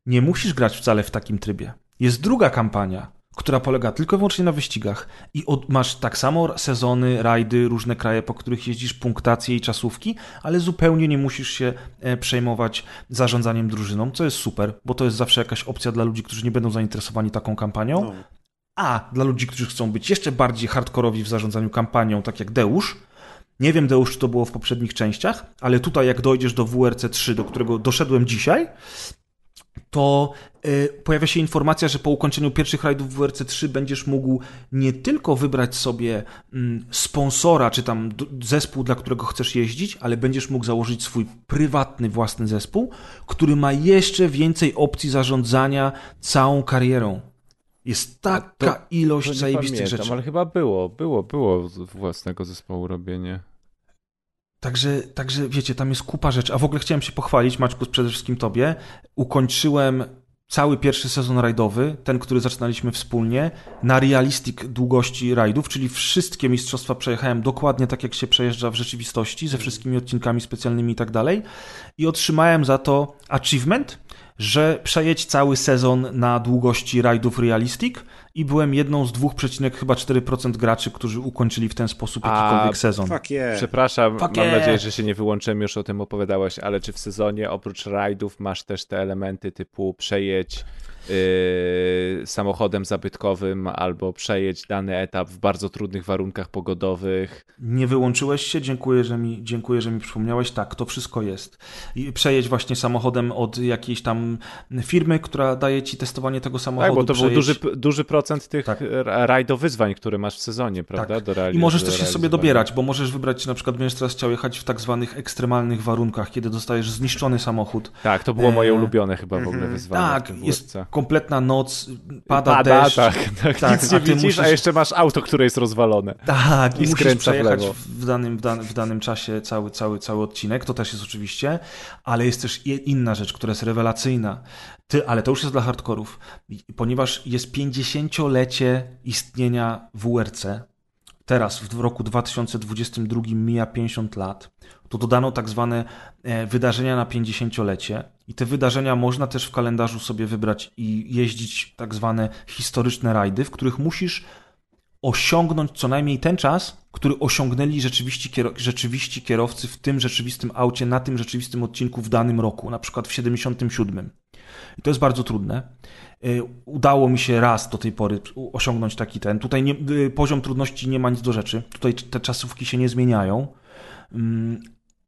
nie musisz grać wcale w takim trybie. Jest druga kampania, która polega tylko i wyłącznie na wyścigach i od, masz tak samo sezony, rajdy, różne kraje, po których jeździsz, punktacje i czasówki, ale zupełnie nie musisz się e, przejmować zarządzaniem drużyną, co jest super, bo to jest zawsze jakaś opcja dla ludzi, którzy nie będą zainteresowani taką kampanią. No. A dla ludzi, którzy chcą być jeszcze bardziej hardkorowi w zarządzaniu kampanią, tak jak Deusz, nie wiem, Deusz, czy to było w poprzednich częściach, ale tutaj, jak dojdziesz do WRC 3, do którego doszedłem dzisiaj, to y, pojawia się informacja, że po ukończeniu pierwszych rajdów WRC 3 będziesz mógł nie tylko wybrać sobie y, sponsora, czy tam zespół, dla którego chcesz jeździć, ale będziesz mógł założyć swój prywatny, własny zespół, który ma jeszcze więcej opcji zarządzania całą karierą. Jest taka to, ilość to zajebistych pamiętam, rzeczy. ale chyba było, było, było własnego zespołu robienie. Także, także wiecie, tam jest kupa rzeczy. A w ogóle chciałem się pochwalić, Maćku, przede wszystkim tobie. Ukończyłem cały pierwszy sezon rajdowy, ten, który zaczynaliśmy wspólnie, na realistic długości rajdów, czyli wszystkie mistrzostwa przejechałem dokładnie tak, jak się przejeżdża w rzeczywistości, ze wszystkimi odcinkami specjalnymi i tak dalej. I otrzymałem za to achievement, że przejedź cały sezon na długości rajdów Realistic i byłem jedną z 2,4% graczy, którzy ukończyli w ten sposób A, jakikolwiek sezon. Fuck yeah. Przepraszam, Fuck mam yeah. nadzieję, że się nie wyłączyłem, już o tym opowiadałeś, ale czy w sezonie oprócz rajdów masz też te elementy typu przejedź yy, samochodem zabytkowym albo przejedź dany etap w bardzo trudnych warunkach pogodowych? Nie wyłączyłeś się, dziękuję, że mi, dziękuję, że mi przypomniałeś. Tak, to wszystko jest. I przejedź właśnie samochodem od jakiejś tam firmy, która daje ci testowanie tego samochodu. Tak, bo to był duży, duży procent tych Tak. ra- rajdo wyzwań, które masz w sezonie, prawda? Tak. Do reali- I możesz też je sobie dobierać, bo możesz wybrać, na przykład będziesz teraz chciał jechać w tak zwanych ekstremalnych warunkach, kiedy dostajesz zniszczony samochód. Tak, to było moje Eee, ulubione chyba w ogóle wyzwanie. w Tak, jest. Kompletna noc, pada, Pada, deszcz. tak, tak, Tak, nic nie a widzisz, a musisz- jeszcze masz auto, które jest rozwalone. Tak, i, I musisz w przejechać lewo. w danym, w, w danym czasie cały, cały, cały odcinek, to też jest oczywiście, ale jest też inna rzecz, która jest rewelacyjna. Ty, ale to już jest dla hardkorów, ponieważ jest 50-lecie istnienia WRC, teraz w roku 2022 mija 50 lat, to dodano tak zwane e, wydarzenia na 50-lecie i te wydarzenia można też w kalendarzu sobie wybrać i jeździć tak zwane historyczne rajdy, w których musisz osiągnąć co najmniej ten czas, który osiągnęli rzeczywiście, kiero- rzeczywiście kierowcy w tym rzeczywistym aucie, na tym rzeczywistym odcinku w danym roku, na przykład w 77. I to jest bardzo trudne. Y, Udało mi się raz do tej pory osiągnąć taki ten. Tutaj nie, y, poziom trudności nie ma nic do rzeczy. Tutaj te czasówki się nie zmieniają.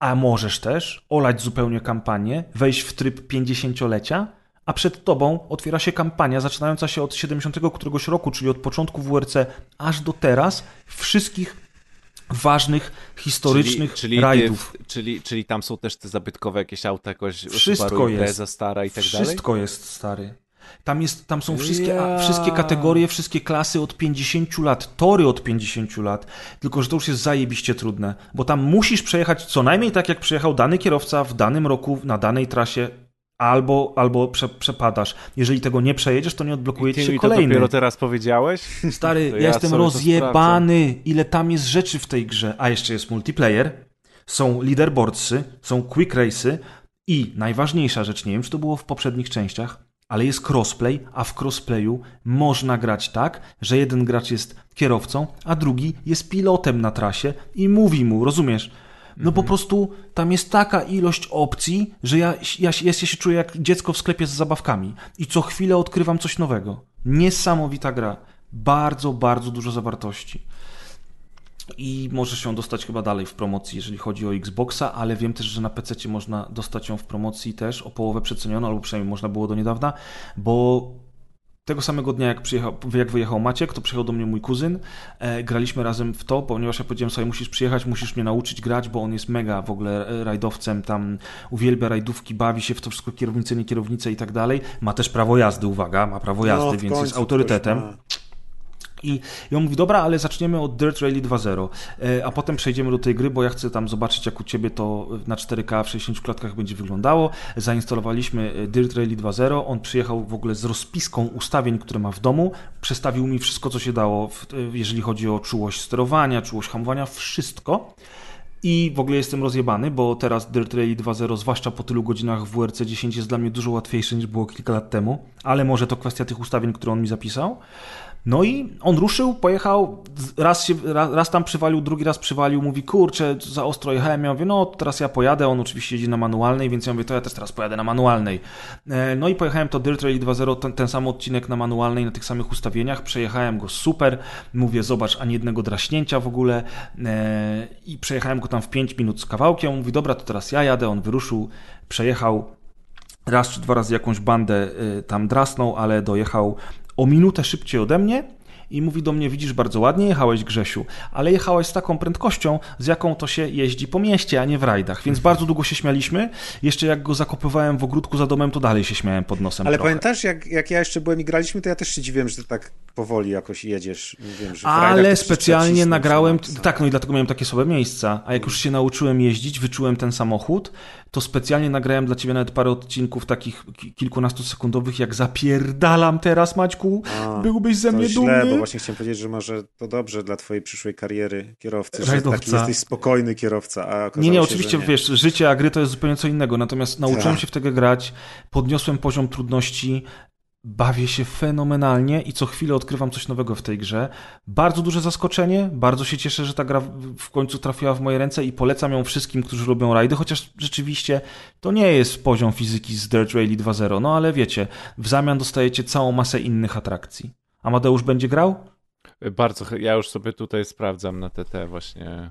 A możesz też olać zupełnie kampanię, wejść w tryb 50-lecia, a przed tobą otwiera się kampania zaczynająca się od 70 któregoś roku, czyli od początku WRC aż do teraz, wszystkich ważnych, historycznych czyli, czyli, rajdów. Ty, czyli, czyli tam są też te zabytkowe jakieś auta, jakoś Wszystko Subaru jest. Impreza stara i tak dalej? Wszystko jest stary. Tam, jest, tam są wszystkie, Ja. wszystkie kategorie, wszystkie klasy od 50 lat, tory od 50 lat, tylko że to już jest zajebiście trudne, bo tam musisz przejechać co najmniej tak, jak przejechał dany kierowca w danym roku na danej trasie, albo, albo prze, przepadasz. Jeżeli tego nie przejedziesz, to nie odblokuje ci się mi to kolejny. dopiero teraz powiedziałeś? Stary, <laughs> ja, ja jestem rozjebany, ile tam jest rzeczy w tej grze. A jeszcze jest multiplayer, są leaderboardsy, są quick race'y i najważniejsza rzecz, nie wiem czy to było w poprzednich częściach, ale jest crossplay, a w crossplayu można grać tak, że jeden gracz jest kierowcą, a drugi jest pilotem na trasie i mówi mu, rozumiesz? No po prostu tam jest taka ilość opcji, że ja, ja, ja się czuję jak dziecko w sklepie z zabawkami i co chwilę odkrywam coś nowego. Niesamowita gra. Bardzo, bardzo dużo zawartości. I możesz ją dostać chyba dalej w promocji, jeżeli chodzi o Xboxa, ale wiem też, że na PC można dostać ją w promocji też o połowę przecenioną, albo przynajmniej można było do niedawna, bo tego samego dnia, jak, przyjechał, jak wyjechał Maciek, to przyjechał do mnie mój kuzyn. E, graliśmy razem w to, ponieważ ja powiedziałem sobie, musisz przyjechać, musisz mnie nauczyć grać, bo on jest mega w ogóle e, rajdowcem, tam uwielbia rajdówki, bawi się w to wszystko, kierownice, nie kierownice i tak dalej. Ma też prawo jazdy, uwaga, ma prawo jazdy, No, więc jest autorytetem. I, on mówi, dobra, ale zaczniemy od Dirt Rally 2.0, e, a potem przejdziemy do tej gry, bo ja chcę tam zobaczyć, jak u Ciebie to na 4K w 60 klatkach będzie wyglądało. Zainstalowaliśmy e, Dirt Rally 2.0, on przyjechał w ogóle z rozpiską ustawień, które ma w domu, przestawił mi wszystko, co się dało, e, jeżeli chodzi o czułość sterowania, czułość hamowania, wszystko. I w ogóle jestem rozjebany, bo teraz Dirt Rally 2.0, zwłaszcza po tylu godzinach w WRC 10 jest dla mnie dużo łatwiejsze niż było kilka lat temu, ale może to kwestia tych ustawień, które on mi zapisał. No i on ruszył, pojechał, raz, się, raz, raz tam przywalił, drugi raz przywalił, mówi, kurczę, za ostro jechałem, ja mówię, no teraz ja pojadę, on oczywiście jedzie na manualnej, więc ja mówię, to ja też teraz pojadę na manualnej. E, No i pojechałem to Dirt Rally 2.0, ten, ten sam odcinek na manualnej, na tych samych ustawieniach, przejechałem go super, mówię, zobacz, ani jednego draśnięcia w ogóle. E, i przejechałem go tam w 5 minut z kawałkiem, mówi, dobra, to teraz ja jadę, on wyruszył, przejechał. Raz czy dwa razy jakąś bandę y, tam drasnął, ale dojechał o minutę szybciej ode mnie i mówi do mnie, widzisz, bardzo ładnie jechałeś Grzesiu, ale jechałeś z taką prędkością, z jaką to się jeździ po mieście, a nie w rajdach, więc bardzo długo się śmialiśmy. Jeszcze jak go zakopywałem w ogródku za domem, to dalej się śmiałem pod nosem Ale trochę. pamiętasz, jak, jak ja jeszcze byłem i graliśmy, to ja też się dziwiłem, że tak powoli jakoś jedziesz. Wiem, że w Ale specjalnie nagrałem, na maksa. tak, no i dlatego miałem takie słabe miejsca. A jak już się nauczyłem jeździć, wyczułem ten samochód, to specjalnie nagrałem dla ciebie nawet parę odcinków takich ki- kilkunastosekundowych, jak zapierdalam teraz, Maćku. A, Byłbyś ze mnie źle, dumny. bo właśnie chciałem powiedzieć, że może to dobrze dla twojej przyszłej kariery kierowcy, że Rajdowca. taki jesteś spokojny kierowca, a Nie, nie, się, oczywiście, że nie. wiesz, życie, a gry to jest zupełnie co innego. Natomiast nauczyłem Tak. się w tego grać, podniosłem poziom trudności, bawię się fenomenalnie i co chwilę odkrywam coś nowego w tej grze. Bardzo duże zaskoczenie, bardzo się cieszę, że ta gra w- końcu trafiła w moje ręce i polecam ją wszystkim, którzy lubią rajdy, chociaż rzeczywiście to nie jest poziom fizyki z Dirt Rally 2.0, no ale wiecie, w zamian dostajecie całą masę innych atrakcji. Amadeusz będzie grał? Bardzo, ja już sobie tutaj sprawdzam na TT właśnie,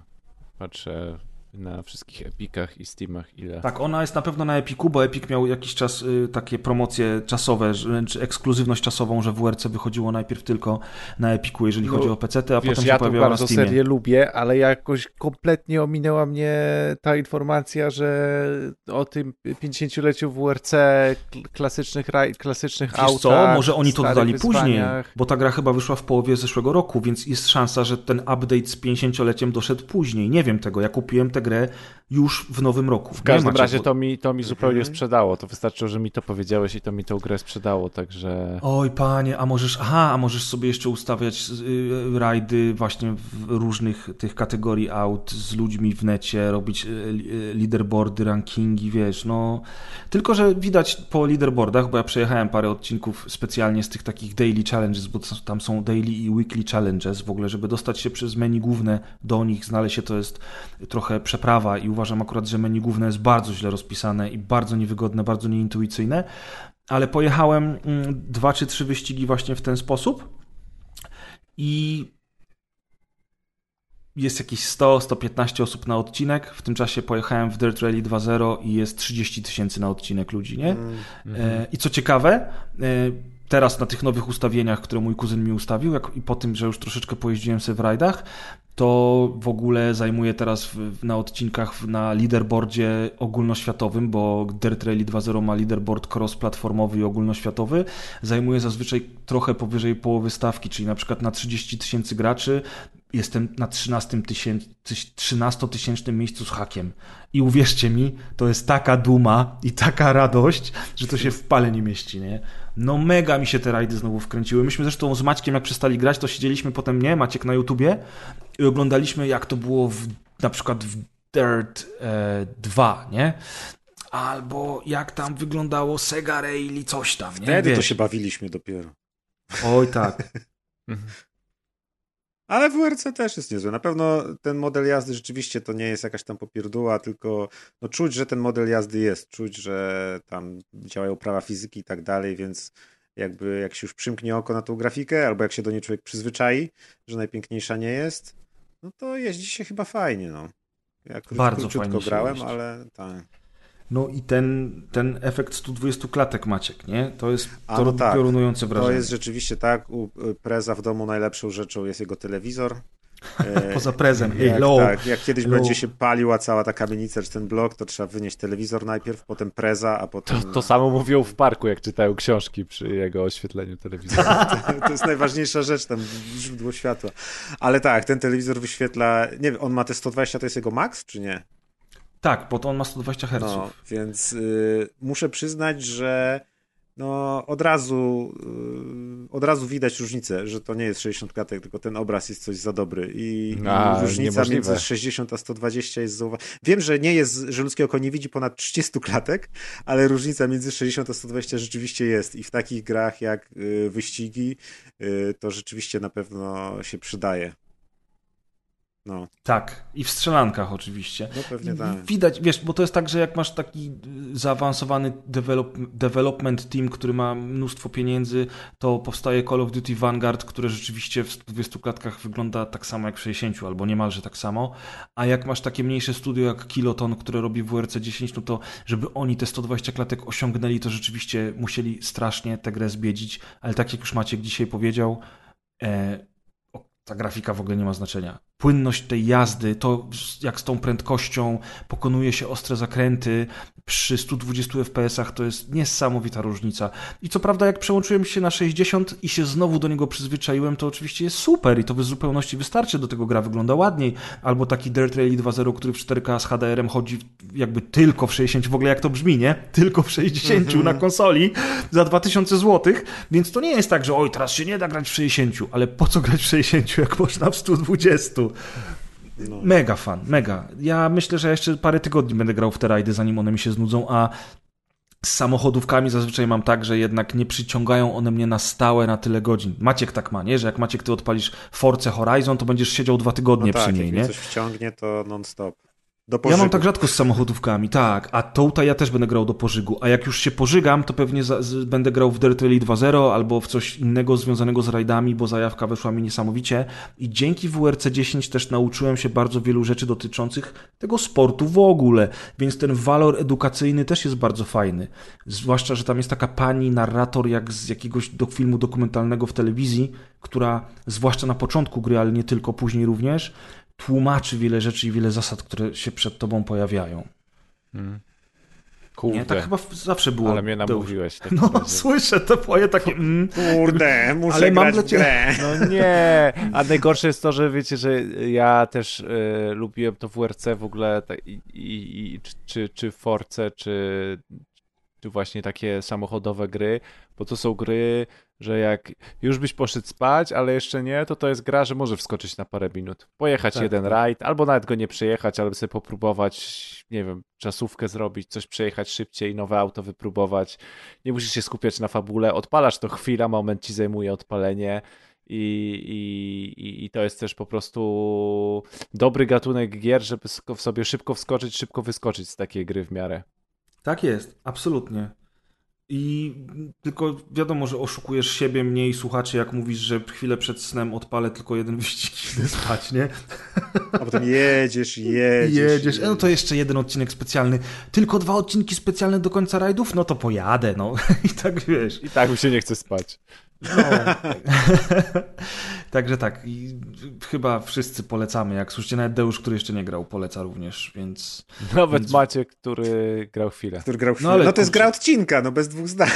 patrzę na wszystkich Epikach i Steamach ile. Tak, ona jest na pewno na Epiku, bo Epic miał jakiś czas y, takie promocje czasowe, wręcz ekskluzywność czasową, że WRC wychodziło najpierw tylko na Epiku, jeżeli No, chodzi o PC, a Wiesz, potem się ja to pojawiała na bardzo Steamie. serię lubię, ale jakoś kompletnie ominęła mnie ta informacja, że o tym 50-leciu WRC, kl- klasycznych, raj, klasycznych Wiesz autach, co, może oni to dodali później, bo ta gra chyba wyszła w połowie zeszłego roku, więc jest szansa, że ten update z 50-leciem doszedł później. Nie wiem tego, ja kupiłem tę grę już w nowym roku. W każdym razie to mi, to mi zupełnie Mhm. sprzedało. To wystarczyło, że mi to powiedziałeś i to mi tą grę sprzedało, także... Oj, panie, a możesz, aha, a możesz sobie jeszcze ustawiać y, rajdy właśnie w różnych tych kategorii aut z ludźmi w necie, robić y, y, leaderboardy, rankingi, wiesz, no. Tylko, że widać po leaderboardach, bo ja przejechałem parę odcinków specjalnie z tych takich daily challenges, bo tam są daily i weekly challenges w ogóle, żeby dostać się przez menu główne do nich, znaleźć się to jest trochę przeprawa i uważam akurat, że menu główne jest bardzo źle rozpisane i bardzo niewygodne, bardzo nieintuicyjne ale pojechałem mm, dwa czy trzy wyścigi właśnie w ten sposób i jest jakieś 100-115 osób na odcinek. W tym czasie pojechałem w Dirt Rally 2.0 i jest 30 tysięcy na odcinek ludzi, nie? Mm, E, I co ciekawe, e, teraz na tych nowych ustawieniach, które mój kuzyn mi ustawił, jak, i po tym, że już troszeczkę pojeździłem sobie w rajdach, to w ogóle zajmuję teraz na odcinkach na leaderboardzie ogólnoświatowym, bo Dirt Rally 2.0 ma leaderboard cross-platformowy i ogólnoświatowy. Zajmuję zazwyczaj trochę powyżej połowy stawki, czyli na przykład na 30 tysięcy graczy jestem na 13 tysięcy, 13-tysięcznym miejscu z hakiem. I uwierzcie mi, to jest taka duma i taka radość, że to się w pale nie mieści, nie? No mega mi się te rajdy znowu wkręciły. Myśmy zresztą z Maćkiem, jak przestali grać, to siedzieliśmy potem, nie, Maciek na YouTubie i oglądaliśmy, jak to było w, na przykład w Dirt e, 2, nie? Albo jak tam wyglądało Sega Rally, coś tam, nie? Wtedy to Wiesz. się bawiliśmy dopiero. Oj tak. <laughs> Ale WRC też jest niezły. Na pewno ten model jazdy rzeczywiście to nie jest jakaś tam popierdóła, tylko no, czuć, że ten model jazdy jest. Czuć, że tam działają prawa fizyki i tak dalej, więc jakby jak się już przymknie oko na tą grafikę, albo jak się do niej człowiek przyzwyczai, że najpiękniejsza nie jest, no to jeździ się chyba fajnie, no. Ja krót, Bardzo króciutko fajnie grałem, ale tak. No i ten, ten efekt 120 klatek Maciek, nie? To jest to no tak. piorunujące wrażenie. To jest rzeczywiście tak, u y, Preza w domu najlepszą rzeczą jest jego telewizor. <laughs> E, Poza prezem. Jak, low. tak, jak kiedyś Low. będzie się paliła cała ta kamienica czy ten blok, to trzeba wynieść telewizor najpierw, potem preza, a potem... To, to samo mówią w parku, jak czytają książki przy jego oświetleniu telewizora. <laughs> to jest najważniejsza rzecz, tam źródło światła. Ale tak, ten telewizor wyświetla... Nie wiem, on ma te 120, to jest jego max, czy nie? Tak, bo to on ma 120 Hz. No, więc y, muszę przyznać, że no od razu y, od razu widać różnicę, że to nie jest 60 klatek, tylko ten obraz jest coś za dobry i, różnica niemożliwe. między 60 a 120 jest zauwa- Wiem, że nie jest, że ludzkie oko nie widzi ponad 30 klatek, ale różnica między 60 a 120 rzeczywiście jest i w takich grach jak y, wyścigi y, to rzeczywiście na pewno się przydaje. No, Tak, i w strzelankach oczywiście. no pewnie tak. Widać, wiesz, bo to jest tak, że jak masz taki zaawansowany develop, development team, który ma mnóstwo pieniędzy, to powstaje Call of Duty Vanguard, które rzeczywiście w 120 klatkach wygląda tak samo jak w 60, albo niemalże tak samo. A jak masz takie mniejsze studio jak Kiloton, które robi WRC 10, no to żeby oni te 120 klatek osiągnęli, to rzeczywiście musieli strasznie tę grę zbiedzić. Ale tak jak już Maciek dzisiaj powiedział, e, ta grafika w ogóle nie ma znaczenia. Płynność tej jazdy, to jak z tą prędkością pokonuje się ostre zakręty przy 120 fps-ach, to jest niesamowita różnica. I co prawda, jak przełączyłem się na 60 i się znowu do niego przyzwyczaiłem, to oczywiście jest super i to w zupełności wystarczy, do tego gra wygląda ładniej. Albo taki Dirt Rally 2.0, który w 4K z HDR-em chodzi jakby tylko w 60, w ogóle jak to brzmi, nie? <laughs> Tylko w 60 na konsoli za 2000 zł, więc to nie jest tak, że oj, teraz się nie da grać w 60, ale po co grać w 60, jak można w 120? No. Mega fan, mega. Ja myślę, że jeszcze parę tygodni będę grał w te rajdy, zanim one mi się znudzą, a z samochodówkami zazwyczaj mam tak, że jednak nie przyciągają one mnie na stałe na tyle godzin. Maciek tak ma, nie? Że jak Maciek ty odpalisz Force Horizon, to będziesz siedział dwa tygodnie no tak, przy niej, jak nie? mnie coś wciągnie, to non-stop. Do Ja pożygu. mam tak rzadko z samochodówkami, tak. A tutaj ja też będę grał do pożygu. A jak już się pożygam, to pewnie za, z, będę grał w Dirt Rally 2.0 albo w coś innego związanego z rajdami, bo zajawka weszła mi niesamowicie. I dzięki WRC 10 też nauczyłem się bardzo wielu rzeczy dotyczących tego sportu w ogóle. Więc ten walor edukacyjny też jest bardzo fajny. Zwłaszcza, że tam jest taka pani narrator jak z jakiegoś do filmu dokumentalnego w telewizji, która zwłaszcza na początku gry, ale nie tylko, później również, tłumaczy wiele rzeczy i wiele zasad, które się przed tobą pojawiają. Kurde, Nie? Tak chyba zawsze było. ale mnie namówiłeś. w takim No, razie. słyszę to twoje takie... Mm. Kurde, muszę Ale mam dla ciebie-. No nie, <laughs> a najgorsze jest to, że wiecie, że ja też e, lubiłem to WRC w ogóle tak, i, i, i, czy- czy, czy Force, czy, czy właśnie takie samochodowe gry, bo to są gry, że jak już byś poszedł spać, ale jeszcze nie, to to jest gra, że może wskoczyć na parę minut, pojechać Tak, jeden tak. rajd, albo nawet go nie przejechać, ale sobie popróbować, nie wiem, czasówkę zrobić, coś przejechać szybciej, nowe auto wypróbować. Nie musisz się skupiać na fabule, odpalasz to chwila, moment ci zajmuje odpalenie. I, i, i- to jest też po prostu dobry gatunek gier, żeby w sobie szybko wskoczyć, szybko wyskoczyć z takiej gry w miarę. Tak jest, absolutnie. I tylko wiadomo, że oszukujesz siebie, mnie i słuchaczy, jak mówisz, że chwilę przed snem odpalę tylko jeden <laughs> wyścig i idę spać, nie? A potem jedziesz, jedziesz. Jedziesz. E, No to jeszcze jeden odcinek specjalny. Tylko dwa odcinki specjalne do końca rajdów? No to pojadę, no. <laughs> I tak wiesz. I tak mi się nie chce spać. No. <laughs> Także tak. I chyba wszyscy polecamy. Jak słyszycie, nawet Deusz, który jeszcze nie grał, poleca również, więc... Nawet Więc- Maciek, który grał chwilę. Który grał No no, ale no to jest gra odcinka, no bez dwóch zdań.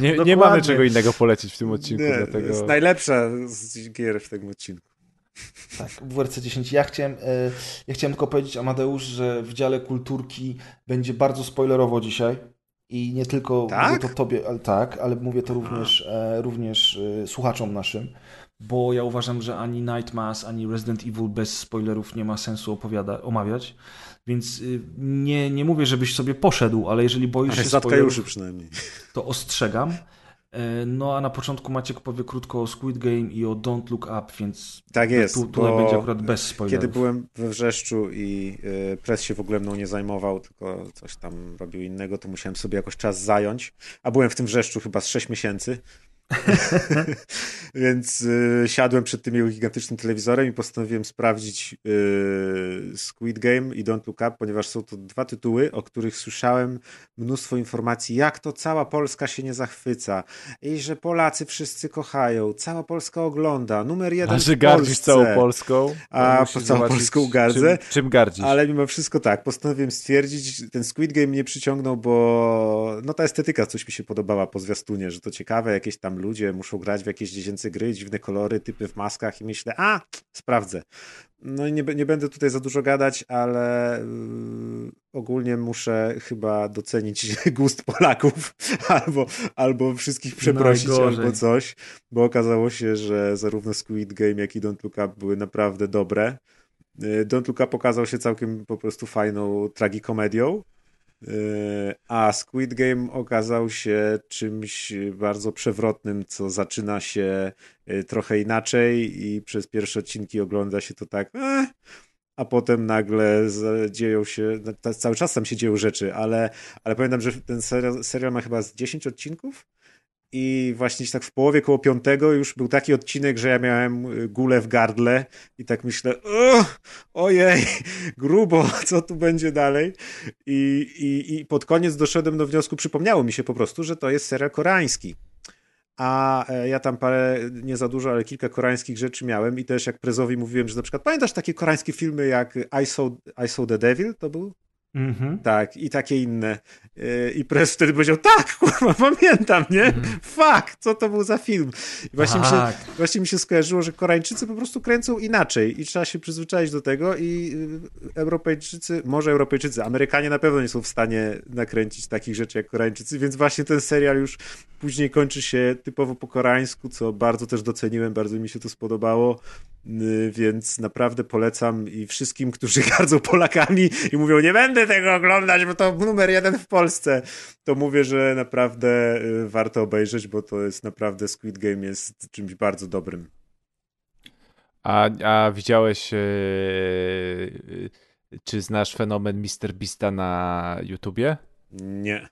Nie, nie Dokładnie. mamy czego innego polecić w tym odcinku, Nie, dlatego... To jest najlepsza z gier w tym odcinku. Tak, WRC 10. Ja chciałem, e, ja chciałem tylko powiedzieć, Amadeusz, że w dziale kulturki będzie bardzo spoilerowo dzisiaj. I nie tylko Tak? mówię to tobie, ale tak, ale mówię to również, e, również e, słuchaczom naszym, bo ja uważam, że ani Nightmass, ani Resident Evil bez spoilerów nie ma sensu opowiada, omawiać. Więc y, nie, nie mówię, żebyś sobie poszedł, ale jeżeli boisz Ale się spoilerów, przynajmniej. to ostrzegam. E, No a na początku Maciek powie krótko o Squid Game i o Don't Look Up, więc Tak jest, tu, tutaj będzie akurat bez spoilerów. Kiedy byłem we Wrzeszczu i y, pres się w ogóle mną nie zajmował, tylko coś tam robił innego, to musiałem sobie jakoś czas zająć. A byłem w tym Wrzeszczu chyba z 6 miesięcy. <laughs> Więc y, siadłem przed tym jego gigantycznym telewizorem i postanowiłem sprawdzić y, Squid Game i Don't Look Up, ponieważ są to dwa tytuły, o których słyszałem mnóstwo informacji, jak to cała Polska się nie zachwyca i że Polacy wszyscy kochają, cała Polska ogląda, numer jeden A że gardzisz całą Polską? A musisz po całą Polską gardzę? Czym, czym gardzisz? Ale mimo wszystko tak, postanowiłem stwierdzić, ten Squid Game mnie przyciągnął, bo no ta estetyka coś mi się podobała po zwiastunie, że to ciekawe, jakieś tam ludzie muszą grać w jakieś dziecięce gry, dziwne kolory, typy w maskach i myślę, a, sprawdzę. No i nie, nie będę tutaj za dużo gadać, ale yy, ogólnie muszę chyba docenić <laughs> gust Polaków <laughs> albo, albo wszystkich przeprosić Najgorzej. albo coś, bo okazało się, że zarówno Squid Game, jak i Don't Look Up były naprawdę dobre. Y, Don't Look Up pokazał się całkiem po prostu fajną tragikomedią, a Squid Game okazał się czymś bardzo przewrotnym, co zaczyna się y, trochę inaczej i przez pierwsze odcinki ogląda się to tak, eh, a potem nagle dzieją się, cały czas tam się dzieją rzeczy, ale, ale pamiętam, że ten serial, serial ma chyba z 10 odcinków i właśnie tak w połowie koło piątego już był taki odcinek, że ja miałem y, gulę w gardle i tak myślę, "Ugh, ojej, <laughs> grubo, <laughs> co tu będzie dalej? I, i, I pod koniec doszedłem do wniosku, przypomniało mi się po prostu, że to jest serial koreański. a e, ja tam parę, nie za dużo, ale kilka koreańskich rzeczy miałem i też jak Prezowi mówiłem, że na przykład pamiętasz takie koreańskie filmy jak I Saw, I Saw the Devil, to był? Mhm. Tak, i takie inne. Yy, I Prez wtedy powiedział, tak, kurwa, <laughs> pamiętam, nie? Mhm. Fuck, co to był za film? I właśnie, mi się, Tak. właśnie mi się skojarzyło, że Koreańczycy po prostu kręcą inaczej i trzeba się przyzwyczaić do tego i yy, Europejczycy, może Europejczycy, Amerykanie na pewno nie są w stanie nakręcić takich rzeczy jak Koreańczycy, więc właśnie ten serial już później kończy się typowo po koreańsku, co bardzo też doceniłem, bardzo mi się to spodobało, więc naprawdę polecam i wszystkim, którzy <laughs> gardzą Polakami i mówią, nie będę tego oglądać, bo to numer jeden w Polsce, to mówię, że naprawdę y, warto obejrzeć, bo to jest naprawdę Squid Game jest czymś bardzo dobrym. A, a widziałeś, yy, czy znasz fenomen Mr. Beasta na YouTubie? Nie.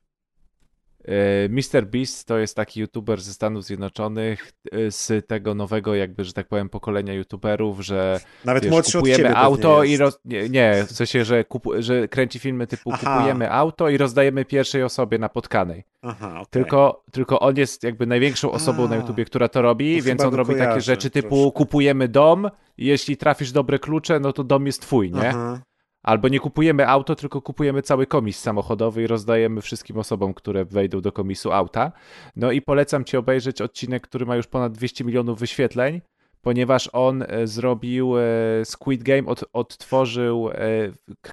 Yy, Mr. Beast to jest taki youtuber ze Stanów Zjednoczonych yy, z tego nowego, jakby, że tak powiem, pokolenia youtuberów, że Nawet wiesz, młodszy od kupujemy ciebie auto i roz... nie, nie, w sensie, że, kupu... że kręci filmy typu Aha. kupujemy auto i rozdajemy pierwszej osobie napotkanej. Aha, okej. Tylko, tylko on jest jakby największą osobą A, na YouTubie, która to robi, to więc on robi takie rzeczy typu troszkę. kupujemy dom i jeśli trafisz dobre klucze, no to dom jest twój, nie? Aha. Albo nie kupujemy auto, tylko kupujemy cały komis samochodowy i rozdajemy wszystkim osobom, które wejdą do komisu auta. No i polecam ci obejrzeć odcinek, który ma już ponad 200 milionów wyświetleń, ponieważ on e, zrobił e, Squid Game, od, odtworzył e,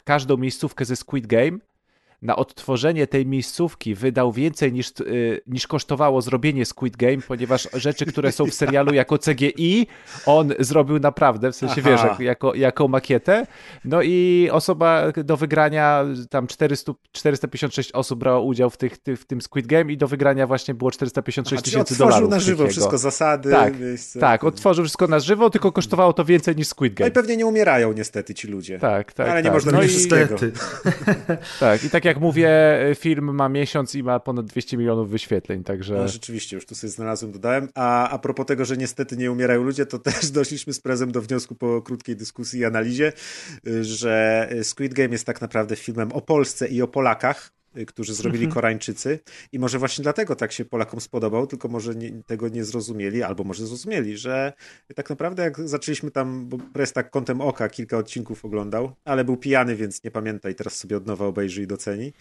każdą miejscówkę ze Squid Game. Na odtworzenie tej miejscówki wydał więcej niż, e, niż kosztowało zrobienie Squid Game, ponieważ rzeczy, które są w serialu jako CGI, on zrobił naprawdę, w sensie Aha. wiesz, jak, jako, jako makietę. No i osoba do wygrania, tam 400, 456 osób brało udział w, tych, ty, w tym Squid Game i do wygrania właśnie było 456 Aha, tysięcy otworzył dolarów. na żywo takiego. wszystko, zasady, Tak, miejsce. Tak, odtworzył wszystko na żywo, tylko kosztowało to więcej niż Squid No Game. i pewnie nie umierają niestety ci ludzie. Tak, tak. Ale nie tak. można no mieć wszystkiego. Niestety. tak, i tak jak mówię, film ma miesiąc i ma ponad 200 milionów wyświetleń, także No, rzeczywiście, już tu sobie znalazłem, dodałem. A, a propos tego, że niestety nie umierają ludzie, to też <laughs> doszliśmy z prezem do wniosku po krótkiej dyskusji i analizie, y, że Squid Game jest tak naprawdę filmem o Polsce i o Polakach, którzy zrobili Koreańczycy i może właśnie dlatego tak się Polakom spodobał, tylko może nie, tego nie zrozumieli, albo może zrozumieli, że tak naprawdę jak zaczęliśmy tam, bo Prez tak kątem oka kilka odcinków oglądał, ale był pijany, więc nie pamięta i teraz sobie od nowa obejrzy i doceni.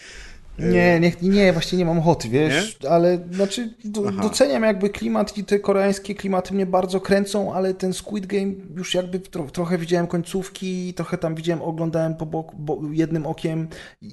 Nie, nie, nie, właśnie nie mam ochoty, wiesz, ale znaczy do, doceniam jakby klimat i te koreańskie klimaty mnie bardzo kręcą, ale ten Squid Game już jakby tro, trochę widziałem końcówki, trochę tam widziałem, oglądałem po bok, bo, jednym okiem i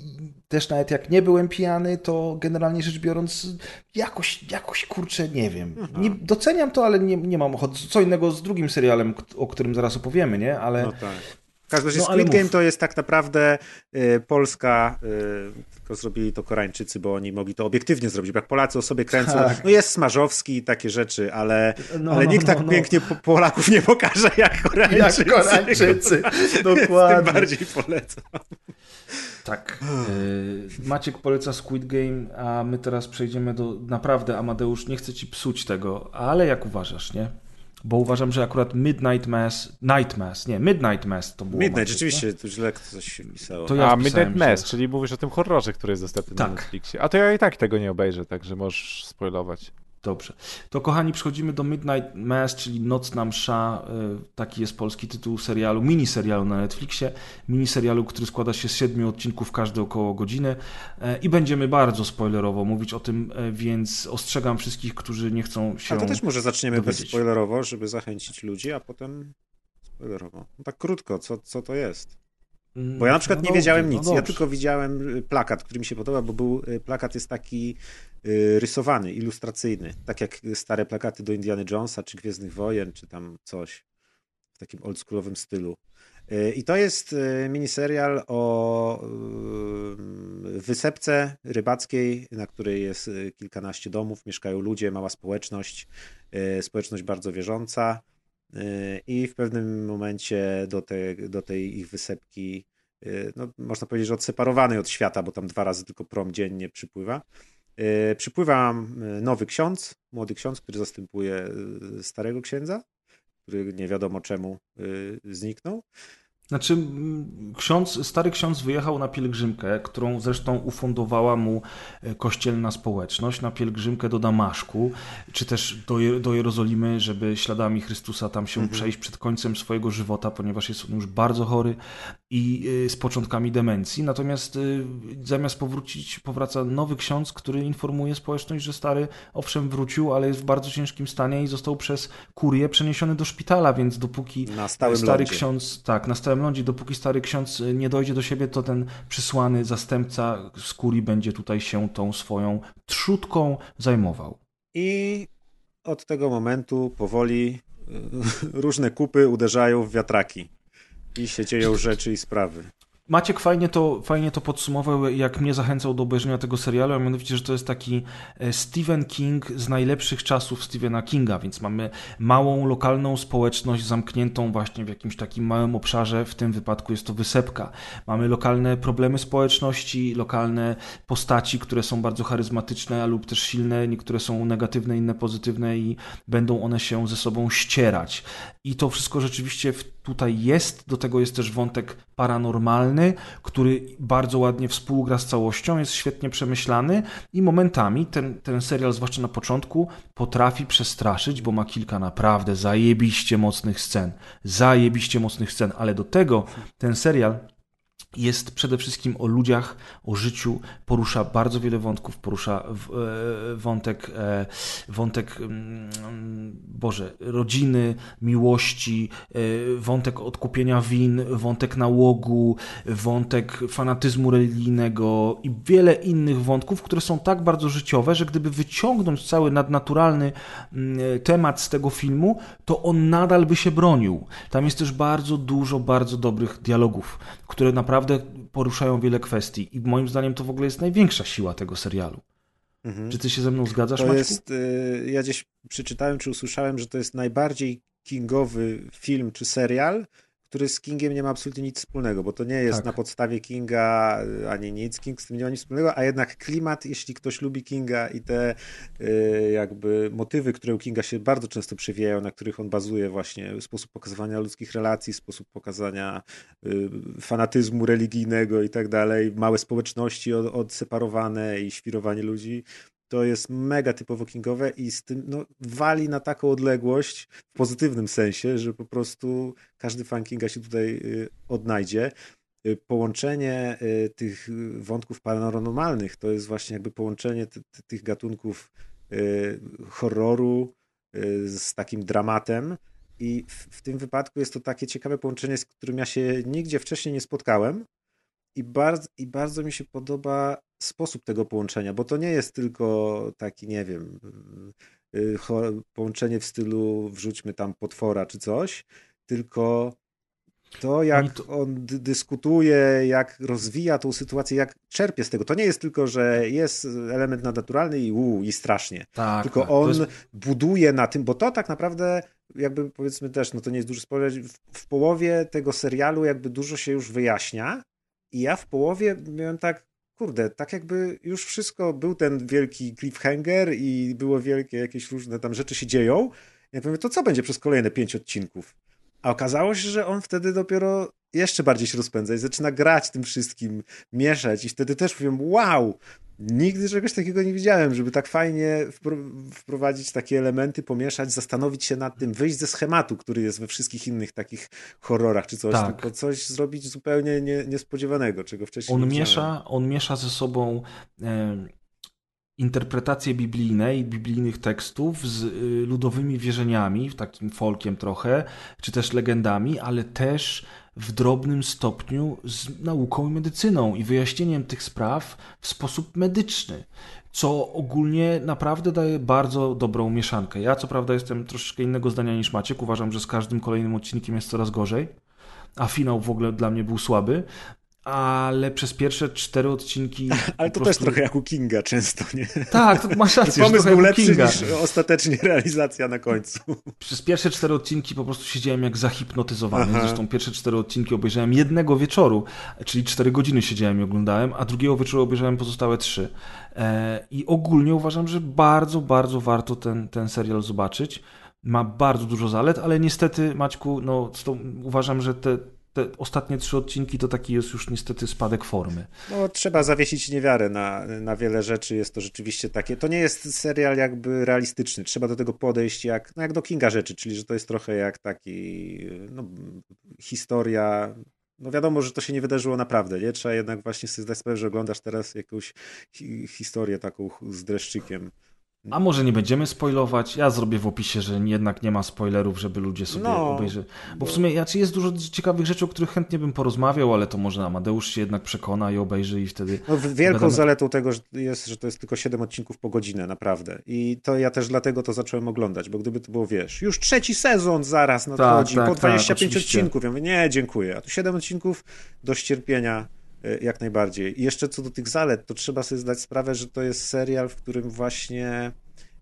też nawet jak nie byłem pijany, to generalnie rzecz biorąc jakoś, jakoś kurczę, nie wiem. Nie, doceniam to, ale nie, nie mam ochoty. Co innego z drugim serialem, o którym zaraz opowiemy, nie? Ale No tak. W każdym razie No, Squid Game mów. to jest tak naprawdę y, Polska, y, tylko zrobili to Koreańczycy, bo oni mogli to obiektywnie zrobić, bo jak Polacy o sobie kręcą, Tak. no jest Smarzowski i takie rzeczy, ale, No, ale no, nikt no, tak no. pięknie po Polaków nie pokaże jak Koreańczycy. jak Koreańczycy, <laughs> Tym dokładnie. bardziej polecam. Tak. Y, Maciek poleca Squid Game, a my teraz przejdziemy do. Naprawdę, Amadeusz, nie chcę ci psuć tego, ale jak uważasz, nie? Bo uważam, że akurat Midnight Mass. Night Mass, nie, Midnight Mass to było. Midnight, Maciek, rzeczywiście, tu źle coś się pisało. To ja A Midnight Mass, czyli mówisz o tym horrorze, który jest dostępny na Tak. Netflixie. A to ja i tak tego nie obejrzę, także możesz spoilować. Dobrze. To kochani, przechodzimy do Midnight Mass, czyli Nocna Msza. y, Taki jest polski tytuł serialu, miniserialu na Netflixie. Miniserialu, który składa się z siedmiu odcinków, każdy około godziny. E, I będziemy bardzo spoilerowo mówić o tym, e, więc ostrzegam wszystkich, którzy nie chcą się. A to też może zaczniemy dowiedzieć. bezspoilerowo, żeby zachęcić ludzi, a potem spoilerowo. No tak krótko, co, co to jest? Bo ja na przykład No nie dobrze, wiedziałem no nic. ja dobrze. tylko widziałem y, plakat, który mi się podoba, bo był y, plakat jest taki rysowany, ilustracyjny. Tak jak stare plakaty do Indiana Jonesa, czy Gwiezdnych Wojen, czy tam coś w takim oldschoolowym stylu. Y, I to jest y, miniserial o y, wysepce rybackiej, na której jest y, kilkanaście domów, mieszkają ludzie, mała społeczność, y, społeczność bardzo wierząca. Y, I w pewnym momencie do, te, do tej ich wysepki, y, no, można powiedzieć, że odseparowanej od świata, bo tam dwa razy tylko prom dziennie przypływa. Y, Przypływa y, nowy ksiądz, młody ksiądz, który zastępuje y, starego księdza, który nie wiadomo czemu zniknął. Znaczy, ksiądz, stary ksiądz wyjechał na pielgrzymkę, którą zresztą ufundowała mu e, kościelna społeczność, na pielgrzymkę do Damaszku, czy też do, do Jerozolimy, żeby śladami Chrystusa tam się przejść przed końcem swojego żywota, ponieważ jest on już bardzo chory i y, z początkami demencji. Natomiast y, zamiast powrócić, powraca nowy ksiądz, który informuje społeczność, że stary owszem wrócił, ale jest w bardzo ciężkim stanie i został przez kurię przeniesiony do szpitala, więc dopóki stary lądzie. ksiądz, tak, na stałym lądzie, dopóki stary ksiądz y, nie dojdzie do siebie, to ten przysłany zastępca z kurii będzie tutaj się tą swoją trzutką zajmował. I od tego momentu powoli y, <laughs> różne kupy uderzają w wiatraki. I się dzieją rzeczy i sprawy. Maciek fajnie to, fajnie to podsumował, jak mnie zachęcał do obejrzenia tego serialu, a mianowicie, że to jest taki e, Stephen King z najlepszych czasów Stephena Kinga, więc mamy małą, lokalną społeczność zamkniętą właśnie w jakimś takim małym obszarze, w tym wypadku jest to wysepka. Mamy lokalne problemy społeczności, lokalne postaci, które są bardzo charyzmatyczne lub też silne, niektóre są negatywne, inne pozytywne i będą one się ze sobą ścierać. I to wszystko rzeczywiście w- tutaj jest, do tego jest też wątek paranormalny, który bardzo ładnie współgra z całością, jest świetnie przemyślany i momentami ten, ten serial, zwłaszcza na początku, potrafi przestraszyć, bo ma kilka naprawdę zajebiście mocnych scen. Zajebiście mocnych scen, ale do tego ten serial jest przede wszystkim o ludziach, o życiu, porusza bardzo wiele wątków, porusza e, wątek, e, wątek mm, Boże, rodziny, miłości, e, wątek odkupienia win, wątek nałogu, wątek fanatyzmu religijnego i wiele innych wątków, które są tak bardzo życiowe, że gdyby wyciągnąć cały nadnaturalny mm, temat z tego filmu, to on nadal by się bronił. Tam jest też bardzo dużo bardzo dobrych dialogów, które naprawdę poruszają wiele kwestii i moim zdaniem to w ogóle jest największa siła tego serialu. Czy ty się ze mną zgadzasz, To Maćku? jest, y, ja gdzieś przeczytałem czy usłyszałem, że to jest najbardziej kingowy film czy serial, który z Kingiem nie ma absolutnie nic wspólnego, bo to nie jest Tak. na podstawie Kinga y, ani nic, King z tym nie ma nic wspólnego, a jednak klimat, jeśli ktoś lubi Kinga i te y, jakby motywy, które u Kinga się bardzo często przewijają, na których on bazuje właśnie, sposób pokazywania ludzkich relacji, sposób pokazania y, fanatyzmu religijnego i tak dalej, małe społeczności od, odseparowane i świrowanie ludzi, to jest mega typowo kingowe i z tym no, wali na taką odległość w pozytywnym sensie, że po prostu każdy fan Kinga się tutaj y, odnajdzie. Y, Połączenie y, tych wątków paranormalnych to jest właśnie jakby połączenie ty- ty- tych gatunków horroru z takim dramatem. I w, w tym wypadku jest to takie ciekawe połączenie, z którym ja się nigdzie wcześniej nie spotkałem. I bardzo, I bardzo mi się podoba sposób tego połączenia, bo to nie jest tylko taki, nie wiem, y, cho- połączenie w stylu wrzućmy tam potwora czy coś, tylko to, jak on dy- dyskutuje, jak rozwija tą sytuację, jak czerpie z tego. To nie jest tylko, że jest element nadnaturalny i uu, i strasznie. Tak, Tylko tak. On jest- buduje na tym, bo to tak naprawdę, jakby powiedzmy też, no to nie jest duży spoiler, w, w połowie tego serialu jakby dużo się już wyjaśnia i ja w połowie miałem tak, kurde, tak jakby już wszystko, był ten wielki cliffhanger i było wielkie jakieś różne tam rzeczy się dzieją. Ja powiem, to co będzie przez kolejne pięć odcinków? A okazało się, że on wtedy dopiero jeszcze bardziej się rozpędza i zaczyna grać tym wszystkim, mieszać i wtedy też powiem, wow, nigdy czegoś takiego nie widziałem, żeby tak fajnie wpro- wprowadzić takie elementy, pomieszać, zastanowić się nad tym, wyjść ze schematu, który jest we wszystkich innych takich horrorach czy coś, Tak. tylko coś zrobić zupełnie nie, niespodziewanego, czego wcześniej On nie widziałem. miesza, on miesza ze sobą interpretacje biblijne i biblijnych tekstów z y, ludowymi wierzeniami, takim folkiem trochę, czy też legendami, ale też w drobnym stopniu z nauką i medycyną i wyjaśnieniem tych spraw w sposób medyczny, co ogólnie naprawdę daje bardzo dobrą mieszankę. Ja co prawda jestem troszeczkę innego zdania niż Maciek, uważam, że z każdym kolejnym odcinkiem jest coraz gorzej, a finał w ogóle dla mnie był słaby, ale przez pierwsze cztery odcinki. <laughs> Ale to prostu- też trochę jak u Kinga często, nie? Tak, to masz rację, Pomysł był lepszy Kinga. niż ostatecznie <laughs> realizacja na końcu. Przez pierwsze cztery odcinki po prostu siedziałem jak zahipnotyzowany. Aha. Zresztą pierwsze cztery odcinki obejrzałem jednego wieczoru, czyli cztery godziny siedziałem i oglądałem, a drugiego wieczoru obejrzałem pozostałe trzy. E, I ogólnie uważam, że bardzo, bardzo warto ten, ten serial zobaczyć. Ma bardzo dużo zalet, ale niestety, Maćku, no, uważam, że te te ostatnie trzy odcinki to taki jest już niestety spadek formy. No, trzeba zawiesić niewiarę na, na wiele rzeczy. Jest to rzeczywiście takie. To nie jest serial jakby realistyczny. Trzeba do tego podejść jak, no jak do Kinga rzeczy, czyli że to jest trochę jak taki no, historia. No wiadomo, że to się nie wydarzyło naprawdę, nie? Trzeba jednak właśnie sobie zdać sprawę, że oglądasz teraz jakąś hi historię taką z dreszczykiem. A może nie będziemy spoilować? Ja zrobię w opisie, że jednak nie ma spoilerów, żeby ludzie sobie No, obejrzeli. Bo w sumie znaczy jest dużo ciekawych rzeczy, o których chętnie bym porozmawiał, ale to może Amadeusz się jednak przekona i obejrzy i wtedy... No, wielką Pogadamy. zaletą tego jest, że to jest tylko 7 odcinków po godzinę, naprawdę. I to ja też dlatego to zacząłem oglądać, bo gdyby to było, wiesz, już trzeci sezon zaraz nadchodzi, tak, po tak, 25 oczywiście. odcinków. Ja mówię, nie, dziękuję. A tu 7 odcinków do ścierpienia jak najbardziej. I jeszcze co do tych zalet, to trzeba sobie zdać sprawę, że to jest serial, w którym właśnie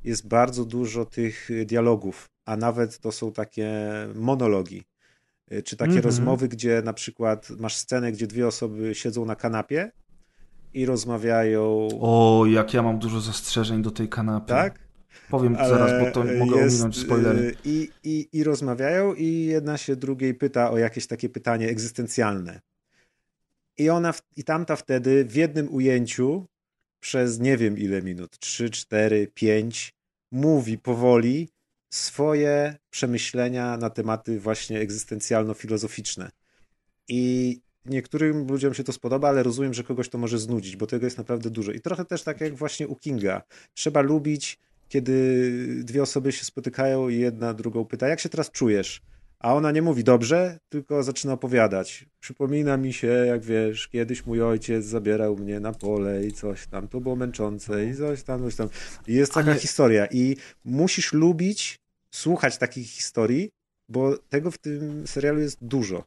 jest bardzo dużo tych y, dialogów, a nawet to są takie monologi. Y, Czy takie Mhm. rozmowy, gdzie na przykład masz scenę, gdzie dwie osoby siedzą na kanapie i rozmawiają. O, jak ja mam dużo zastrzeżeń do tej kanapy. tak? Powiem Ale zaraz, bo to mogę jest, ominąć spoilery. I, i, I rozmawiają, i jedna się drugiej pyta o jakieś takie pytanie egzystencjalne. I ona, i tamta wtedy w jednym ujęciu przez nie wiem ile minut, 3, 4, 5, mówi powoli swoje przemyślenia na tematy właśnie egzystencjalno-filozoficzne. I niektórym ludziom się to spodoba, ale rozumiem, że kogoś to może znudzić, bo tego jest naprawdę dużo. I trochę też tak jak właśnie u Kinga. Trzeba lubić, kiedy dwie osoby się spotykają i jedna drugą pyta, jak się teraz czujesz? A ona nie mówi dobrze, tylko zaczyna opowiadać. Przypomina mi się, jak wiesz, kiedyś mój ojciec zabierał mnie na pole i coś tam, to było męczące i coś tam, coś tam. I jest taka Ale- historia i musisz lubić słuchać takich historii, bo tego w tym serialu jest dużo.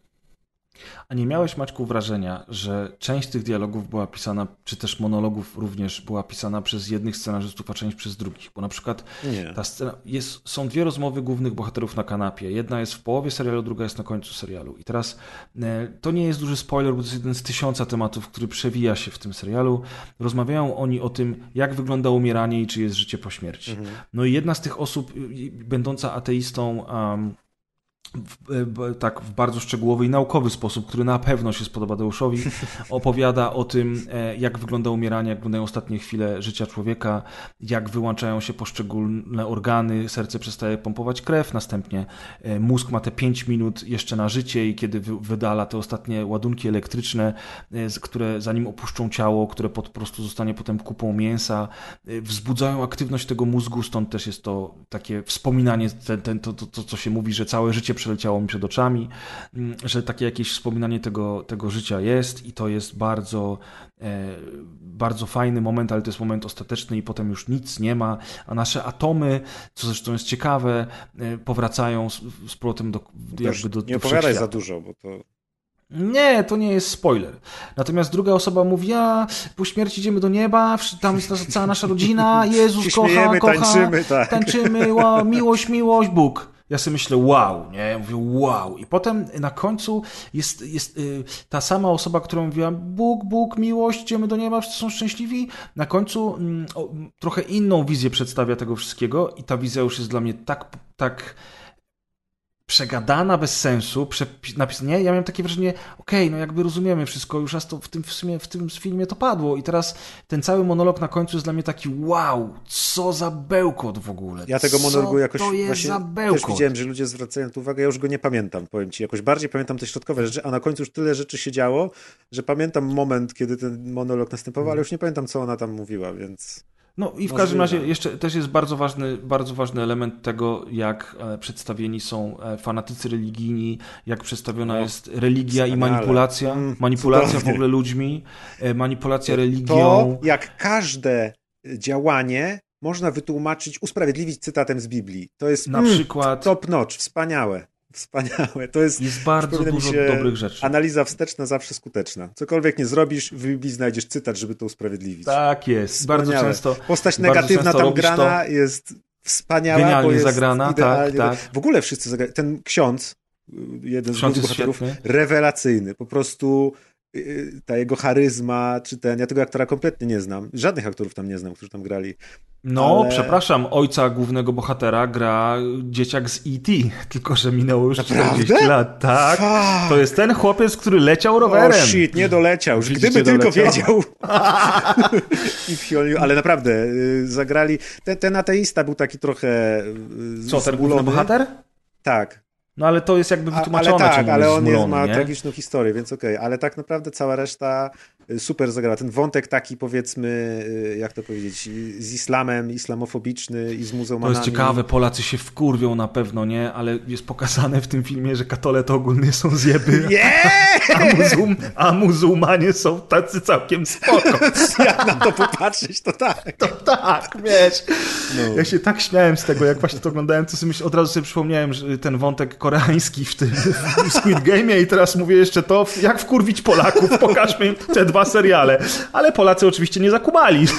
A nie miałeś, Maćku, wrażenia, że część tych dialogów była pisana, czy też monologów również była pisana przez jednych scenarzystów, a część przez drugich? Bo na przykład Nie. ta scena, jest, są dwie rozmowy głównych bohaterów na kanapie. Jedna jest w połowie serialu, druga jest na końcu serialu. I teraz e, to nie jest duży spoiler, bo to jest jeden z tysiąca tematów, który przewija się w tym serialu. Rozmawiają oni o tym, jak wygląda umieranie i czy jest życie po śmierci. Mhm. No i jedna z tych osób, będąca ateistą, um, w, b- tak w bardzo szczegółowy i naukowy sposób, który na pewno się spodoba Deuszowi, <laughs> opowiada o tym, e, jak wygląda umieranie, jak wyglądają ostatnie chwile życia człowieka, jak wyłączają się poszczególne organy, serce przestaje pompować krew, następnie e, mózg ma te 5 minut jeszcze na życie i kiedy wy- wydala te ostatnie ładunki elektryczne, e, które zanim opuszczą ciało, które po prostu zostanie potem kupą mięsa, e, wzbudzają aktywność tego mózgu, stąd też jest to takie wspominanie, ten, ten, to, to, to, co się mówi, że całe życie przeleciało mi przed oczami, mm, że takie jakieś wspominanie tego, tego życia jest i to jest bardzo, e, bardzo fajny moment, ale to jest moment ostateczny i potem już nic nie ma, a nasze atomy, co zresztą jest ciekawe, e, powracają z, z powrotem do, jakby do, nie do opowiadaj za dużo, bo to Nie, to nie jest spoiler. Natomiast druga osoba mówi, a po śmierci idziemy do nieba, tam jest nasza, cała nasza rodzina, <laughs> Jezus kocha, śmiejemy, kocha, tańczymy, tak. tańczymy, miłość, miłość, Bóg. Ja sobie myślę, wow, nie? Ja mówię, wow. I potem na końcu jest, jest y, ta sama osoba, która mówiła, Bóg, Bóg, miłość, idziemy do nieba, wszyscy są szczęśliwi. Na końcu mm, o, trochę inną wizję przedstawia tego wszystkiego i ta wizja już jest dla mnie tak, tak przegadana bez sensu, napis- nie? Ja miałem takie wrażenie, okej, no jakby rozumiemy wszystko, już raz to w tym, w, sumie, w tym filmie to padło i teraz ten cały monolog na końcu jest dla mnie taki wow, co za bełkot w ogóle. Ja tego co monologu jakoś to jest właśnie za też bełkot. widziałem, że ludzie zwracają tu uwagę, ja już go nie pamiętam, powiem ci. Jakoś bardziej pamiętam te środkowe rzeczy, a na końcu już tyle rzeczy się działo, że pamiętam moment, kiedy ten monolog następował, ale już nie pamiętam, co ona tam mówiła, więc... No i w każdym razie jeszcze też jest bardzo ważny, bardzo ważny element tego, jak e, przedstawieni są e, fanatycy religijni, jak przedstawiona O, jest religia i wspaniale. manipulacja, Mm, manipulacja w cudownie. ogóle ludźmi, e, manipulacja To, religią. jak każde działanie można wytłumaczyć, usprawiedliwić cytatem z Biblii. To jest Na mm, przykład top notch, wspaniałe. Wspaniałe. To jest jest bardzo dużo dobrych rzeczy. analiza wsteczna zawsze skuteczna. Cokolwiek nie zrobisz, w Biblii znajdziesz cytat, żeby to usprawiedliwić. Tak jest, bardzo Wspaniałe. często. Postać bardzo negatywna tam grana jest wspaniała, Genialnie jest zagrana, idealnie. tak, tak. W ogóle wszyscy zagrali. Ten ksiądz, jeden z Ksiądz jest bohaterów, rewelacyjny. Po prostu ta jego charyzma, czy ten, ja tego aktora kompletnie nie znam. Żadnych aktorów tam nie znam, którzy tam grali. No, Ale- przepraszam, ojca głównego bohatera gra dzieciak z E.T., <laughs> tylko że minęło już Naprawdę? 40 lat. Tak, Fuck. to jest ten chłopiec, który leciał rowerem. shit, nie doleciał. Już Gdyby tylko doleciał. wiedział. <laughs> I wziął- ale naprawdę, y, zagrali. Ten, ten ateista był taki trochę. y, Co, ten główny bohater? Tak. No ale to jest jakby A, ale wytłumaczone, tak, ale on jest, ma nie? tragiczną historię, więc okej. Ale tak naprawdę cała reszta super zagrała. Ten wątek taki powiedzmy, y, jak to powiedzieć, y, z islamem, islamofobiczny i z To muzułmanami. jest ciekawe, Polacy się wkurwią na pewno, nie? Ale jest pokazane w tym filmie, że katole to ogólnie są zjeby, Nie! a, muzułm, a muzułmanie są tacy całkiem spoko. <laughs> Jak na to popatrzeć, to tak. To tak, wiesz. No. Ja się tak śmiałem z tego, jak właśnie to oglądałem, to sobie od razu sobie przypomniałem że ten wątek koreański w tym w Squid Game'ie i teraz mówię jeszcze to, jak wkurwić Polaków, pokażmy im te dwa seriale. Ale Polacy oczywiście nie zakumali. <laughs>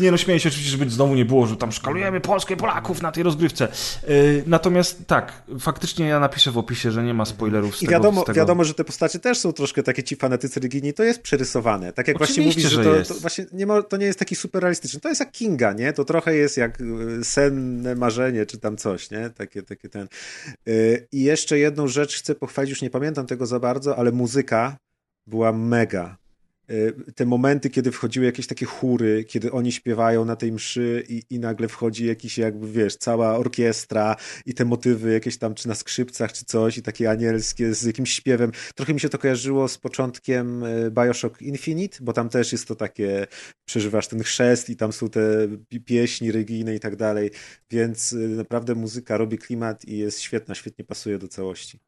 Nie no, śmieję się oczywiście, żeby znowu nie było, że tam szkalujemy Polskę Polaków na tej rozgrywce. Yy, Natomiast tak, faktycznie ja napiszę w opisie, że nie ma spoilerów z I tego. wiadomo, z tego. wiadomo, że te postacie też są troszkę takie ci fanatycy religijni, to jest przerysowane. Tak jak właśnie Oczywiście, mówisz, że że to, to właśnie nie ma, to nie jest taki super realistyczny. To jest jak Kinga, nie? To trochę jest jak y, senne marzenie, czy tam coś, nie? Takie, takie ten. Y, I jeszcze jedną rzecz chcę pochwalić, już nie pamiętam tego za bardzo, ale muzyka była mega. Y, Te momenty, kiedy wchodziły jakieś takie chóry, kiedy oni śpiewają na tej mszy i, i nagle wchodzi jakiś jakby, wiesz, cała orkiestra i te motywy jakieś tam, czy na skrzypcach, czy coś i takie anielskie z jakimś śpiewem. Trochę mi się to kojarzyło z początkiem y, Bioshock Infinite, bo tam też jest to takie, przeżywasz ten chrzest i tam są te pi- pieśni religijne i tak dalej, więc y, naprawdę muzyka robi klimat i jest świetna, świetnie pasuje do całości.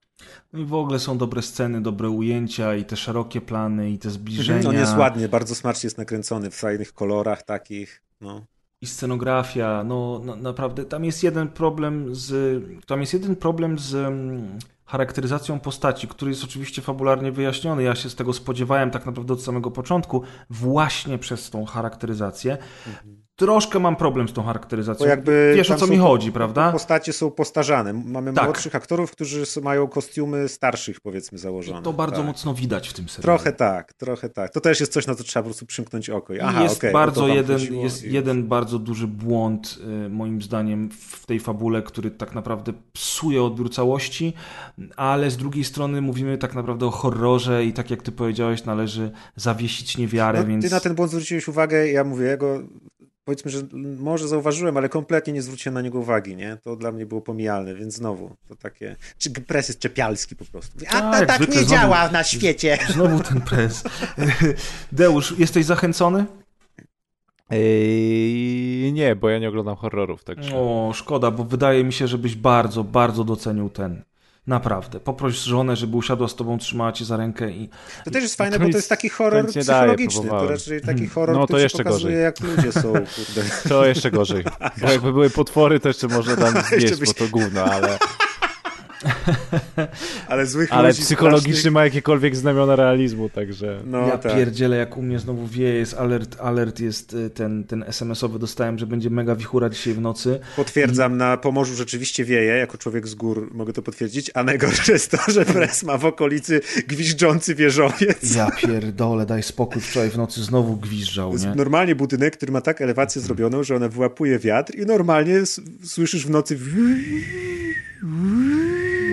No i w ogóle są dobre sceny, dobre ujęcia i te szerokie plany i te zbliżenia. On jest ładnie, bardzo smacznie jest nakręcony w fajnych kolorach takich, no. I scenografia, no, no naprawdę, tam jest jeden problem z, tam jest jeden problem z mm, charakteryzacją postaci, który jest oczywiście fabularnie wyjaśniony. Ja się z tego spodziewałem tak naprawdę od samego początku, właśnie przez tą charakteryzację. Troszkę mam problem z tą charakteryzacją. Wiesz o co mi chodzi, prawda? Postacie są postarzane. Mamy Tak. młodszych aktorów, którzy mają kostiumy starszych, powiedzmy, założone. To bardzo tak. mocno widać w tym serialu. Trochę tak, trochę tak. To też jest coś, na co trzeba po prostu przymknąć oko. I, Aha, jest okej, o bardzo jeden, jest i- jeden bardzo duży błąd, y, moim zdaniem, w tej fabule, który tak naprawdę psuje odbiór całości, ale z drugiej strony mówimy tak naprawdę o horrorze i tak jak ty powiedziałeś, należy zawiesić niewiarę, No, więc... Ty na ten błąd zwróciłeś uwagę, ja mówię, ja go powiedzmy, że może zauważyłem, ale kompletnie nie zwróciłem na niego uwagi, nie? To dla mnie było pomijalne, więc znowu to takie... Czy pres jest czepialski po prostu. A Tak, tak zwykle nie znowu- działa na świecie. <laughs> Znowu ten pres. <laughs> Deusz, jesteś zachęcony? Ej, nie, bo ja nie oglądam horrorów, także. O, szkoda, bo wydaje mi się, żebyś bardzo, bardzo docenił ten. Naprawdę. Poproś żonę, żeby usiadła z tobą, trzymała cię za rękę i To też jest fajne, To bo to jest- taki horror nie daje, psychologiczny. to raczej taki horror, No, to który jeszcze pokazuje, gorzej. jak ludzie są, kurde. To jeszcze gorzej. Bo jakby były potwory, to jeszcze można tam <laughs> zjeść, byś- bo to gówno, ale, <laughs> <laughs> Ale złych ale ludzi psychologiczny strasznych- ma jakiekolwiek znamiona realizmu, także. No ja tak. pierdzielę, jak u mnie znowu wieje, jest alert, alert jest y, ten, ten SMS-owy dostałem, że będzie mega wichura dzisiaj w nocy. Potwierdzam, na Pomorzu rzeczywiście wieje, jako człowiek z gór mogę to potwierdzić, a najgorsze jest to, że pres ma w okolicy gwizdzący wieżowiec. Ja pierdolę, daj spokój, wczoraj w nocy znowu gwiżdżał, To jest nie? normalnie budynek, który ma tak elewację zrobioną, że ona wyłapuje wiatr i normalnie słyszysz w nocy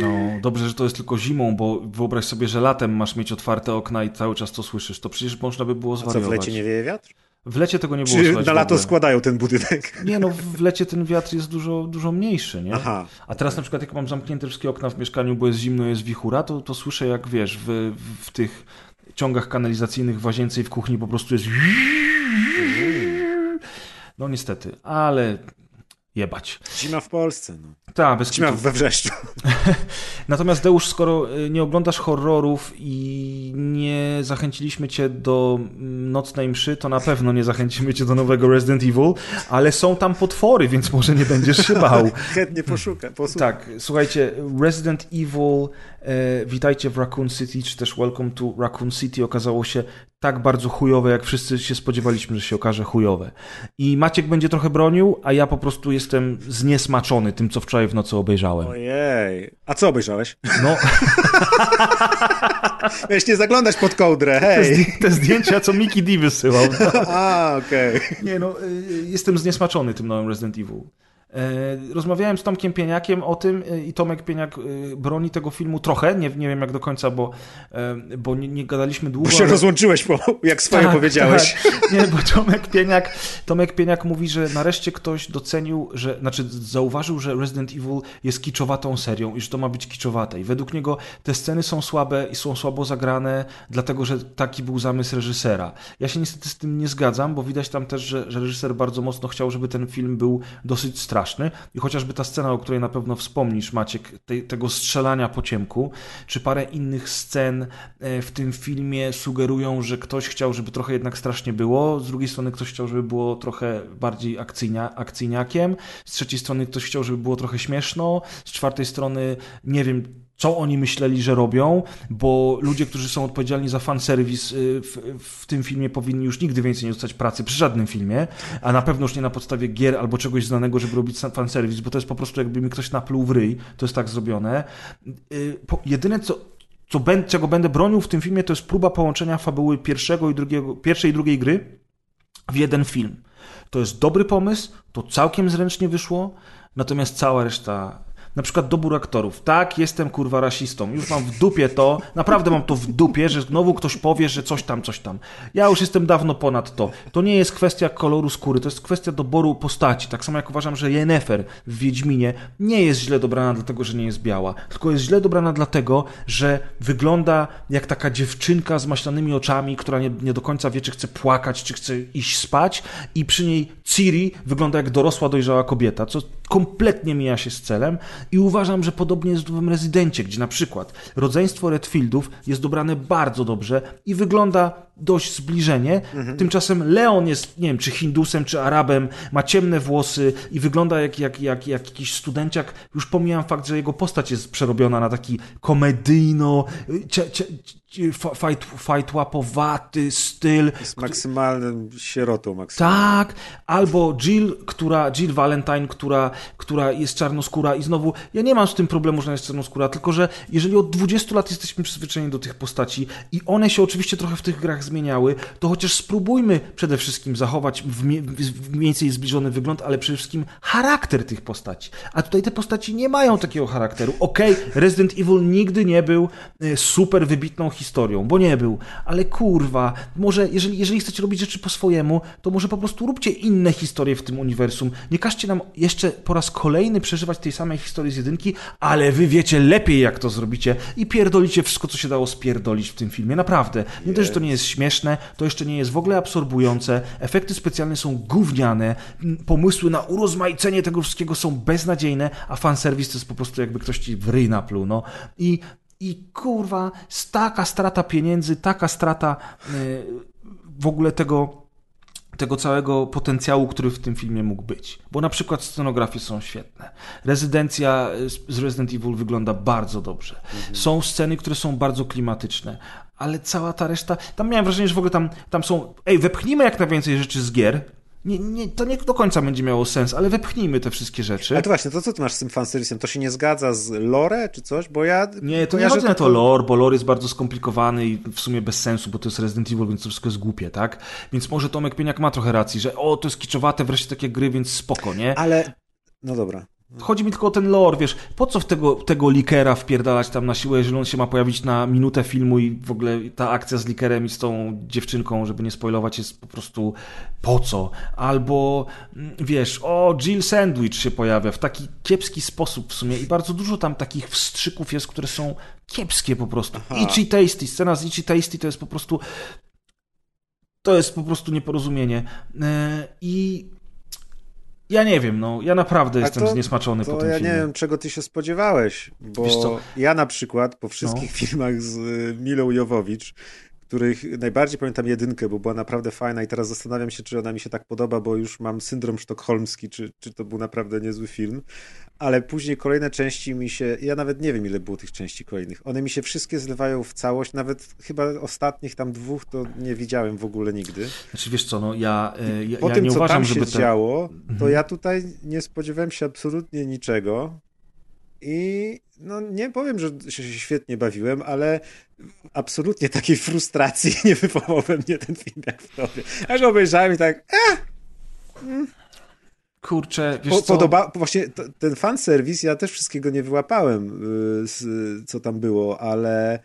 No, dobrze, że to jest tylko zimą, bo wyobraź sobie, że latem masz mieć otwarte okna i cały czas to słyszysz. To przecież można by było A co, w zwariować. lecie nie wieje wiatr? W lecie tego nie było Czy na lato składają ten budynek? Nie no, w lecie ten wiatr jest dużo, dużo mniejszy, nie? Aha. A teraz na przykład jak mam zamknięte wszystkie okna w mieszkaniu, bo jest zimno, jest wichura, to, to słyszę jak, wiesz, w, w tych ciągach kanalizacyjnych w łazience i w kuchni po prostu jest... No niestety, ale jebać. Zima w Polsce, no. Tak, bez Zima we wrzeszczu. <laughs> Natomiast Deusz, skoro y, nie oglądasz horrorów i nie zachęciliśmy cię do mm, nocnej mszy, to na pewno nie zachęcimy cię do nowego Resident Evil, ale są tam potwory, więc może nie będziesz się bał. <laughs> Chętnie poszuka, posłuchaj. Tak, słuchajcie, Resident Evil, witajcie w Raccoon City, czy też Welcome to Raccoon City okazało się tak bardzo chujowe, jak wszyscy się spodziewaliśmy, że się okaże chujowe. I Maciek będzie trochę bronił, a ja po prostu jestem zniesmaczony tym, co wczoraj w nocy obejrzałem. Ojej. A co obejrzałeś? No, <laughs> Miałeś nie zaglądać pod kołdrę, te, hej. zdję- te zdjęcia, co Mickey D wysyłał. <laughs> A, okej. Nie no, y, jestem zniesmaczony tym nowym Resident Evil. E, Rozmawiałem z Tomkiem Pieniakiem o tym y, i Tomek Pieniak y, broni tego filmu trochę, nie, nie wiem jak do końca, bo, e, bo nie, nie gadaliśmy długo. Bo się ale- rozłączyłeś, po, jak swoje Tak, powiedziałeś. Tak. Nie, bo Tomek Pieniak, Tomek Pieniak mówi, że nareszcie ktoś docenił, że, znaczy zauważył, że Resident Evil jest kiczowatą serią i że to ma być kiczowate. I według niego te sceny są słabe i są słabo zagrane, dlatego że taki był zamysł reżysera. Ja się niestety z tym nie zgadzam, bo widać tam też, że, że reżyser bardzo mocno chciał, żeby ten film był dosyć straszny. I chociażby ta scena, o której na pewno wspomnisz, Maciek, tej, tego strzelania po ciemku, czy parę innych scen e, w tym filmie sugerują, że ktoś chciał, żeby trochę jednak strasznie było, z drugiej strony ktoś chciał, żeby było trochę bardziej akcyjnia, akcyjniakiem, z trzeciej strony ktoś chciał, żeby było trochę śmieszno, z czwartej strony nie wiem, co oni myśleli, że robią, bo ludzie, którzy są odpowiedzialni za fanserwis y, w, w tym filmie powinni już nigdy więcej nie dostać pracy przy żadnym filmie, a na pewno już nie na podstawie gier albo czegoś znanego, żeby robić fanserwis, bo to jest po prostu jakby mi ktoś napluł w ryj, to jest tak zrobione. Y, Jedyne co, co bę- czego będę bronił w tym filmie, to jest próba połączenia fabuły pierwszego i drugiego, pierwszej i drugiej gry w jeden film. To jest dobry pomysł, to całkiem zręcznie wyszło, natomiast cała reszta. Na przykład dobór aktorów. Tak, jestem kurwa rasistą. Już mam w dupie to, naprawdę mam to w dupie, że znowu ktoś powie, że coś tam, coś tam. Ja już jestem dawno ponad to. To nie jest kwestia koloru skóry, to jest kwestia doboru postaci. Tak samo jak uważam, że Yennefer w Wiedźminie nie jest źle dobrana dlatego, że nie jest biała, tylko jest źle dobrana dlatego, że wygląda jak taka dziewczynka z maślanymi oczami, która nie, nie do końca wie, czy chce płakać, czy chce iść spać i przy niej Ciri wygląda jak dorosła, dojrzała kobieta, co kompletnie mija się z celem i uważam, że podobnie jest w Nowym Rezydencie, gdzie na przykład rodzeństwo Redfieldów jest dobrane bardzo dobrze i wygląda dość zbliżenie. Tymczasem Leon jest, nie wiem, czy Hindusem, czy Arabem, ma ciemne włosy i wygląda jak, jak, jak, jak jakiś studenciak. Już pomijam fakt, że jego postać jest przerobiona na taki komedyjno, fa- fajt, fajtłapowaty styl. Z maksymalnym sierotą, maksymalnie. Tak, albo Jill, która, Jill Valentine, która, która jest czarnoskóra i znowu, ja nie mam z tym problemu, że ona jest czarnoskóra, tylko że jeżeli od 20 lat jesteśmy przyzwyczajeni do tych postaci i one się oczywiście trochę w tych grach zmieniały, to chociaż spróbujmy przede wszystkim zachować w, mie- w mniej więcej zbliżony wygląd, ale przede wszystkim charakter tych postaci. A tutaj te postaci nie mają takiego charakteru. Okej, Resident Evil nigdy nie był e, super wybitną historią, bo nie był, ale kurwa, może jeżeli, jeżeli chcecie robić rzeczy po swojemu, to może po prostu róbcie inne historie w tym uniwersum. Nie każcie nam jeszcze po raz kolejny przeżywać tej samej historii z jedynki, ale wy wiecie lepiej, jak to zrobicie i pierdolicie wszystko, co się dało spierdolić w tym filmie. Naprawdę. Nie dość, że to nie jest śmieszne, to jeszcze nie jest w ogóle absorbujące. Efekty specjalne są gówniane, pomysły na urozmaicenie tego wszystkiego są beznadziejne, a fanserwis to jest po prostu jakby ktoś ci w ryj napluł, no. I i kurwa, taka strata pieniędzy, taka strata y, w ogóle tego, tego całego potencjału, który w tym filmie mógł być. Bo na przykład scenografie są świetne. Rezydencja z- z Resident Evil wygląda bardzo dobrze. Są sceny, które są bardzo klimatyczne. Ale cała ta reszta. Tam miałem wrażenie, że w ogóle tam, tam są. Ej, wepchnijmy jak najwięcej rzeczy z gier. Nie, nie, to nie do końca będzie miało sens, ale wepchnijmy te wszystkie rzeczy. Ale to właśnie, to co ty masz z tym fanserwisem? To się nie zgadza z lore czy coś? Bo ja Nie, to nie chodzi na to lore, bo lore jest bardzo skomplikowany i w sumie bez sensu, bo to jest Resident Evil, więc to wszystko jest głupie, tak? Więc może Tomek Pieniak ma trochę racji, że o, to jest kiczowate, wreszcie takie gry, więc spoko, nie? Ale, no dobra. Chodzi mi tylko o ten lore, wiesz, po co w tego, tego likera wpierdalać tam na siłę, jeżeli on się ma pojawić na minutę filmu i w ogóle ta akcja z likerem i z tą dziewczynką, żeby nie spoilować, jest po prostu po co? Albo, mm, wiesz, o, Jill Sandwich się pojawia w taki kiepski sposób w sumie i bardzo dużo tam takich wstrzyków jest, które są kiepskie po prostu. Itchy Tasty, scena z Itchy Tasty to jest po prostu to jest po prostu nieporozumienie. E, I ja nie wiem, no, ja naprawdę A jestem to- zniesmaczony po To tym ja filmie. nie wiem, czego ty się spodziewałeś, bo Wiesz co? ja na przykład po wszystkich filmach z y, Milą Jowowicz, których najbardziej pamiętam jedynkę, bo była naprawdę fajna i teraz zastanawiam się, czy ona mi się tak podoba, bo już mam syndrom sztokholmski, czy, czy to był naprawdę niezły film. Ale później kolejne części mi się, ja nawet nie wiem ile było tych części kolejnych, one mi się wszystkie zlewają w całość, nawet chyba ostatnich tam dwóch to nie widziałem w ogóle nigdy. Znaczy wiesz co, no ja, e, ja, Po ja tym, nie co uważam, tam się działo, to Mhm. ja tutaj nie spodziewałem się absolutnie niczego i no nie powiem, że się świetnie bawiłem, ale absolutnie takiej frustracji <laughs> nie wywołał we mnie ten film jak w tobie. Go obejrzałem i tak, Kurczę, wiesz po, co? podoba, właśnie ten fanserwis, ja też wszystkiego nie wyłapałem, y, co tam było, ale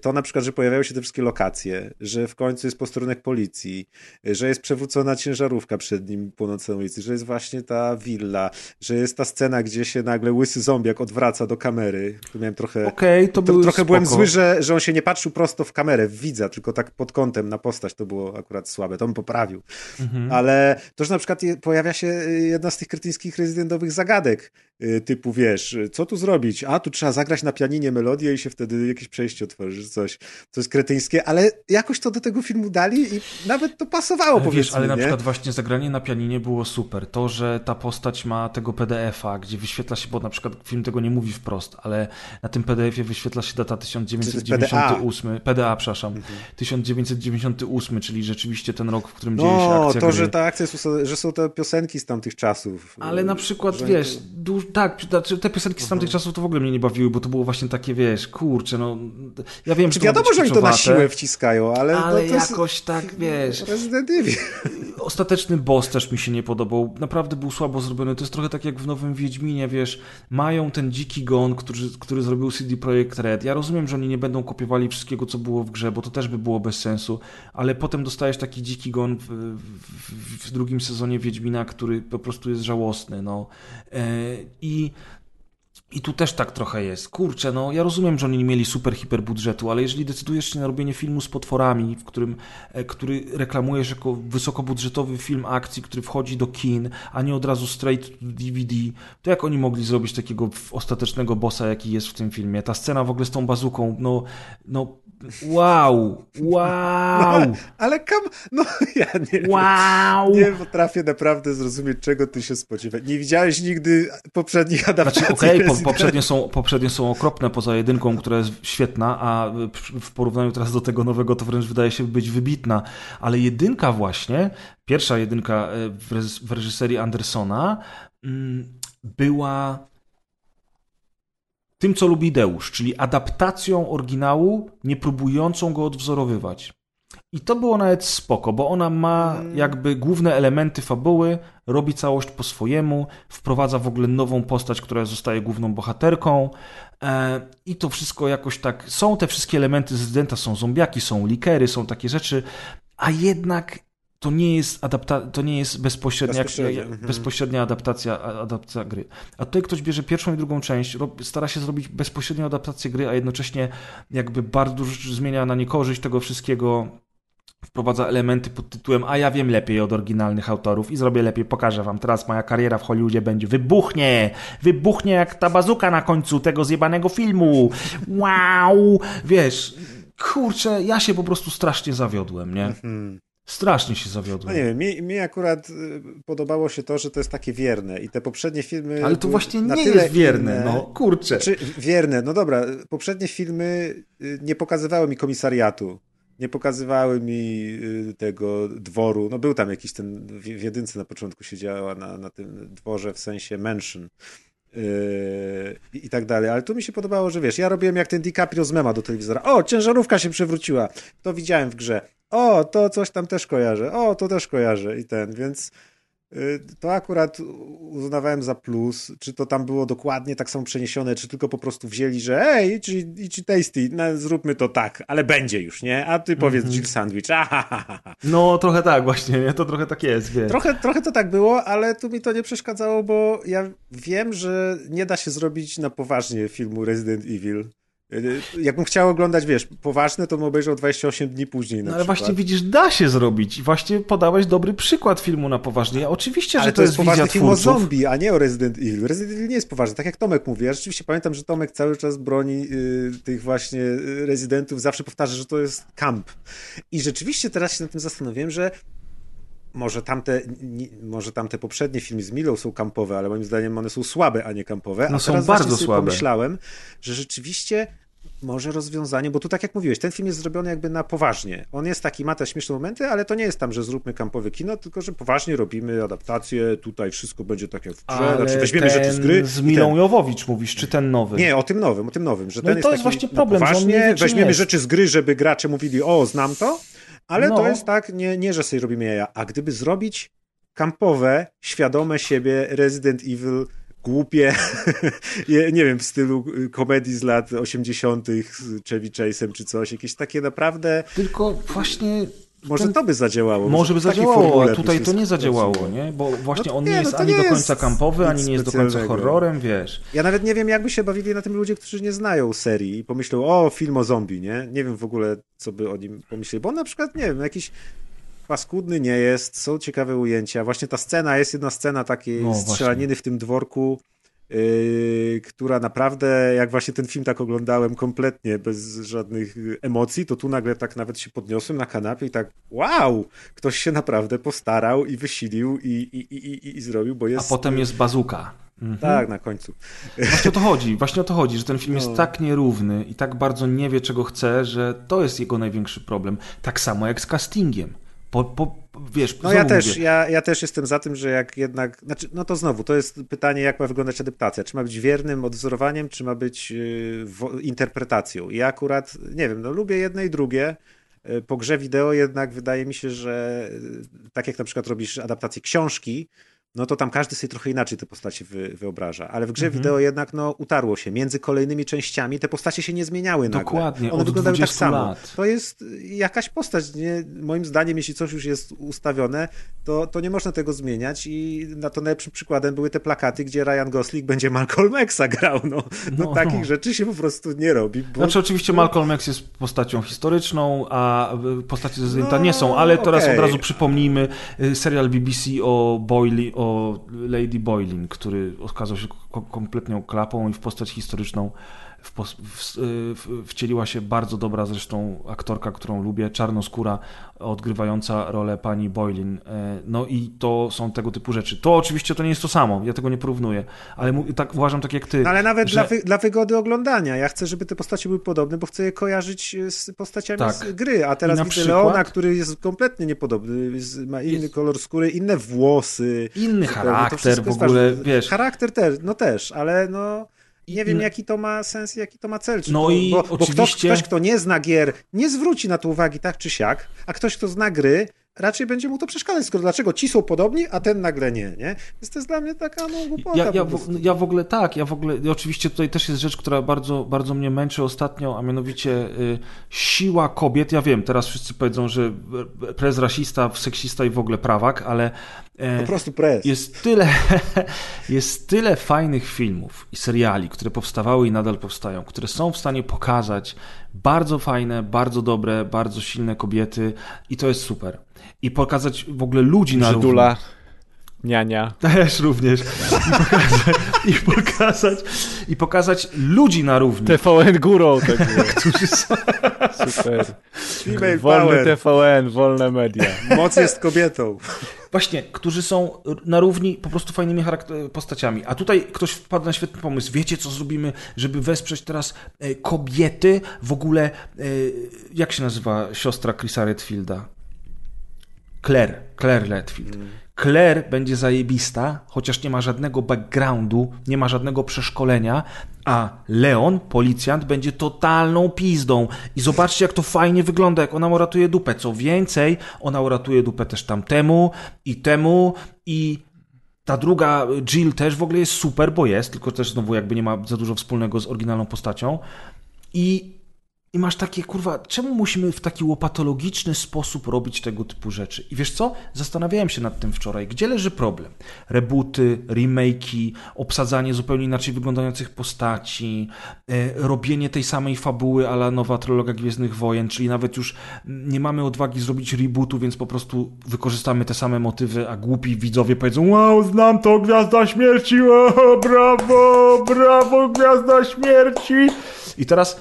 to na przykład, że pojawiają się te wszystkie lokacje, że w końcu jest posterunek policji, y, że jest przewrócona ciężarówka przed nim północnej ulicy, że jest właśnie ta willa, że jest ta scena, gdzie się nagle łysy zombiak odwraca do kamery. Miałem trochę... Okej, to To, był trochę byłem spoko. zły, że, że on się nie patrzył prosto w kamerę, w widza, tylko tak pod kątem na postać. To było akurat słabe, to bym poprawił. Mhm. Ale to, że na przykład pojawia się y, jedna z tych kretyńskich rezydentowych zagadek, y, typu wiesz, y, co tu zrobić? A, tu trzeba zagrać na pianinie melodię i się wtedy jakieś przejście otworzy, coś. Jest kretyńskie, ale jakoś to do tego filmu dali i nawet to pasowało, powiedzmy, Wiesz, ale na nie? przykład właśnie zagranie na pianinie było super. To, że ta postać ma tego PDF-a, gdzie wyświetla się, bo na przykład film tego nie mówi wprost, ale na tym PDF-ie wyświetla się data 1998. PDA, przepraszam. Mhm. 1998, czyli rzeczywiście ten rok, w którym dzieje się No, akcja to, gry. że ta akcja jest, że są te piosenki z tamtych czasów. Ale na przykład, że- wiesz, du- tak, znaczy te piosenki z tamtych Mhm. czasów to w ogóle mnie nie bawiły, bo to było właśnie takie, wiesz, kurczę, no, ja wiem, Czy że wiadomo, że oni to na siłę wciskają, ale, ale no, to jest jakoś tak, wiesz, Resident Evil. Ostateczny boss też mi się nie podobał. Naprawdę był słabo zrobiony. To jest trochę tak jak w nowym Wiedźminie, wiesz, mają ten dziki gon, który, który zrobił CD Projekt Red. Ja rozumiem, że oni nie będą kopiowali wszystkiego, co było w grze, bo to też by było bez sensu, ale potem dostajesz taki dziki gon w, w, w drugim sezonie Wiedźmina, który po prostu jest żałosny, no. E, I i tu też tak trochę jest. Kurczę, no ja rozumiem, że oni nie mieli super hiper budżetu, ale jeżeli decydujesz się na robienie filmu z potworami, w którym, e, który reklamujesz jako wysokobudżetowy film akcji, który wchodzi do kin, a nie od razu straight to DVD, to jak oni mogli zrobić takiego ostatecznego bossa, jaki jest w tym filmie? Ta scena w ogóle z tą bazuką, no, no, wow, wow, Ale kam... No <laughs> ja nie wow. Nie potrafię naprawdę zrozumieć, czego ty się spodziewać. Nie widziałeś nigdy poprzednich adaptacji Znaczy, okej, po, Residenta? Poprzednie, są, poprzednie są okropne poza jedynką, która jest świetna, a w- porównaniu teraz do tego nowego to wręcz wydaje się być wybitna. Ale jedynka właśnie, pierwsza jedynka e, w reżyserii Andersona mm, była tym, co lubi Deusz, czyli adaptacją oryginału, nie próbującą go odwzorowywać. I to było nawet spoko, bo ona ma jakby główne elementy fabuły, robi całość po swojemu, wprowadza w ogóle nową postać, która zostaje główną bohaterką e, i to wszystko jakoś tak, są te wszystkie elementy z Residenta, są zombiaki, są likery, są takie rzeczy, a jednak to nie jest, adapta- to nie jest bezpośrednia, mhm. bezpośrednia adaptacja, adaptacja gry. A tutaj ktoś bierze pierwszą i drugą część, stara się zrobić bezpośrednią adaptację gry, a jednocześnie jakby bardzo dużo zmienia na niekorzyść tego wszystkiego. Wprowadza elementy pod tytułem A ja wiem lepiej od oryginalnych autorów i zrobię lepiej, pokażę wam. Teraz moja kariera w Hollywoodzie będzie wybuchnie! Wybuchnie jak ta bazuka na końcu tego zjebanego filmu! Wow! Wiesz, kurczę, ja się po prostu strasznie zawiodłem, nie? Strasznie się No zawiodłem. nie wiem, mi, mi akurat y, podobało się to, że to jest takie wierne i te poprzednie filmy... Ale to właśnie nie jest wierne, inne- no kurczę. Czy wierne, no dobra, poprzednie filmy y, nie pokazywały mi komisariatu, nie pokazywały mi y, tego dworu, no był tam jakiś ten, w jedynce na początku siedziała na, na tym dworze w sensie mansion yy, i, tak dalej, ale tu mi się podobało, że wiesz, ja robiłem jak ten DiCaprio z mema do telewizora, o, ciężarówka się przewróciła, to widziałem w grze, o, to coś tam też kojarzę, o, to też kojarzę. I ten, więc to akurat uznawałem za plus. Czy to tam było dokładnie tak samo przeniesione, czy tylko po prostu wzięli, że ej, czy, czy tasty, no, zróbmy to tak, ale będzie już, nie? A ty powiedz Jill Sandwich. <laughs> Ahahaha. No trochę tak właśnie, nie? To trochę tak jest. Trochę, trochę to tak było, ale tu mi to nie przeszkadzało, bo ja wiem, że nie da się zrobić na poważnie filmu Resident Evil Y, Jakbym chciał oglądać, wiesz, poważne, to bym obejrzał 28 dni później No ale przykład. właśnie widzisz, da się zrobić. I właśnie podałeś dobry przykład filmu na poważnie. Oczywiście, Ale że to jest wizja poważny film o twórców. zombie, a nie o Resident Evil. Resident Evil nie jest poważny, tak jak Tomek mówi. Ja rzeczywiście pamiętam, że Tomek cały czas broni y, tych właśnie y, rezydentów, zawsze powtarza, że to jest kamp. I rzeczywiście teraz się nad tym zastanowiłem, że może tamte, może tamte poprzednie filmy z Milą są kampowe, ale moim zdaniem one są słabe, a nie kampowe. No a są teraz bardzo słabe. pomyślałem, że rzeczywiście może rozwiązanie, bo tu tak jak mówiłeś, ten film jest zrobiony jakby na poważnie. On jest taki, ma te śmieszne momenty, ale to nie jest tam, że zróbmy kampowe kino, tylko że poważnie robimy adaptację, tutaj wszystko będzie tak jak w grze, Ale znaczy weźmiemy rzeczy z gry. z Milą ten. Jowowicz mówisz, czy ten nowy? Nie, o tym nowym, o tym nowym, że No ten i to jest jest właśnie problem, poważnie, nie wie, weźmiemy jest. rzeczy z gry, żeby gracze mówili, o, znam to, ale No. to jest tak, nie, nie, że sobie robimy jaja. A gdyby zrobić kampowe, świadome siebie Resident Evil głupie, <laughs> nie wiem, w stylu y, komedii z lat 80. z Chevy Chase'em czy coś, jakieś takie naprawdę, Tylko właśnie może ten- to by zadziałało. Może by zadziałało, a tutaj to nie zadziałało, nie? Bo właśnie No on nie, nie jest no ani nie do końca kampowy, ani nie jest do końca horrorem, wiesz. Ja nawet nie wiem, jakby się bawili na tym ludzie, którzy nie znają serii i pomyślą, o, film o zombie, nie? Nie wiem w ogóle, co by o nim pomyśleli, bo on na przykład, nie wiem, jakiś paskudny nie jest, są ciekawe ujęcia. Właśnie ta scena, jest jedna scena takiej No, strzelaniny w tym dworku, yy, która naprawdę, jak właśnie ten film tak oglądałem kompletnie, bez żadnych emocji, to tu nagle tak nawet się podniosłem na kanapie i tak, wow, ktoś się naprawdę postarał i wysilił i, i, i, i, i zrobił, bo A jest... potem jest bazuka. Mhm. Tak, na końcu. Właśnie o to chodzi, właśnie o to chodzi, że ten film No. jest tak nierówny i tak bardzo nie wie, czego chce, że to jest jego największy problem. Tak samo jak z castingiem. Po, po, wiesz, No ja też, mówię, ja, ja też jestem za tym, że jak jednak, znaczy, no to znowu, to jest pytanie, jak ma wyglądać adaptacja. Czy ma być wiernym odwzorowaniem, czy ma być yy, wo- interpretacją. Ja akurat, nie wiem, no lubię jedne i drugie. Yy, Po grze wideo jednak wydaje mi się, że yy, tak jak na przykład robisz adaptację książki, no to tam każdy sobie trochę inaczej te postacie wy, wyobraża. Ale w grze Mhm. wideo jednak no, utarło się. Między kolejnymi częściami te postacie się nie zmieniały nagle. Dokładnie, One wyglądały tak 20 samo. lat. To jest jakaś postać. Nie? Moim zdaniem, jeśli coś już jest ustawione, to, to nie można tego zmieniać i na to najlepszym przykładem były te plakaty, gdzie Ryan Gosling będzie Malcolm Xa grał. No, no, No, takich no. rzeczy się po prostu nie robi. Bo... Znaczy oczywiście Malcolm X jest postacią historyczną, a y, postacie ze No, nie są, ale teraz okej. od razu przypomnijmy y, serial BBC o Boyle, o Lady Boylin, który okazał się ko- kompletną klapą i w postać historyczną w, w, y, w, wcieliła się bardzo dobra zresztą aktorka, którą lubię, czarnoskóra, odgrywająca rolę pani Boylin. E, No i to są tego typu rzeczy. To oczywiście to nie jest to samo, ja tego nie porównuję, ale mu- tak uważam tak jak ty. No, ale nawet że- dla, wy, dla wygody oglądania. Ja chcę, żeby te postacie były podobne, bo chcę je kojarzyć z postaciami Tak. z gry. A teraz widzę przykład- Leona, który jest kompletnie niepodobny. Ma inny Jest- kolor skóry, inne włosy. Inny charakter w ogóle, wiesz. Charakter też, no też, ale no... Nie wiem, No- jaki to ma sens, jaki to ma cel. Czy No to, i bo, bo ktoś, oczywiście- ktoś, kto nie zna gier, nie zwróci na to uwagi tak czy siak, a ktoś, kto zna gry, raczej będzie mu to przeszkadzać. Skoro dlaczego ci są podobni, a ten nagle nie, nie? Więc to jest dla mnie taka no, głupota Ja, ja, w, ja w ogóle tak, ja w ogóle, i oczywiście tutaj też jest rzecz, która bardzo, bardzo mnie męczy ostatnio, a mianowicie y, siła kobiet. Ja wiem, teraz wszyscy powiedzą, że y, prez rasista, seksista i w ogóle prawak, ale Po prostu pres. jest tyle, <laughs> jest tyle fajnych filmów i seriali, które powstawały i nadal powstają, które są w stanie pokazać bardzo fajne, bardzo dobre, bardzo silne kobiety i to jest super. I pokazać w ogóle ludzi na równi. Niania. Też również. I <laughs> pokazać, i pokazać, i pokazać ludzi na równi. TVN górą, tak <laughs> którzy są... Super. Female Wolny power. TVN, wolne media. Moc jest kobietą. Właśnie, którzy są na równi po prostu fajnymi postaciami. A tutaj ktoś wpadł na świetny pomysł. Wiecie, co zrobimy, żeby wesprzeć teraz e, kobiety? W ogóle, e, jak się nazywa siostra Chrisa Redfielda? Claire. Claire Redfield. Claire będzie zajebista, chociaż nie ma żadnego backgroundu, nie ma żadnego przeszkolenia, a Leon, policjant, będzie totalną pizdą. I zobaczcie, jak to fajnie wygląda, jak ona uratuje dupę. Co więcej, ona uratuje dupę też tamtemu i temu i ta druga Jill też w ogóle jest super, bo jest, tylko też znowu jakby nie ma za dużo wspólnego z oryginalną postacią. I I masz takie, kurwa, czemu musimy w taki łopatologiczny sposób robić tego typu rzeczy? I wiesz co? Zastanawiałem się nad tym wczoraj. Gdzie leży problem? Rebooty, remake'i, obsadzanie zupełnie inaczej wyglądających postaci, e, robienie tej samej fabuły ala nowa trylogia Gwiezdnych Wojen, czyli nawet już nie mamy odwagi zrobić rebootu, więc po prostu wykorzystamy te same motywy, a głupi widzowie powiedzą wow, znam to, Gwiazda Śmierci, o, brawo, brawo, Gwiazda Śmierci. I teraz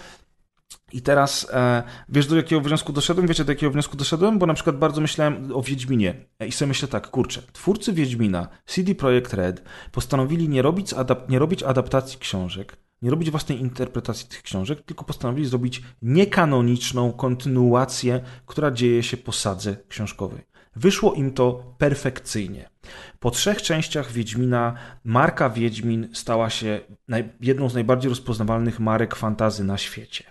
i teraz e, wiesz, do jakiego wniosku doszedłem? Wiecie, do jakiego wniosku doszedłem? Bo na przykład bardzo myślałem o Wiedźminie i sobie myślę tak, kurczę, twórcy Wiedźmina, CD Projekt Red, postanowili nie robić, adap- nie robić adaptacji książek, nie robić własnej interpretacji tych książek, tylko postanowili zrobić niekanoniczną kontynuację, która dzieje się po sadze książkowej. Wyszło im to perfekcyjnie. Po trzech częściach Wiedźmina marka Wiedźmin stała się jedną z najbardziej rozpoznawalnych marek fantazy na świecie.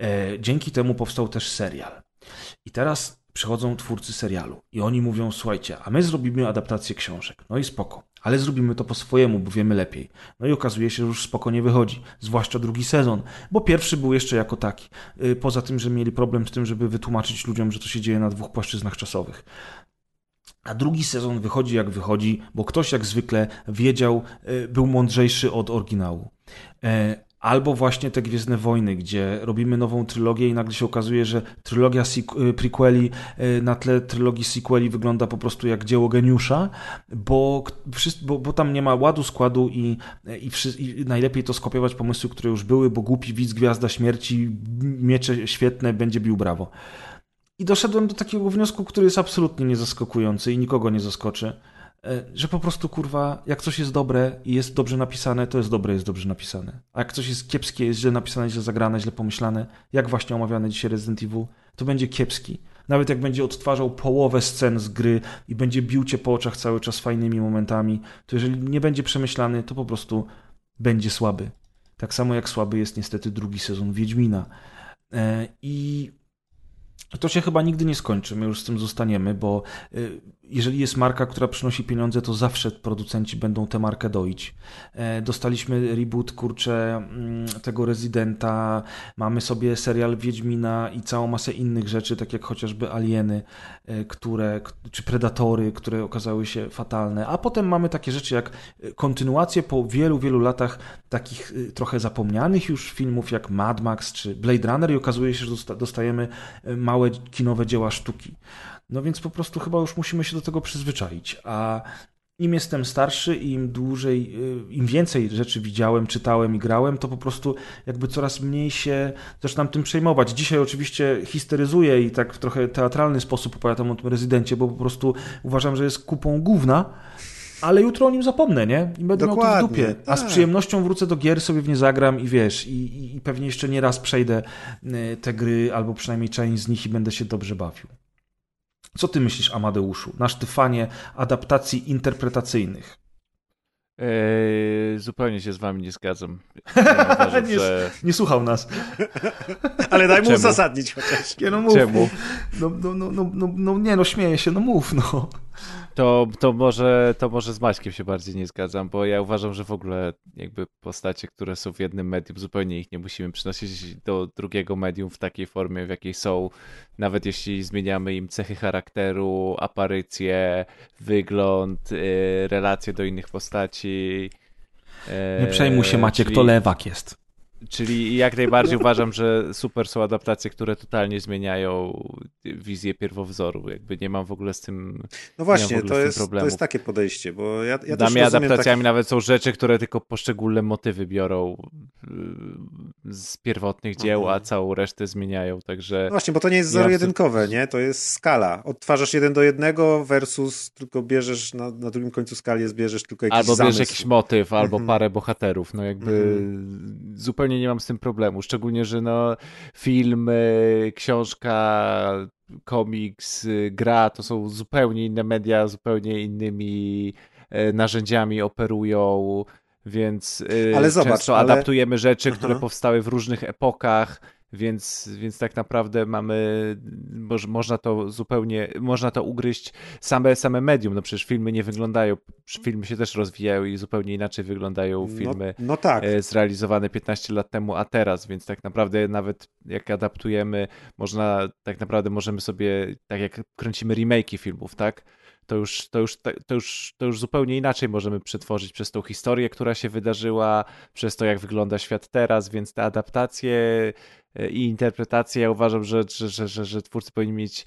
E, dzięki temu powstał też serial. I teraz przychodzą twórcy serialu i oni mówią: Słuchajcie, a my zrobimy adaptację książek. No i spoko, ale zrobimy to po swojemu, bo wiemy lepiej. No i okazuje się, że już spoko nie wychodzi, zwłaszcza drugi sezon, bo pierwszy był jeszcze jako taki. E, poza tym, że mieli problem z tym, żeby wytłumaczyć ludziom, że to się dzieje na dwóch płaszczyznach czasowych. A drugi sezon wychodzi jak wychodzi, bo ktoś jak zwykle wiedział, e, był mądrzejszy od oryginału. E, albo właśnie te Gwiezdne Wojny, gdzie robimy nową trylogię i nagle się okazuje, że trylogia e, prequeli na tle trylogii sequeli wygląda po prostu jak dzieło geniusza, bo, bo, bo tam nie ma ładu, składu i, i, i, najlepiej to skopiować pomysły, które już były, bo głupi widz Gwiazda Śmierci, miecze świetne, będzie bił brawo. I doszedłem do takiego wniosku, który jest absolutnie niezaskakujący i nikogo nie zaskoczy, e, że po prostu kurwa, jak coś jest dobre i jest dobrze napisane, to jest dobre, jest dobrze napisane. A jak coś jest kiepskie, jest źle napisane, źle zagrane, źle pomyślane, jak właśnie omawiany dzisiaj Resident Evil, to będzie kiepski. Nawet jak będzie odtwarzał połowę scen z gry i będzie bił cię po oczach cały czas fajnymi momentami, to jeżeli nie będzie przemyślany, to po prostu będzie słaby. Tak samo jak słaby jest niestety drugi sezon Wiedźmina. E, I to się chyba nigdy nie skończy, my już z tym zostaniemy, bo y, jeżeli jest marka, która przynosi pieniądze, to zawsze producenci będą tę markę doić. E, dostaliśmy reboot, kurczę, mm, tego Rezydenta, mamy sobie serial Wiedźmina i całą masę innych rzeczy, tak jak chociażby Alieny, e, które, czy Predatory, które okazały się fatalne. A potem mamy takie rzeczy jak e, kontynuacje po wielu, wielu latach takich trochę zapomnianych już filmów jak Mad Max czy Blade Runner i okazuje się, że dostajemy małe kinowe dzieła sztuki. No więc po prostu chyba już musimy się do tego przyzwyczaić. A im jestem starszy i im dłużej, y, im więcej rzeczy widziałem, czytałem i grałem, to po prostu jakby coraz mniej się zaczynam tym przejmować. Dzisiaj oczywiście histeryzuję i tak w trochę teatralny sposób opowiadam o tym rezydencie, bo po prostu uważam, że jest kupą główna, ale jutro o nim zapomnę, nie? I będę Dokładnie, miał to w dupie. A z tak. przyjemnością wrócę do gier, sobie w nie zagram i wiesz, i, i pewnie jeszcze nie raz przejdę y, te gry, albo przynajmniej część z nich i będę się dobrze bawił. Co ty myślisz, Amadeuszu, na sztyfanie adaptacji interpretacyjnych? Eee, zupełnie się z wami nie zgadzam. Ja <laughs> uważam, nie, że... nie, słuchał nas. Ale daj mu Czemu? uzasadnić chociaż. Nie, no mów. Czemu? No, no, no, no, no, no nie, no śmieję się, no mów, no. To, to, może, to może z Maćkiem się bardziej nie zgadzam, bo ja uważam, że w ogóle jakby postacie, które są w jednym medium, zupełnie ich nie musimy przynosić do drugiego medium w takiej formie, w jakiej są, nawet jeśli zmieniamy im cechy charakteru, aparycje, wygląd, yy, relacje do innych postaci. Nie przejmuj się Maciek, czyli... to lewak jest. Czyli jak najbardziej uważam, że super są adaptacje, które totalnie zmieniają wizję pierwowzoru. Jakby nie mam w ogóle z tym No właśnie, to jest, to jest takie podejście, bo ja, ja Dla mnie adaptacjami nawet są rzeczy, które tylko poszczególne motywy biorą y, z pierwotnych dzieł, mhm. a całą resztę zmieniają, także... No właśnie, bo to nie jest zero-jedynkowe, nie? To jest skala. Odtwarzasz jeden do jednego versus tylko bierzesz na, na drugim końcu skali zbierzesz tylko jakiś Albo bierzesz jakiś motyw, albo mhm. parę bohaterów. No jakby mhm. zupełnie zupełnie nie mam z tym problemu. Szczególnie, że no, film, książka, komiks, gra to są zupełnie inne media, zupełnie innymi e, narzędziami operują, więc e, ale zobacz, często ale... adaptujemy rzeczy, które Aha. powstały w różnych epokach więc, więc tak naprawdę mamy, moż, można to zupełnie, można to ugryźć same, same medium, no przecież filmy nie wyglądają, filmy się też rozwijają i zupełnie inaczej wyglądają No- filmy no tak. e, zrealizowane 15 lat temu, a teraz, więc tak naprawdę nawet jak adaptujemy, można, tak naprawdę możemy sobie, tak jak kręcimy remake'i filmów, tak? To już, to, już, to, już, to już zupełnie inaczej możemy przetworzyć przez tą historię, która się wydarzyła, przez to, jak wygląda świat teraz, więc te adaptacje e, i interpretacje, ja uważam, że, że, że, że, twórcy powinni mieć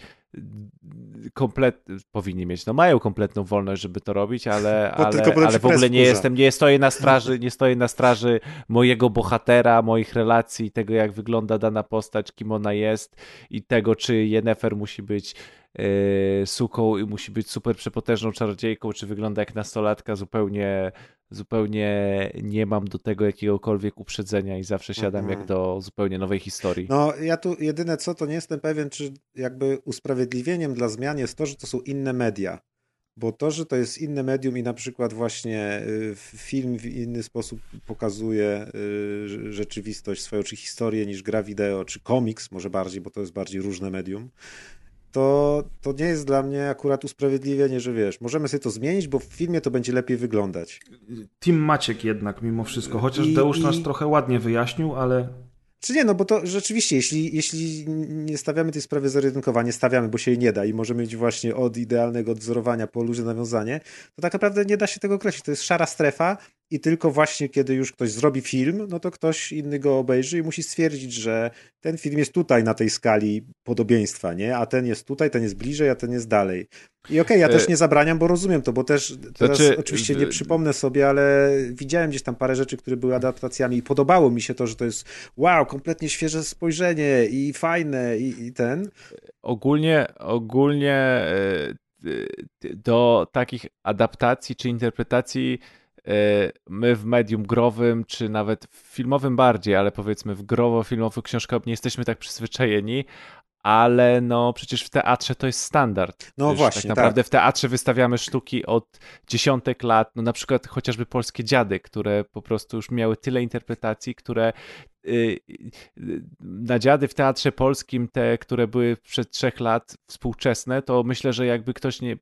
komplet, powinni mieć, no mają kompletną wolność, żeby to robić, ale, <laughs> ale, ale w ogóle nie jestem, nie stoję na straży, nie stoję na straży mojego bohatera, moich relacji, tego jak wygląda dana postać, kim ona jest i tego, czy Yennefer musi być e, suką i musi być super przepotężną czarodziejką, czy wygląda jak nastolatka, zupełnie zupełnie nie mam do tego jakiegokolwiek uprzedzenia i zawsze siadam Mhm. jak do zupełnie nowej historii. No, ja tu jedyne co, to nie jestem pewien, czy jakby usprawiedliwieniem dla zmian jest to, że to są inne media. Bo to, że to jest inne medium i na przykład właśnie y, film w inny sposób pokazuje y, rzeczywistość swoją, czy historię niż gra wideo, czy komiks, może bardziej, bo to jest bardziej różne medium, to, to nie jest dla mnie akurat usprawiedliwienie, że wiesz, możemy sobie to zmienić, bo w filmie to będzie lepiej wyglądać. Team Maciek jednak mimo wszystko, chociaż I- Deusz i- nas trochę ładnie wyjaśnił, ale Czy nie, no bo to rzeczywiście, jeśli, jeśli nie stawiamy tej sprawy zero-jedynkowa, nie stawiamy, bo się jej nie da i możemy mieć właśnie od idealnego odwzorowania po luźne nawiązanie, to tak naprawdę nie da się tego określić. To jest szara strefa i tylko właśnie kiedy już ktoś zrobi film, no to ktoś inny go obejrzy i musi stwierdzić, że ten film jest tutaj na tej skali podobieństwa, nie? A ten jest tutaj, ten jest bliżej, a ten jest dalej. I okej, ja E, też nie zabraniam, bo rozumiem to, bo też teraz Znaczy, oczywiście nie przypomnę sobie, ale widziałem gdzieś tam parę rzeczy, które były adaptacjami i podobało mi się to, że to jest wow, kompletnie świeże spojrzenie i fajne i, i ten. ogólnie, ogólnie e, e, do takich adaptacji czy interpretacji e, my w medium growym, czy nawet w filmowym bardziej, ale powiedzmy w growo-filmowo-książkowym nie jesteśmy tak przyzwyczajeni, ale no przecież w teatrze to jest standard. No Przecież właśnie, Tak naprawdę w teatrze wystawiamy sztuki od dziesiątek lat, no na przykład chociażby Polskie Dziady, które po prostu już miały tyle interpretacji, które y, y, na dziady w teatrze polskim, te, które były przed trzech lat współczesne, to myślę, że jakby ktoś nie y,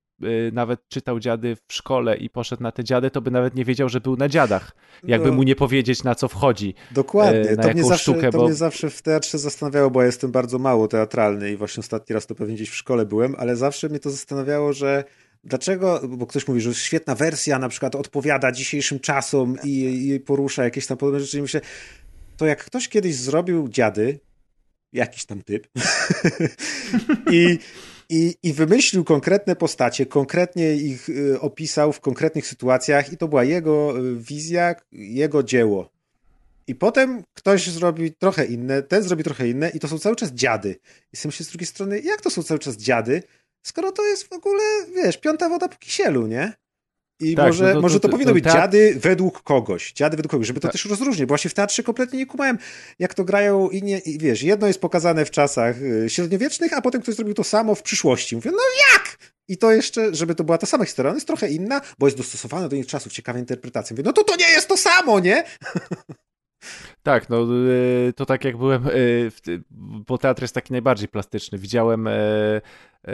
nawet czytał dziady w szkole i poszedł na te dziady, to by nawet nie wiedział, że był na dziadach. Jakby No. mu nie powiedzieć, na co wchodzi. Dokładnie. e, na to mnie, zawsze, sztukę, to bo- mnie zawsze w teatrze zastanawiało, bo ja jestem bardzo mało teatralny i właśnie ostatni raz to pewnie gdzieś w szkole byłem, ale zawsze mnie to zastanawiało, że dlaczego, bo ktoś mówi, że świetna wersja na przykład odpowiada dzisiejszym czasom i, i porusza jakieś tam podobne rzeczy i myślę, to jak ktoś kiedyś zrobił dziady, jakiś tam typ, <laughs> i, i, i wymyślił konkretne postacie, konkretnie ich y, opisał w konkretnych sytuacjach i to była jego y, wizja, jego dzieło. I potem ktoś zrobi trochę inne, ten zrobi trochę inne i to są cały czas dziady. I sobie myślę z drugiej strony, jak to są cały czas dziady, skoro to jest w ogóle, wiesz, piąta woda po kisielu, nie? I Tak, może, no to- może to, to- powinno to być teatr- dziady według kogoś. Dziady według kogoś, żeby to Tak. też rozróżnić. Bo właśnie w teatrze kompletnie nie kumałem, jak to grają i nie, i wiesz, jedno jest pokazane w czasach y, średniowiecznych, a potem ktoś zrobił to samo w przyszłości. Mówię, no jak? I to jeszcze, żeby to była ta sama historia, ona jest trochę inna, bo jest dostosowana do innych czasów, ciekawa interpretacja. Mówię, no to to nie jest to samo, nie? Tak, no y, to tak jak byłem, y, bo teatr jest taki najbardziej plastyczny. Widziałem e, e,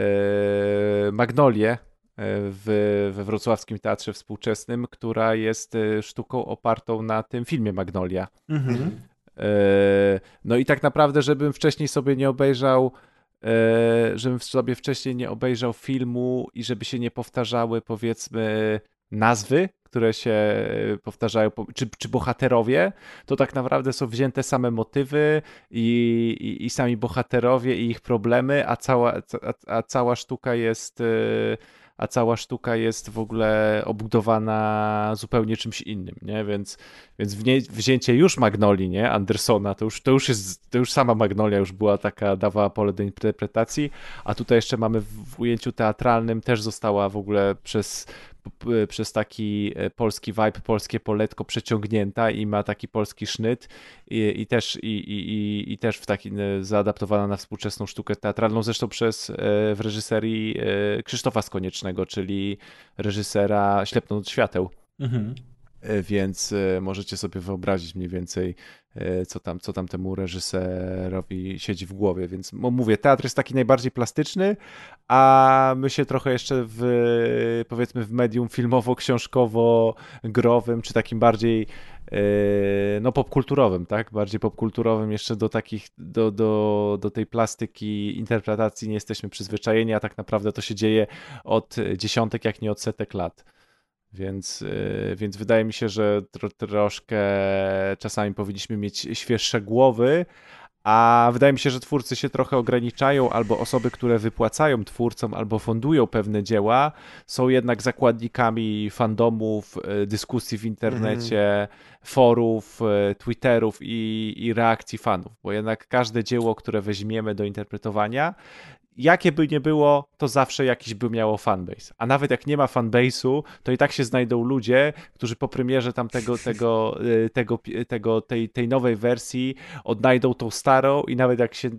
Magnolię w, we wrocławskim teatrze współczesnym, która jest e, sztuką opartą na tym filmie Magnolia. Mhm. E, No i tak naprawdę, żebym wcześniej sobie nie obejrzał, e, żebym sobie wcześniej nie obejrzał filmu i żeby się nie powtarzały, powiedzmy, nazwy, które się powtarzają, po- czy, czy bohaterowie, to tak naprawdę są wzięte same motywy i, i, i sami bohaterowie i ich problemy, a cała, a, a cała sztuka jest. A cała sztuka jest w ogóle obudowana zupełnie czymś innym, nie? Więc, więc wzięcie już Magnolii, nie? Andersona, to już, to już jest, to już sama Magnolia już była taka, dawała pole do interpretacji, a tutaj jeszcze mamy w, ujęciu teatralnym też została w ogóle przez, przez taki e, polski vibe, polskie poletko przeciągnięta i ma taki polski sznyt i, i też i, i, i, też w taki e, zaadaptowana na współczesną sztukę teatralną, zresztą przez e, w reżyserii e, Krzysztofa Skoniecznego, czyli reżysera Ślepnąc świateł. Mhm. E, więc e, możecie sobie wyobrazić mniej więcej, e, co tam, co tam temu reżyserowi siedzi w głowie. Więc mówię, teatr jest taki najbardziej plastyczny, a my się trochę jeszcze w, powiedzmy, w medium filmowo-książkowo-growym, czy takim bardziej no popkulturowym, tak? Bardziej popkulturowym jeszcze do takich, do, do, do tej plastyki interpretacji nie jesteśmy przyzwyczajeni, a tak naprawdę to się dzieje od dziesiątek, jak nie od setek lat. Więc, y, więc wydaje mi się, że tro, troszkę czasami powinniśmy mieć świeższe głowy, a wydaje mi się, że twórcy się trochę ograniczają, albo osoby, które wypłacają twórcom, albo fundują pewne dzieła, są jednak zakładnikami fandomów, y, dyskusji w internecie, mm. forów, y, Twitterów i, i reakcji fanów, bo jednak każde dzieło, które weźmiemy do interpretowania, jakie by nie było, to zawsze jakiś by miało fanbase. A nawet jak nie ma fanbase'u, to i tak się znajdą ludzie, którzy po premierze tam tego, <laughs> tego, y, tego, tego, tej, tej nowej wersji odnajdą tą starą i nawet jak się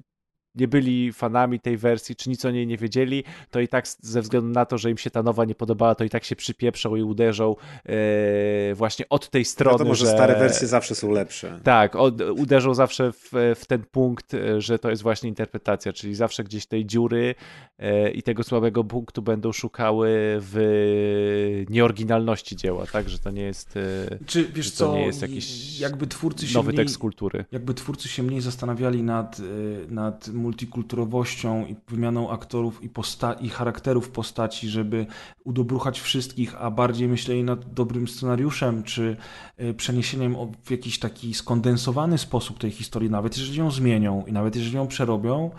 nie byli fanami tej wersji, czy nic o niej nie wiedzieli, to i tak ze względu na to, że im się ta nowa nie podobała, to i tak się przypieprzą i uderzą e, właśnie od tej strony. Wiadomo, że, że stare wersje zawsze są lepsze. Tak, od, uderzą zawsze w, w, ten punkt, e, że to jest właśnie interpretacja, czyli zawsze gdzieś tej dziury e, i tego słabego punktu będą szukały w nieoryginalności dzieła, tak, że to nie jest, e, czy, wiesz to co, nie jest jakiś jakby twórcy się nowy mniej, tekst kultury. Jakby twórcy się mniej zastanawiali nad, nad multikulturowością i wymianą aktorów i, i charakterów postaci, żeby udobruchać wszystkich, a bardziej myśleli nad dobrym scenariuszem, czy e, przeniesieniem w jakiś taki skondensowany sposób tej historii, nawet jeżeli ją zmienią i nawet jeżeli ją przerobią,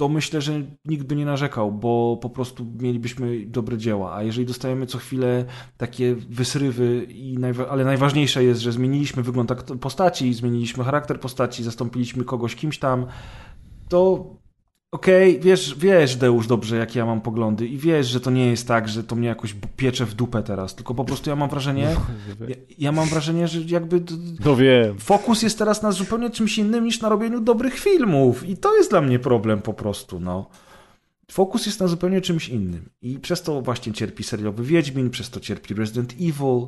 to myślę, że nikt by nie narzekał, bo po prostu mielibyśmy dobre dzieła. A jeżeli dostajemy co chwilę takie wysrywy, i najwa- ale najważniejsze jest, że zmieniliśmy wygląd postaci, zmieniliśmy charakter postaci, zastąpiliśmy kogoś kimś tam, to okej, okay, wiesz, wiesz, Deusz, dobrze, jakie ja mam poglądy i wiesz, że to nie jest tak, że to mnie jakoś piecze w dupę teraz, tylko po prostu ja mam wrażenie, ja, ja mam wrażenie, że jakby no wiem. fokus jest teraz na zupełnie czymś innym niż na robieniu dobrych filmów i to jest dla mnie problem po prostu, no. Fokus jest na zupełnie czymś innym i przez to właśnie cierpi serialowy Wiedźmin, przez to cierpi Resident Evil,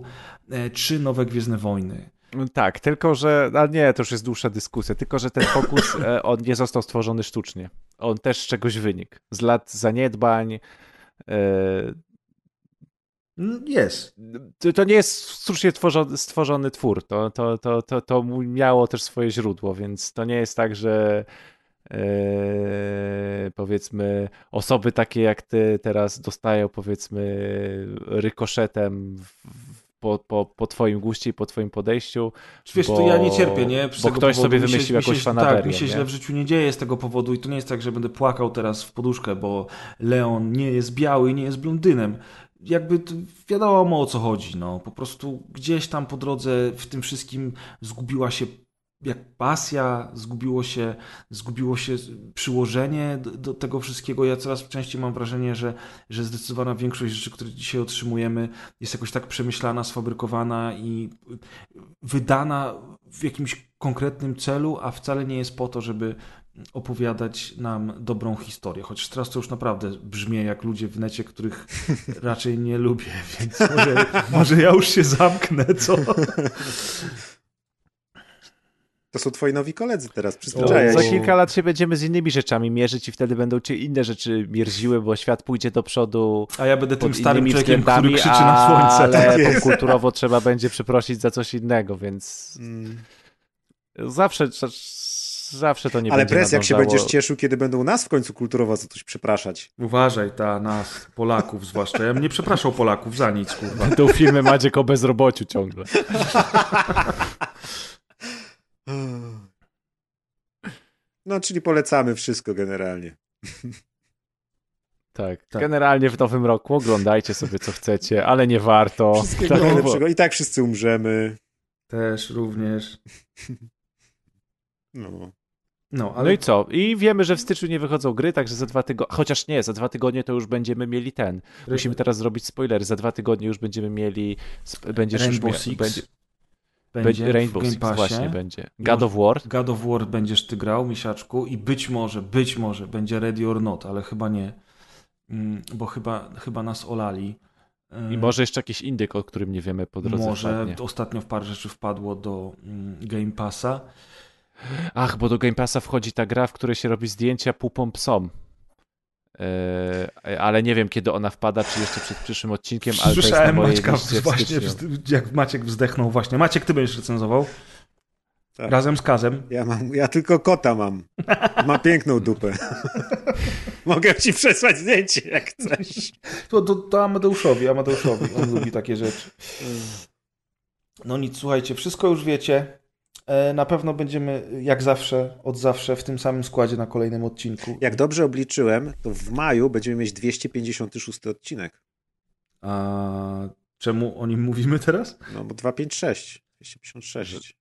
e, czy nowe Gwiezdne Wojny. Tak, tylko że, a nie, to już jest dłuższa dyskusja, tylko że ten fokus, e, on nie został stworzony sztucznie. On też z czegoś wynikł. Z lat zaniedbań. E, mm, jest. To nie jest sztucznie stworzony, stworzony twór. To, to, to, to, to miało też swoje źródło, więc to nie jest tak, że Yy, powiedzmy osoby takie jak ty teraz dostają powiedzmy rykoszetem w, po, po, po twoim guście i po twoim podejściu. Wiesz, bo, to ja nie cierpię, nie? Bo ktoś powodu. sobie wymyślił się, jakąś fanaberię. Tak, mi się nie? źle w życiu nie dzieje z tego powodu i to nie jest tak, że będę płakał teraz w poduszkę, bo Leon nie jest biały i nie jest blondynem. Jakby wiadomo o co chodzi, no. Po prostu gdzieś tam po drodze w tym wszystkim zgubiła się jak pasja, zgubiło się, zgubiło się przyłożenie do, do, tego wszystkiego. Ja coraz częściej mam wrażenie, że, że zdecydowana większość rzeczy, które dzisiaj otrzymujemy, jest jakoś tak przemyślana, sfabrykowana i wydana w jakimś konkretnym celu, a wcale nie jest po to, żeby opowiadać nam dobrą historię. Chociaż teraz to już naprawdę brzmi jak ludzie w necie, których <laughs> raczej nie lubię, więc może, może ja już się zamknę, co? <laughs> To są twoi nowi koledzy teraz, przyzwyczajaj Za kilka lat się będziemy z innymi rzeczami mierzyć i wtedy będą cię inne rzeczy mierziły, bo świat pójdzie do przodu A ja będę tym starym człowiekiem, który krzyczy na słońce. Ale tak kulturowo trzeba będzie przeprosić za coś innego, więc mm. zawsze zawsze to nie Ale będzie pres, jak się będziesz cieszył, kiedy będą nas w końcu kulturowo za coś przepraszać. Uważaj, ta nas, Polaków zwłaszcza. Ja bym nie przepraszał Polaków za nic, kurwa. Tą filmy Maciek o bezrobociu ciągle. <laughs> No, czyli polecamy wszystko generalnie. Tak, tak, generalnie w nowym roku oglądajcie sobie co chcecie, ale nie warto. Wszystkiego tak, najlepszego. I tak wszyscy umrzemy. Też również. No. No, ale... no i co? I wiemy, że w styczniu nie wychodzą gry, także za dwa tygodnie, chociaż nie, za dwa tygodnie to już będziemy mieli ten. Musimy teraz zrobić spoiler. Za dwa tygodnie już będziemy mieli. Będziesz Rainbow już Six. Będzie... Będzie Rainbow Six właśnie będzie. God of War. God of War będziesz ty grał, misiaczku, i być może, być może będzie Ready or Not, ale chyba nie, mm, bo chyba, chyba nas olali. I może jeszcze jakiś indyk, o którym nie wiemy po drodze Może wpadnie. ostatnio w parę rzeczy wpadło do mm, Game Passa. Ach, bo do Game Passa wchodzi ta gra, w której się robi zdjęcia pupą psom. Eee, ale nie wiem, kiedy ona wpada, czy jeszcze przed przyszłym odcinkiem, ale Słyszałem Maćka właśnie, jak Maciek wzdechnął właśnie. Maciek, ty będziesz recenzował? Tak. Razem z Kazem. Ja, mam, ja tylko kota mam. Ma piękną dupę. <laughs> Mogę ci przesłać zdjęcie, jak chcesz. To, to, to Amadeuszowi, Amadeuszowi. On lubi takie rzeczy. No nic, słuchajcie, wszystko już wiecie. E, Na pewno będziemy, jak zawsze, od zawsze, w tym samym składzie na kolejnym odcinku. Jak dobrze obliczyłem, to w maju będziemy mieć 256 odcinek. A czemu o nim mówimy teraz? No bo 256, 256.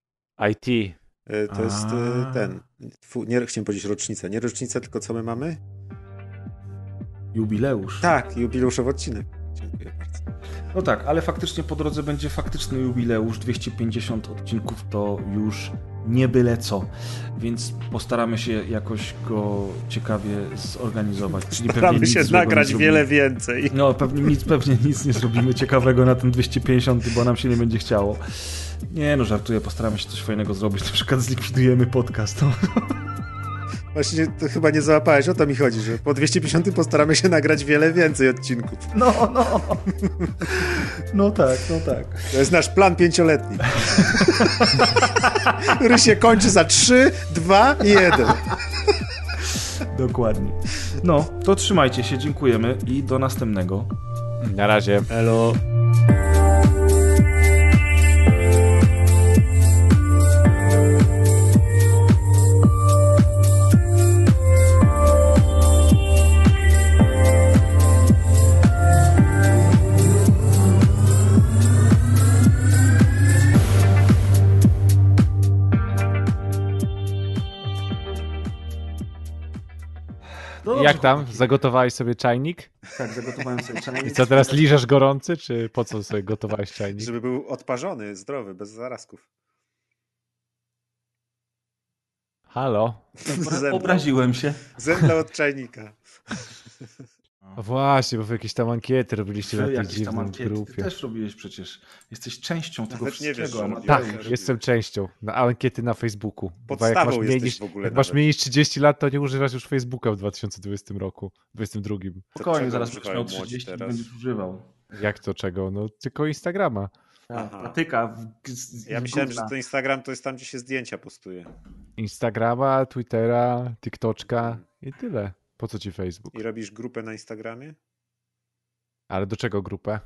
IT. To jest A. y, ten. Nie chciałem powiedzieć rocznica. Nie rocznica, tylko co my mamy? Jubileusz. Tak, jubileuszowy odcinek. Dziękuję bardzo. No tak, ale faktycznie po drodze będzie faktyczny jubileusz, 250 odcinków to już nie byle co, więc postaramy się jakoś go ciekawie zorganizować. Czyli Staramy się nagrać wiele więcej. No, pewnie nic, pewnie nic nie zrobimy ciekawego na ten 250, bo nam się nie będzie chciało. Nie no, żartuję, postaramy się coś fajnego zrobić, na przykład zlikwidujemy podcast. No, <laughs> Właśnie to chyba nie załapałeś, o to mi chodzi, że po 250 postaramy się nagrać wiele więcej odcinków. no, no. No tak, no tak. To jest nasz plan pięcioletni. Który się kończy za 3, 2 i 1. Dokładnie. No, to trzymajcie się, dziękujemy i do następnego. Na razie. Elo. No Jak tam? chłopaki. Zagotowałeś sobie czajnik? Tak, zagotowałem sobie I czajnik. co, teraz liżesz gorący, czy po co sobie gotowałeś czajnik? Żeby był odparzony, zdrowy, bez zarazków. Halo? Zemdlał. Obraziłem się. Zemdlał od czajnika. <laughs> Właśnie, bo wy jakieś tam ankiety robiliście na tej dziwnej ankiety. Ty grupie. też robiłeś przecież. Jesteś częścią tego Nawet nie wszystkiego. wiesz. Tak, jestem częścią. Na ankiety na Facebooku. Bo Podstawą jak masz mniej niż, w ogóle Jak masz mniej niż 30 lat, to nie używasz już Facebooka w 2020 roku, 2022. Spokojnie, zaraz będziesz miał młodzi 30 i teraz? będziesz używał. Jak to czego? No tylko Instagrama. Aha. Patyka. W, z, Ja myślałem, że to Instagram to jest tam, gdzie się zdjęcia postuje. Instagrama, Twittera, TikToczka i tyle. Po co ci Facebook? I robisz grupę na Instagramie? Ale do czego grupę?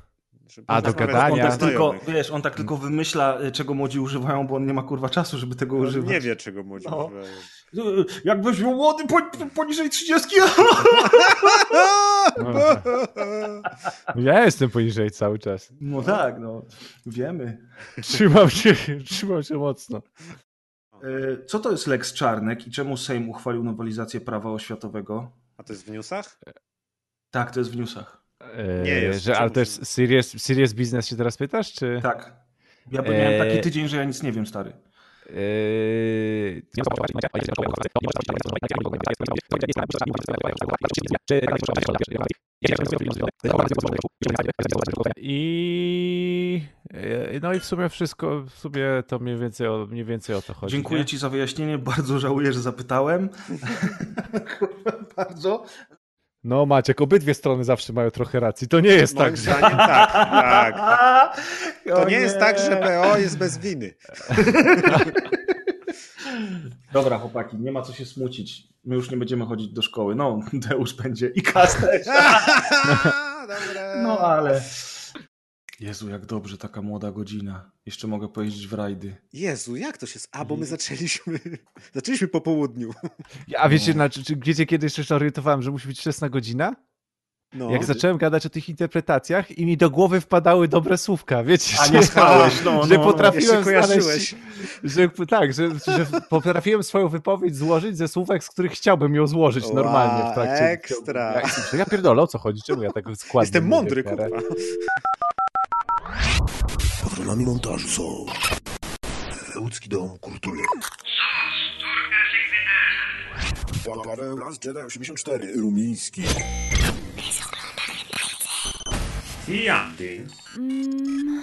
Żeby A, do gadania. On tak tylko, wiesz, on tak tylko wymyśla, y, czego młodzi używają, bo on nie ma kurwa czasu, żeby tego On używać. nie wie, czego młodzi No. używają. Y, Jakbyś był młody po, poniżej 30. No, ja jestem poniżej cały czas. No tak, no. Wiemy. Trzymam się, trzymam się mocno. Y, Co to jest Lex Czarnek i czemu Sejm uchwalił nowelizację prawa oświatowego? A to jest w newsach? Tak, to jest w newsach. Eee, Nie jest. Że, ale jest serious, serious business się teraz pytasz, czy? Tak. Ja bo miałem taki Eee. tydzień, że ja nic nie wiem, stary. Eee, I e, no i w sumie wszystko, w sumie to mniej więcej o, mniej więcej o to chodzi. Dziękuję nie? ci za wyjaśnienie. Bardzo żałuję, że zapytałem. Bardzo. No Maciek, obydwie strony zawsze mają trochę racji. To nie jest Moim tak, że... zdaniem tak, tak. <laughs> To O nie jest tak, że PO jest bez winy. <laughs> Dobra, chłopaki, nie ma co się smucić. My już nie będziemy chodzić do szkoły. No, <laughs> Deusz będzie i Kas też. Dobre. No ale... Jezu, jak dobrze taka młoda godzina. Jeszcze mogę pojeździć w rajdy. Jezu, jak to się... A, bo my zaczęliśmy... <laughs> Zaczęliśmy po południu. <laughs> A wiecie, na, czy, czy, wiecie kiedy jeszcze się orientowałem, że musi być wczesna godzina? No. Jak zacząłem gadać o tych interpretacjach i mi do głowy wpadały dobre słówka, wiecie? A nie spałeś, no, że no, potrafiłem znaleźć, <laughs> że, tak, że, że potrafiłem swoją wypowiedź złożyć ze słówek, z których chciałbym ją złożyć Wow, normalnie w trakcie. ekstra. Ja, ja pierdolę, o co chodzi? Czemu ja tak składnie Jestem mówię mądry, kurwa. Patronami montażu są Łódzki Dom Kultury. Paweł Las Jedi 84 Rumiński. Happy ending. Mm.